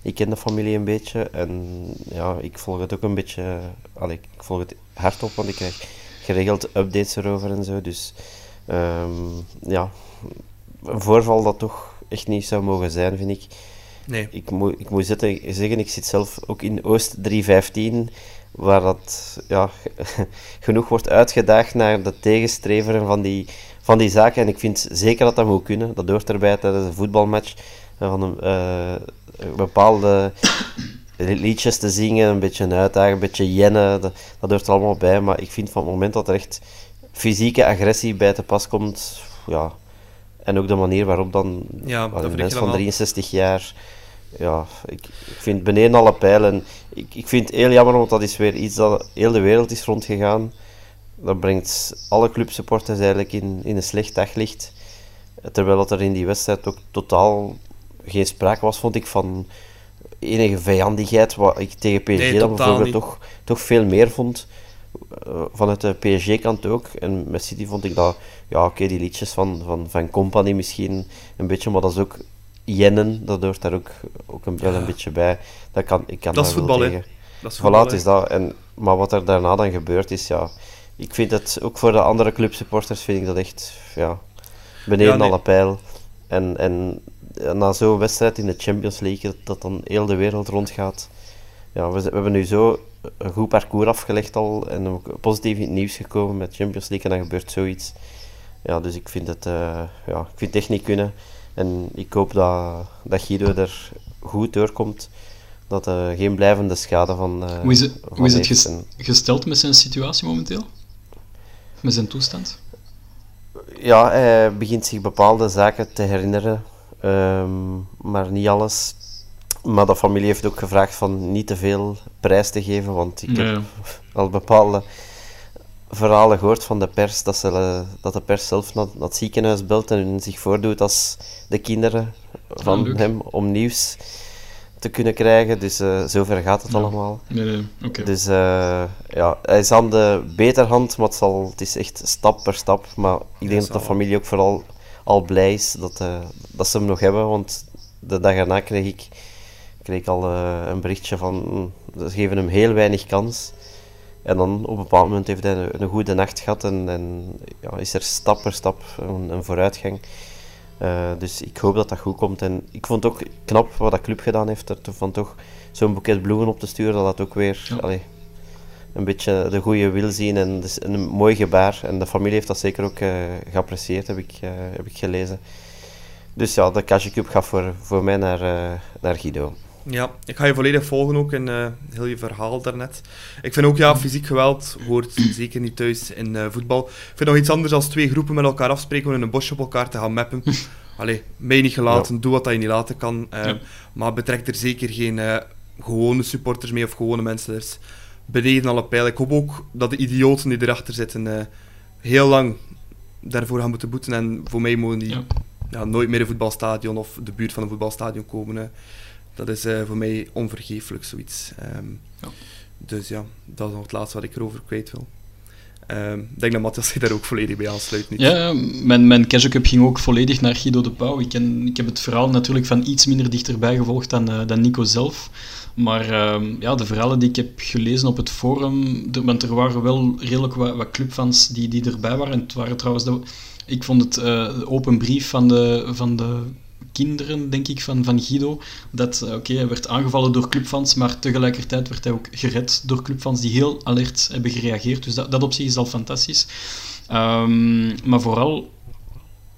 ik ken de familie een beetje. En ja, ik volg het ook een beetje, allee, ik volg het hardop, want ik krijg geregeld updates erover en zo. Dus ehm, ja, een voorval dat toch echt niet zou mogen zijn, vind ik. Nee. Ik moet, ik moet zitten, zeggen, ik zit zelf ook in Oost 315, waar dat ja, genoeg wordt uitgedaagd naar de tegenstreveren van die, van die zaken. En ik vind zeker dat dat moet kunnen. Dat hoort erbij tijdens een voetbalmatch. eh, Van een, eh, bepaalde liedjes te zingen, een beetje uitdagen, een beetje jennen. Dat, dat hoort er allemaal bij. Maar ik vind van het moment dat er echt fysieke agressie bij te pas komt, ja, en ook de manier waarop dan Ja, een mens van helemaal. 63 jaar, ja, ik, ik vind beneden alle pijlen. Ik, ik vind het heel jammer, want dat is weer iets dat heel de wereld is rondgegaan. Dat brengt alle clubsupporters eigenlijk in, in een slecht daglicht. Terwijl dat er in die wedstrijd ook totaal geen sprake was, vond ik, van enige vijandigheid. Wat ik tegen PSG Nee, dan bijvoorbeeld niet. toch, toch veel meer vond. Eh, vanuit de PSG-kant ook. En met City vond ik dat, ja, oké, die liedjes van, van, van Company misschien een beetje, maar dat is ook jennen, dat hoort daar ook, ook een, wel een beetje bij. Dat kan, ik kan Dat is voetbal, hè. Dat is voetbal, is dat. En, maar wat er daarna dan gebeurd is, ja, ik vind het ook voor de andere clubsupporters vind ik dat echt, ja, beneden Ja, nee. alle pijl. En, en na zo'n wedstrijd in de Champions League, dat, dat dan heel de wereld rondgaat. Ja, we, we hebben nu zo een goed parcours afgelegd al en ook positief in het nieuws gekomen met Champions League en dan gebeurt zoiets. Ja, dus ik vind het, eh, ja, ik vind het echt niet kunnen. En ik hoop dat, dat Guido er goed doorkomt. Dat er geen blijvende schade van. eh, Hoe is het, hoe is het ges- gesteld met zijn situatie momenteel? Met zijn toestand? ja, hij begint zich bepaalde zaken te herinneren, ehm, maar niet alles. Maar de familie heeft ook gevraagd van niet te veel prijs te geven, want ik heb al bepaalde verhalen gehoord van de pers, dat, ze, eh, dat de pers zelf naar, naar het ziekenhuis belt en zich voordoet als de kinderen van Ah, hem om nieuws te kunnen krijgen. Dus eh, zover gaat het Ja. allemaal. Nee, nee, oké. Dus eh, ja, hij is aan de beterhand, maar het, zal, het is echt stap per stap. Maar ik denk dat de familie ook vooral al blij is dat, eh, dat ze hem nog hebben, want de dag erna kreeg ik, kreeg ik al eh, een berichtje van mm, ze geven hem heel weinig kans. En dan op een bepaald moment heeft hij een, een goede nacht gehad en, en ja, is er stap per stap een, een vooruitgang. Uh, dus ik hoop dat dat goed komt. En ik vond ook knap wat dat club gedaan heeft, er van toch zo'n boeket bloemen op te sturen, dat dat ook weer ja. allee, een beetje de goede wil zien en dus een mooi gebaar. En de familie heeft dat zeker ook uh, geapprecieerd, heb ik, uh, heb ik gelezen. Dus ja, de Cash Cup gaat voor, voor mij naar, naar Guido. Ja, ik ga je volledig volgen ook in uh, heel je verhaal daarnet. Ik vind ook, ja, fysiek geweld hoort zeker niet thuis in uh, voetbal. Ik vind nog iets anders als twee groepen met elkaar afspreken om in een bosje op elkaar te gaan mappen. Allee, mij niet gelaten, ja. doe wat je niet laten kan. Uh, ja. Maar betrek er zeker geen gewone supporters mee of gewone mensen. Is beneden alle pijl. Ik hoop ook dat de idioten die erachter zitten heel lang daarvoor gaan moeten boeten. En voor mij mogen die ja. nooit meer in een voetbalstadion of de buurt van een voetbalstadion komen. Dat is uh, voor mij onvergeeflijk, zoiets. Um, ja. Dus ja, dat is nog het laatste wat ik erover kwijt wil. Um, ik denk dat Matthias zich daar ook volledig bij aansluit. Niet? Ja, mijn, mijn Casual Cup ging ook volledig naar Guido de Pauw. Ik, ken, ik heb het verhaal natuurlijk van iets minder dichterbij gevolgd dan, uh, dan Nico zelf. Maar um, ja, de verhalen die ik heb gelezen op het forum, er, want er waren wel redelijk wat, wat clubfans die, die erbij waren. En het waren trouwens, de, ik vond het uh, de open brief van de, van de kinderen, denk ik, van, van Guido. Dat, eh, oké, hij werd aangevallen door clubfans, maar tegelijkertijd werd hij ook gered door clubfans die heel alert hebben gereageerd. Dus dat, dat op zich is al fantastisch. Um, maar vooral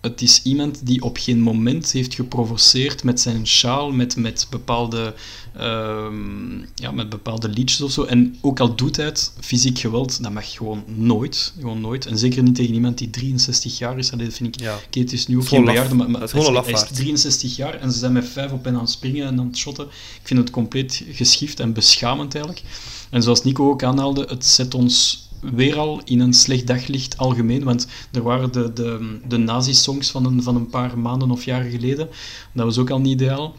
het is iemand die op geen moment heeft geprovoceerd met zijn sjaal, met, met, bepaalde, um, ja, met bepaalde liedjes of zo. En ook al doet hij het, fysiek geweld, dat mag gewoon nooit. Gewoon nooit. En zeker niet tegen iemand die 63 jaar is. Dat vind ik, ja. okay, is nu ook geen bejaarde, maar, maar hij, is 63 jaar en ze zijn met vijf op en aan het springen en aan het shotten. Ik vind het compleet geschift en beschamend eigenlijk. En zoals Nico ook aanhaalde, het zet ons weer al in een slecht daglicht algemeen. Want er waren de, de, de nazi-songs van een, van een paar maanden of jaren geleden. Dat was ook al niet ideaal.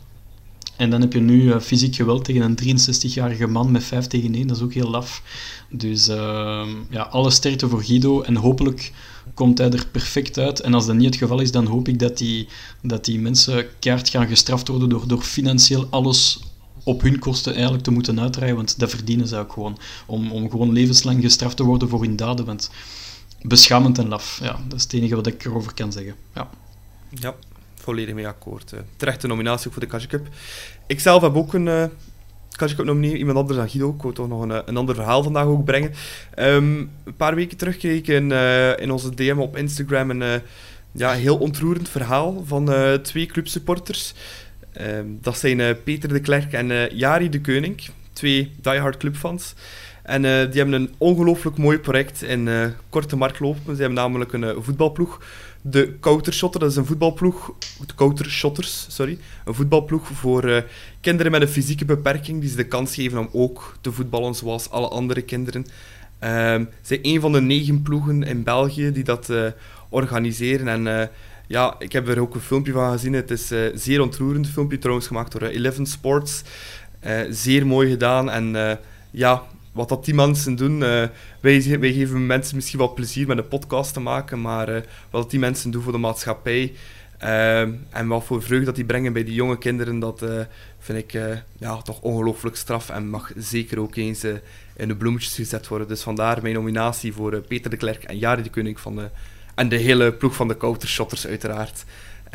En dan heb je nu uh, fysiek geweld tegen een 63-jarige man met 5 tegen 1. Dat is ook heel laf. Dus uh, ja, alle sterkte voor Guido. En hopelijk komt hij er perfect uit. En als dat niet het geval is, dan hoop ik dat die, dat die mensen keihard gaan gestraft worden door, door financieel alles op hun kosten eigenlijk te moeten uitdraaien, want dat verdienen ze ook gewoon. Om, om gewoon levenslang gestraft te worden voor hun daden, want beschamend en laf, ja, dat is het enige wat ik erover kan zeggen. Ja, ja volledig mee akkoord. Uh, terechte nominatie voor de Cash. Ik zelf heb ook een uh, Cash iemand anders dan Guido. Ik wil toch nog een, eh, een ander verhaal vandaag ook brengen. Um, een paar weken terug kreeg ik in, uh, in onze DM op Instagram een uh, ja, heel ontroerend verhaal van twee clubsupporters. Ehm, dat zijn uh, Peter de Klerk en uh, Jari de Keuning, twee diehard clubfans. En uh, die hebben een ongelooflijk mooi project in korte markt lopen. Ze hebben namelijk een voetbalploeg, de Koutershotter. Dat is een voetbalploeg, de Koutershotters, sorry. Een voetbalploeg voor kinderen met een fysieke beperking, die ze de kans geven om ook te voetballen zoals alle andere kinderen. Um, ze zijn een van de negen ploegen in België die dat organiseren en ja, ik heb er ook een filmpje van gezien. Het is uh, zeer ontroerend. filmpje trouwens gemaakt door uh, Eleven Sports. Uh, zeer mooi gedaan. En ja, wat dat die mensen doen, wij, wij geven mensen misschien wat plezier met een podcast te maken, maar wat die mensen doen voor de maatschappij en wat voor vreugde dat die brengen bij die jonge kinderen, dat vind ik ja, toch ongelooflijk straf en mag zeker ook eens in de bloemetjes gezet worden. Dus vandaar mijn nominatie voor Peter de Klerk en Jari de Koning van de en de hele ploeg van de Countershotters uiteraard.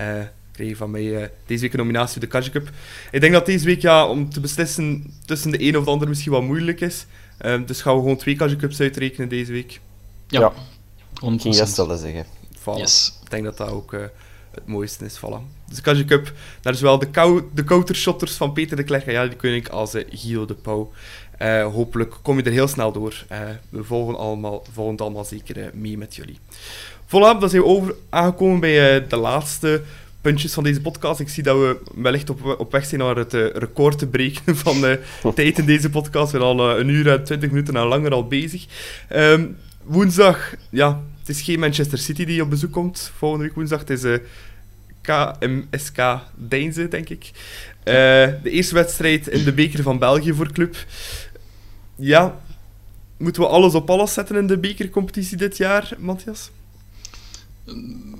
Uh, kreeg van mij uh, deze week een nominatie voor de Kaja Cup. Ik denk dat deze week ja, om te beslissen tussen de een of de ander misschien wat moeilijk is. Uh, dus gaan we gewoon twee Kaja Cups uitrekenen deze week. Ja, ja. 100%. Yes, zeggen. Voilà. Yes. Ik denk dat dat ook het mooiste is. Voilà. Dus de Kaja Cup, daar is wel de, kou de Countershotters van Peter de Klerk en ja, die ik als Guido de Pauw. hopelijk kom je er heel snel door. we volgen, allemaal, volgen het allemaal zeker mee met jullie. Voilà, dan zijn we over aangekomen bij uh, de laatste puntjes van deze podcast. Ik zie dat we wellicht op, op weg zijn naar het uh, record te breken van de tijd in deze podcast. We zijn al een uur en twintig minuten en langer al bezig. Um, woensdag, ja, het is geen Manchester City die op bezoek komt volgende week woensdag. Het is KMSK Deinze, denk ik. de eerste wedstrijd in de beker van België voor club. Ja, moeten we alles op alles zetten in de bekercompetitie dit jaar, Matthias?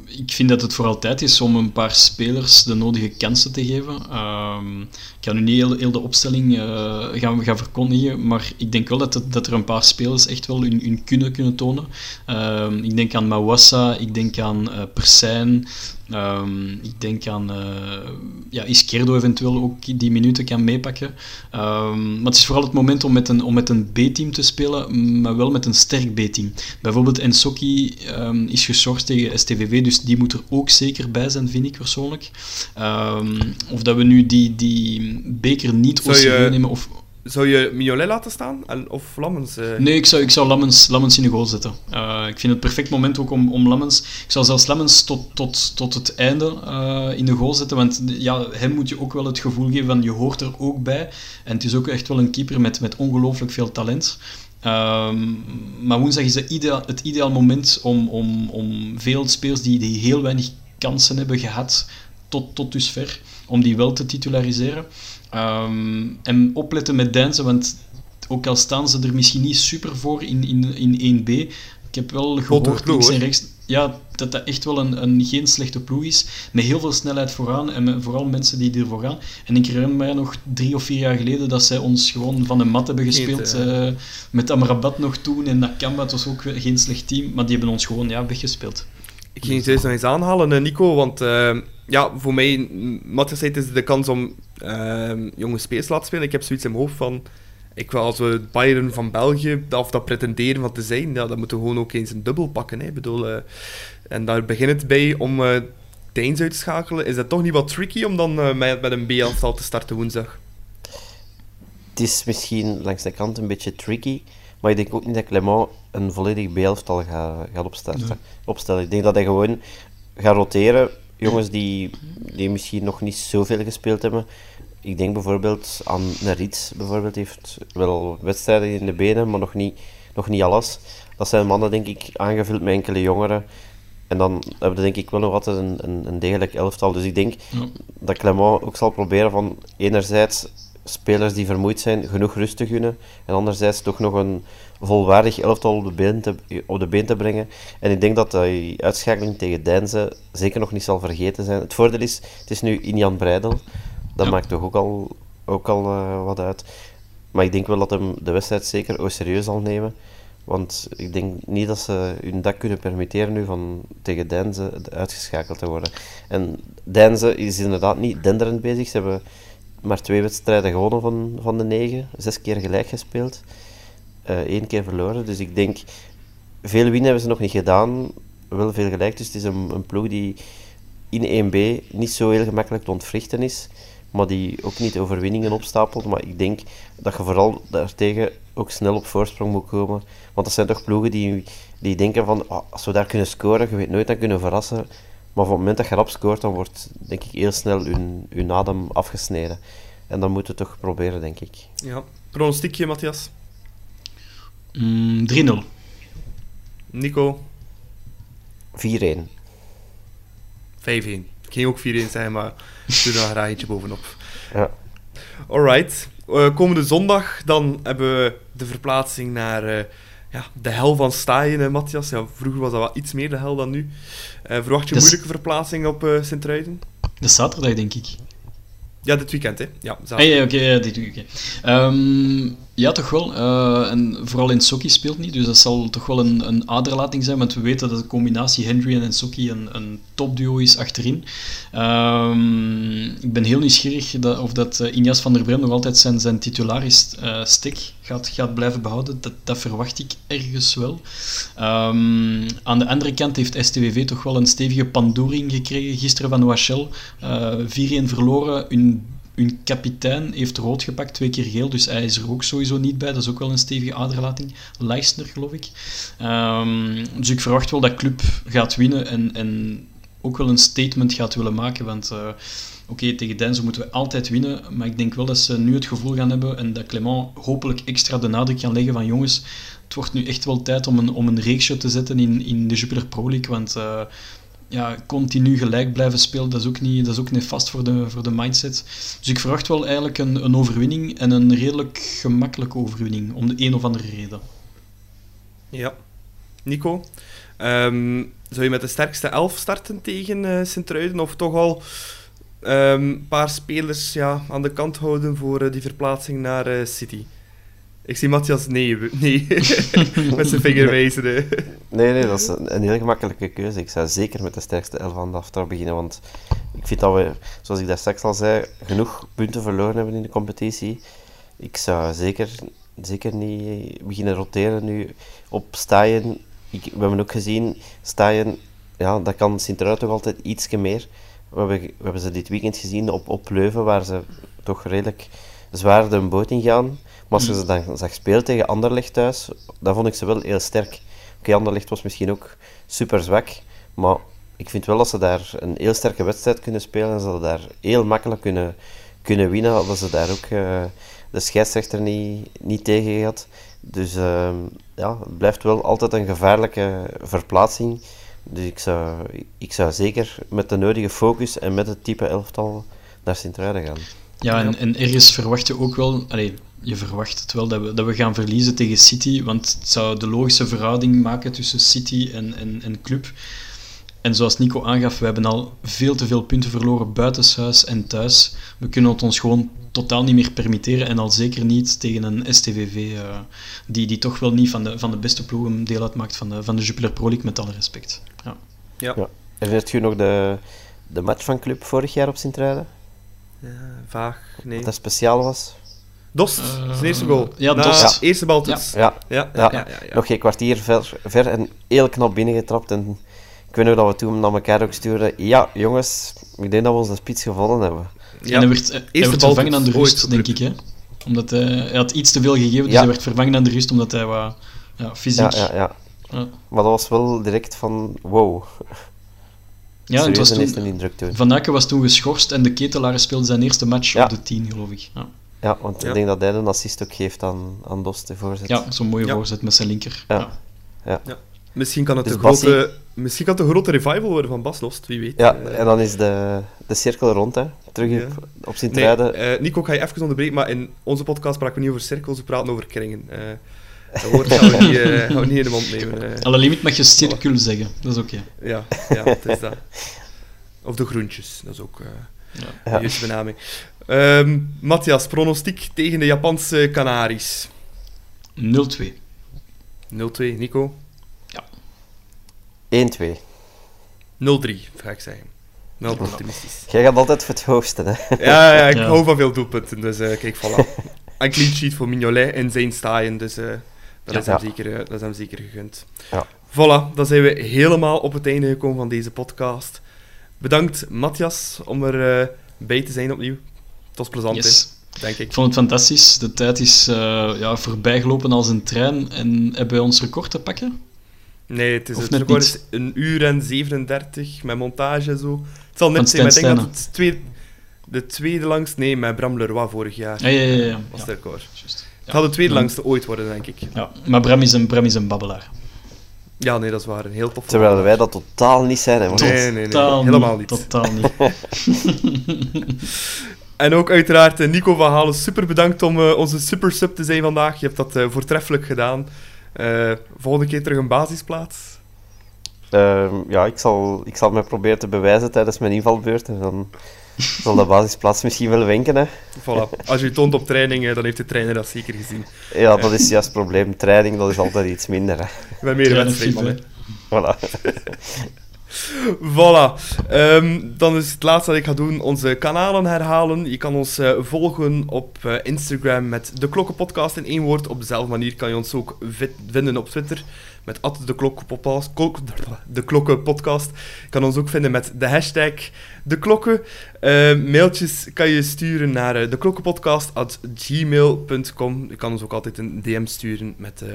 Ik vind dat het voor altijd is om een paar spelers de nodige kansen te geven. Ehm, ik ga nu niet heel, de opstelling uh, gaan, gaan verkondigen, maar ik denk wel dat, dat er een paar spelers echt wel hun, kunnen kunnen tonen. Ehm, ik denk aan Mawassa, ik denk aan uh, Persijn, Ehm, ik denk aan uh, ja, Izquierdo eventueel ook die minuten kan meepakken. Ehm, maar het is vooral het moment om met een, om met een B-team te spelen, maar wel met een sterk B-team. Bijvoorbeeld Ensoki um, is geschorst tegen STVV, dus die moet er ook zeker bij zijn, vind ik persoonlijk. of dat we nu die, die beker niet OCW nemen, of zou je Mignolet laten staan? Of Lammens? Uh... Nee, ik zou, ik zou Lammens, Lammens in de goal zetten. Uh, ik vind het perfect moment ook om, om Lammens... Ik zou zelfs Lammens tot, tot, tot het einde uh, in de goal zetten. Want ja, hem moet je ook wel het gevoel geven van je hoort er ook bij. En het is ook echt wel een keeper met, met ongelooflijk veel talent. Ehm, maar woensdag is het ideaal, het ideaal moment om, om, om veel spelers die, die heel weinig kansen hebben gehad tot, tot dusver, om die wel te titulariseren. Um, en opletten met dansen, want ook al staan ze er misschien niet super voor in, in, in 1B, ik heb wel gehoord links en rechts ja, dat dat echt wel een, een, geen slechte ploeg is. Met heel veel snelheid vooraan en met, vooral mensen die ervoor gaan. En ik herinner mij nog drie of vier jaar geleden dat zij ons gewoon van de mat hebben gespeeld. Uh, met Amrabat nog toen en Nakamba, het was ook geen slecht team. Maar die hebben ons gewoon ja, weggespeeld. Ik ging het juist nog eens aanhalen, eh, Nico, want uh, ja, voor mij, het is de kans om uh, jonge spelers laten spelen. Ik heb zoiets in mijn hoofd van, ik wil als we het Bayern van België, of dat pretenderen van te zijn, ja, dan moeten we gewoon ook eens een dubbel pakken. Hè. Ik bedoel, uh, en daar begint het bij om uh, Deins uit te schakelen. Is dat toch niet wat tricky om dan met, met een B-aantal te starten woensdag? Het is misschien langs de kant een beetje tricky, maar ik denk ook niet dat Clement een volledig B-elftal gaat, gaat opstarten, opstellen. Ik denk dat hij gewoon gaat roteren. Jongens die, die misschien nog niet zoveel gespeeld hebben. Ik denk bijvoorbeeld aan Nerits, bijvoorbeeld, heeft wel wedstrijden in de benen, maar nog niet, nog niet alles. Dat zijn mannen, denk ik, aangevuld met enkele jongeren. En dan hebben we denk ik wel nog altijd een, een, een degelijk elftal. Dus ik denk dat Clement ook zal proberen van enerzijds spelers die vermoeid zijn genoeg rust te gunnen. En anderzijds toch nog een volwaardig elftal op de been te, op de been te brengen. En ik denk dat die uitschakeling tegen Deinze zeker nog niet zal vergeten zijn. Het voordeel is, het is nu Injan Breidel. Dat maakt toch ook al, ook al uh, wat uit. Maar ik denk wel dat hem de wedstrijd zeker ook serieus zal nemen. Want ik denk niet dat ze hun dat kunnen permitteren nu van tegen Deinze uitgeschakeld te worden. En Deinze is inderdaad niet denderend bezig. Ze hebben maar twee wedstrijden gewonnen van, van de negen. Zes keer gelijk gespeeld. Uh, één keer verloren. Dus ik denk, veel winnen hebben ze nog niet gedaan. Wel veel gelijk. Dus het is een, een ploeg die in 1B niet zo heel gemakkelijk te ontwrichten is. Maar die ook niet overwinningen opstapelt. Maar ik denk dat je vooral daartegen ook snel op voorsprong moet komen. Want dat zijn toch ploegen die, die denken van, oh, als we daar kunnen scoren, je weet nooit, dan kunnen verrassen. Maar op het moment dat je rap scoort, dan wordt denk ik heel snel hun, hun adem afgesneden. En dan moeten we toch proberen, denk ik. Ja. Pronostiekje, Matthias? Mm, 3-0. Nico? 4-1. 5-1. Ik ging ook 4-1 zijn, maar doe daar graag eentje bovenop. Ja. Alright. Uh, komende zondag dan hebben we de verplaatsing naar... Uh, ja, de hel van Staaien, Matthias. Ja, vroeger was dat wel iets meer de hel dan nu. Uh, verwacht je een moeilijke verplaatsing op uh, Sint-Truiden? De zaterdag, denk ik. Ja, dit weekend, hè? Ja, zaterdag. Hey, oké, okay, dit weekend. Um, ja, toch wel. Uh, en vooral in Soki speelt niet, dus dat zal toch wel een, een aderlating zijn, want we weten dat de combinatie Henry en Soki een, een topduo is achterin. Um, ik ben heel nieuwsgierig of dat uh, Injas van der Bren nog altijd zijn, zijn titularis uh, stek gaat, gaat blijven behouden. Dat, dat verwacht ik ergens wel. Um, aan de andere kant heeft STWV toch wel een stevige pandoering gekregen gisteren van OHL. 4-1 verloren, hun hun kapitein heeft rood gepakt, twee keer geel, dus hij is er ook sowieso niet bij. Dat is ook wel een stevige aderlating. Leisner, geloof ik. Um, dus ik verwacht wel dat club gaat winnen en, en ook wel een statement gaat willen maken. Want uh, oké, tegen Denzo moeten we altijd winnen, maar ik denk wel dat ze nu het gevoel gaan hebben en dat Clement hopelijk extra de nadruk kan leggen van jongens, het wordt nu echt wel tijd om een, om een reeksje te zetten in, in de Jupiler Pro League, want... Uh, ja, continu gelijk blijven spelen, dat is ook niet, dat is ook niet vast voor de, voor de mindset. Dus ik verwacht wel eigenlijk een, een overwinning en een redelijk gemakkelijke overwinning, om de een of andere reden. Ja. Nico, um, zou je met de sterkste elf starten tegen uh, Sint-Truiden, of toch al ehm, een paar spelers ja, aan de kant houden voor uh, die verplaatsing naar uh, City? Ik zie Matthias nee, nee. met zijn vinger wijzen. hè. Nee, nee, dat is een, een heel gemakkelijke keuze. Ik zou zeker met de sterkste elf van de aftrap beginnen, want ik vind dat we, zoals ik daar straks al zei, genoeg punten verloren hebben in de competitie. Ik zou zeker, zeker niet beginnen roteren nu op Staaien. Ik, we hebben ook gezien, Staaien, ja, dat kan Sint-Truiden toch altijd ietsje meer. We hebben, we hebben ze dit weekend gezien op, op Leuven, waar ze toch redelijk zwaar de boot in gaan. Maar als je ze dan zag spelen tegen Anderlecht thuis, dan vond ik ze wel heel sterk. Oké, Anderlecht was misschien ook super zwak, maar ik vind wel dat ze daar een heel sterke wedstrijd kunnen spelen en ze daar heel makkelijk kunnen, kunnen winnen, dat ze daar ook eh, de scheidsrechter niet, niet tegen had. Dus ehm, ja, het blijft wel altijd een gevaarlijke verplaatsing. Dus ik zou, ik zou zeker met de nodige focus en met het type elftal naar Sint-Truiden gaan. Ja, en, en ergens verwacht je ook wel... Allee, je verwacht het wel dat we, dat we gaan verliezen tegen City, want het zou de logische verhouding maken tussen City en, en, en club. En zoals Nico aangaf, we hebben al veel te veel punten verloren buitenshuis en thuis. We kunnen het ons gewoon totaal niet meer permitteren en al zeker niet tegen een STVV eh, die, die toch wel niet van de, van de beste ploegen deel uitmaakt van de, van de Jupiler Pro League, met alle respect. Ja. Ja. Ja. Herinnert je nog de, de match van club vorig jaar op Sint-Truiden? Ja, vaag, nee. Dat dat speciaal was? Dost, zijn eerste goal. ja, Na Dost. Eerste bal dus. Ja, Ja, ja. ja, ja, ja. nog geen kwartier ver, ver en heel knap binnengetrapt. En ik weet nog dat we toen naar elkaar ook stuurden. Ja, jongens, ik denk dat we onze spits gevonden hebben. Ja. En hij werd, hij Eerste werd bal vervangen aan de rust, denk ik. Hè? Omdat hij, hij had iets te veel gegeven, dus Ja. hij werd vervangen aan de rust omdat hij wat ja, fysiek... Ja, ja, ja. Ja. Maar dat was wel direct van wow. Ja, en het was Serieus een toen, eerste indruk toen. Van Aken was toen geschorst en de Ketelaar speelde zijn eerste match Ja. op de 10, geloof ik. Ja, Ja, want Ja. ik denk dat hij een assist ook geeft aan, aan Dos, de voorzet. ja zo'n mooie Ja. voorzet met zijn linker. Ja. Ja. ja. Misschien kan het Dus een Bassi- grote, misschien kan het een grote revival worden van Bas Lost, wie weet. Ja, Eh, en dan is de, de cirkel rond, hè. Terug Ja. op, op Nee, Sint-Truiden. eh, Nico, ik ga je even onderbreken, maar in onze podcast praten we niet over cirkels, we praten over kringen. Eh dat woord gaan we niet, eh, gaan we niet in de mond nemen. Alle limiet mag je cirkel zeggen, dat is oké. ja, ja, het is dat. Of de groentjes, dat is ook eh Ja. de juiste benaming. Ehm, Matthias, pronostiek tegen de Japanse Canaries. 0-2. 0-2, Nico. 1-2. 0-3, ga ik zeggen. Wel optimistisch. Jij gaat altijd voor het hoogste, hè. Ja, ja, ik Ja. hou van veel doelpunten, dus eh, kijk, voilà. Een clean sheet voor Mignolet in zijn staaien, dus eh, dat, Ja. is hem Ja. zeker, eh, dat is hem zeker gegund. Ja. Voilà, dan zijn we helemaal op het einde gekomen van deze podcast. Bedankt, Matthias, om er eh, bij te zijn opnieuw. Het was plezant, Yes. denk ik. Ik vond het fantastisch. De tijd is eh, ja, voorbijgelopen als een trein. En hebben we ons record te pakken? Nee, het, is het record is een uur en 37 met montage en zo. Het zal net zijn, maar ik denk dat het tweede, de tweede langste... Nee, met Bram Leroy vorig jaar Ja, ja, ja. ja. was het record. Het gaat de tweede langste ooit worden, denk ik. Ja, maar Bram is een, Bram is een babbelaar. Ja, nee, dat is waar. Een heel tof Terwijl wij dat totaal niet zijn, hè. want- Nee, nee, nee. Totaal helemaal niet. Totaal niet. En ook uiteraard eh, Nico van Halen, super bedankt om eh, onze super sub te zijn vandaag. Je hebt dat eh, voortreffelijk gedaan. Eh, volgende keer terug een basisplaats. Ehm, ja, ik zal, ik zal me proberen te bewijzen tijdens mijn invalbeurt. En dan zal de basisplaats misschien wel wenken. Hè. Voilà. Als je je toont op training, eh, dan heeft de trainer dat zeker gezien. Ja, dat is juist het probleem. Training, dat is altijd iets minder. Hè. Ben meer hè. Voilà. Voilà. Ehm, dan is het laatste dat ik ga doen, onze kanalen herhalen. Je kan ons eh, volgen op eh, Instagram met De Klokkenpodcast in één woord. Op dezelfde manier kan je ons ook vi- vinden op Twitter met at de, Klokkenpodcast. Klok- de Klokkenpodcast. Je kan ons ook vinden met de hashtag De Klokken. Eh, mailtjes kan je sturen naar uh, deklokkenpodcast.gmail.com. Je kan ons ook altijd een DM sturen met... eh,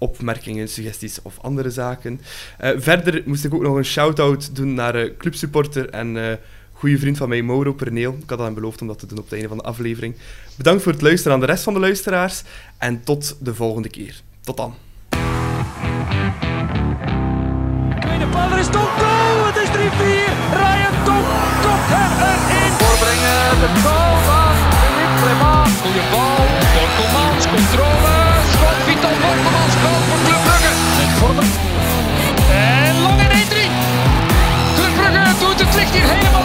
opmerkingen, suggesties of andere zaken. Eh, verder moest ik ook nog een shout-out doen naar eh, clubsupporter en eh goede vriend van mij, Mauro Perneel. Ik had hem beloofd om dat te doen op het einde van de aflevering. Bedankt voor het luisteren aan de rest van de luisteraars en tot de volgende keer. Tot dan. maar er is toch doel, Het is 3-4. Ryan Tom, erin. Voorbrengen, de goal van Philippe Clement. Goeie bal, Borkelmans, controle. Schot, Vital Borkelmans, goal voor Club Brugge. En voor de... En lang in 1-3. Club doet het licht hier helemaal.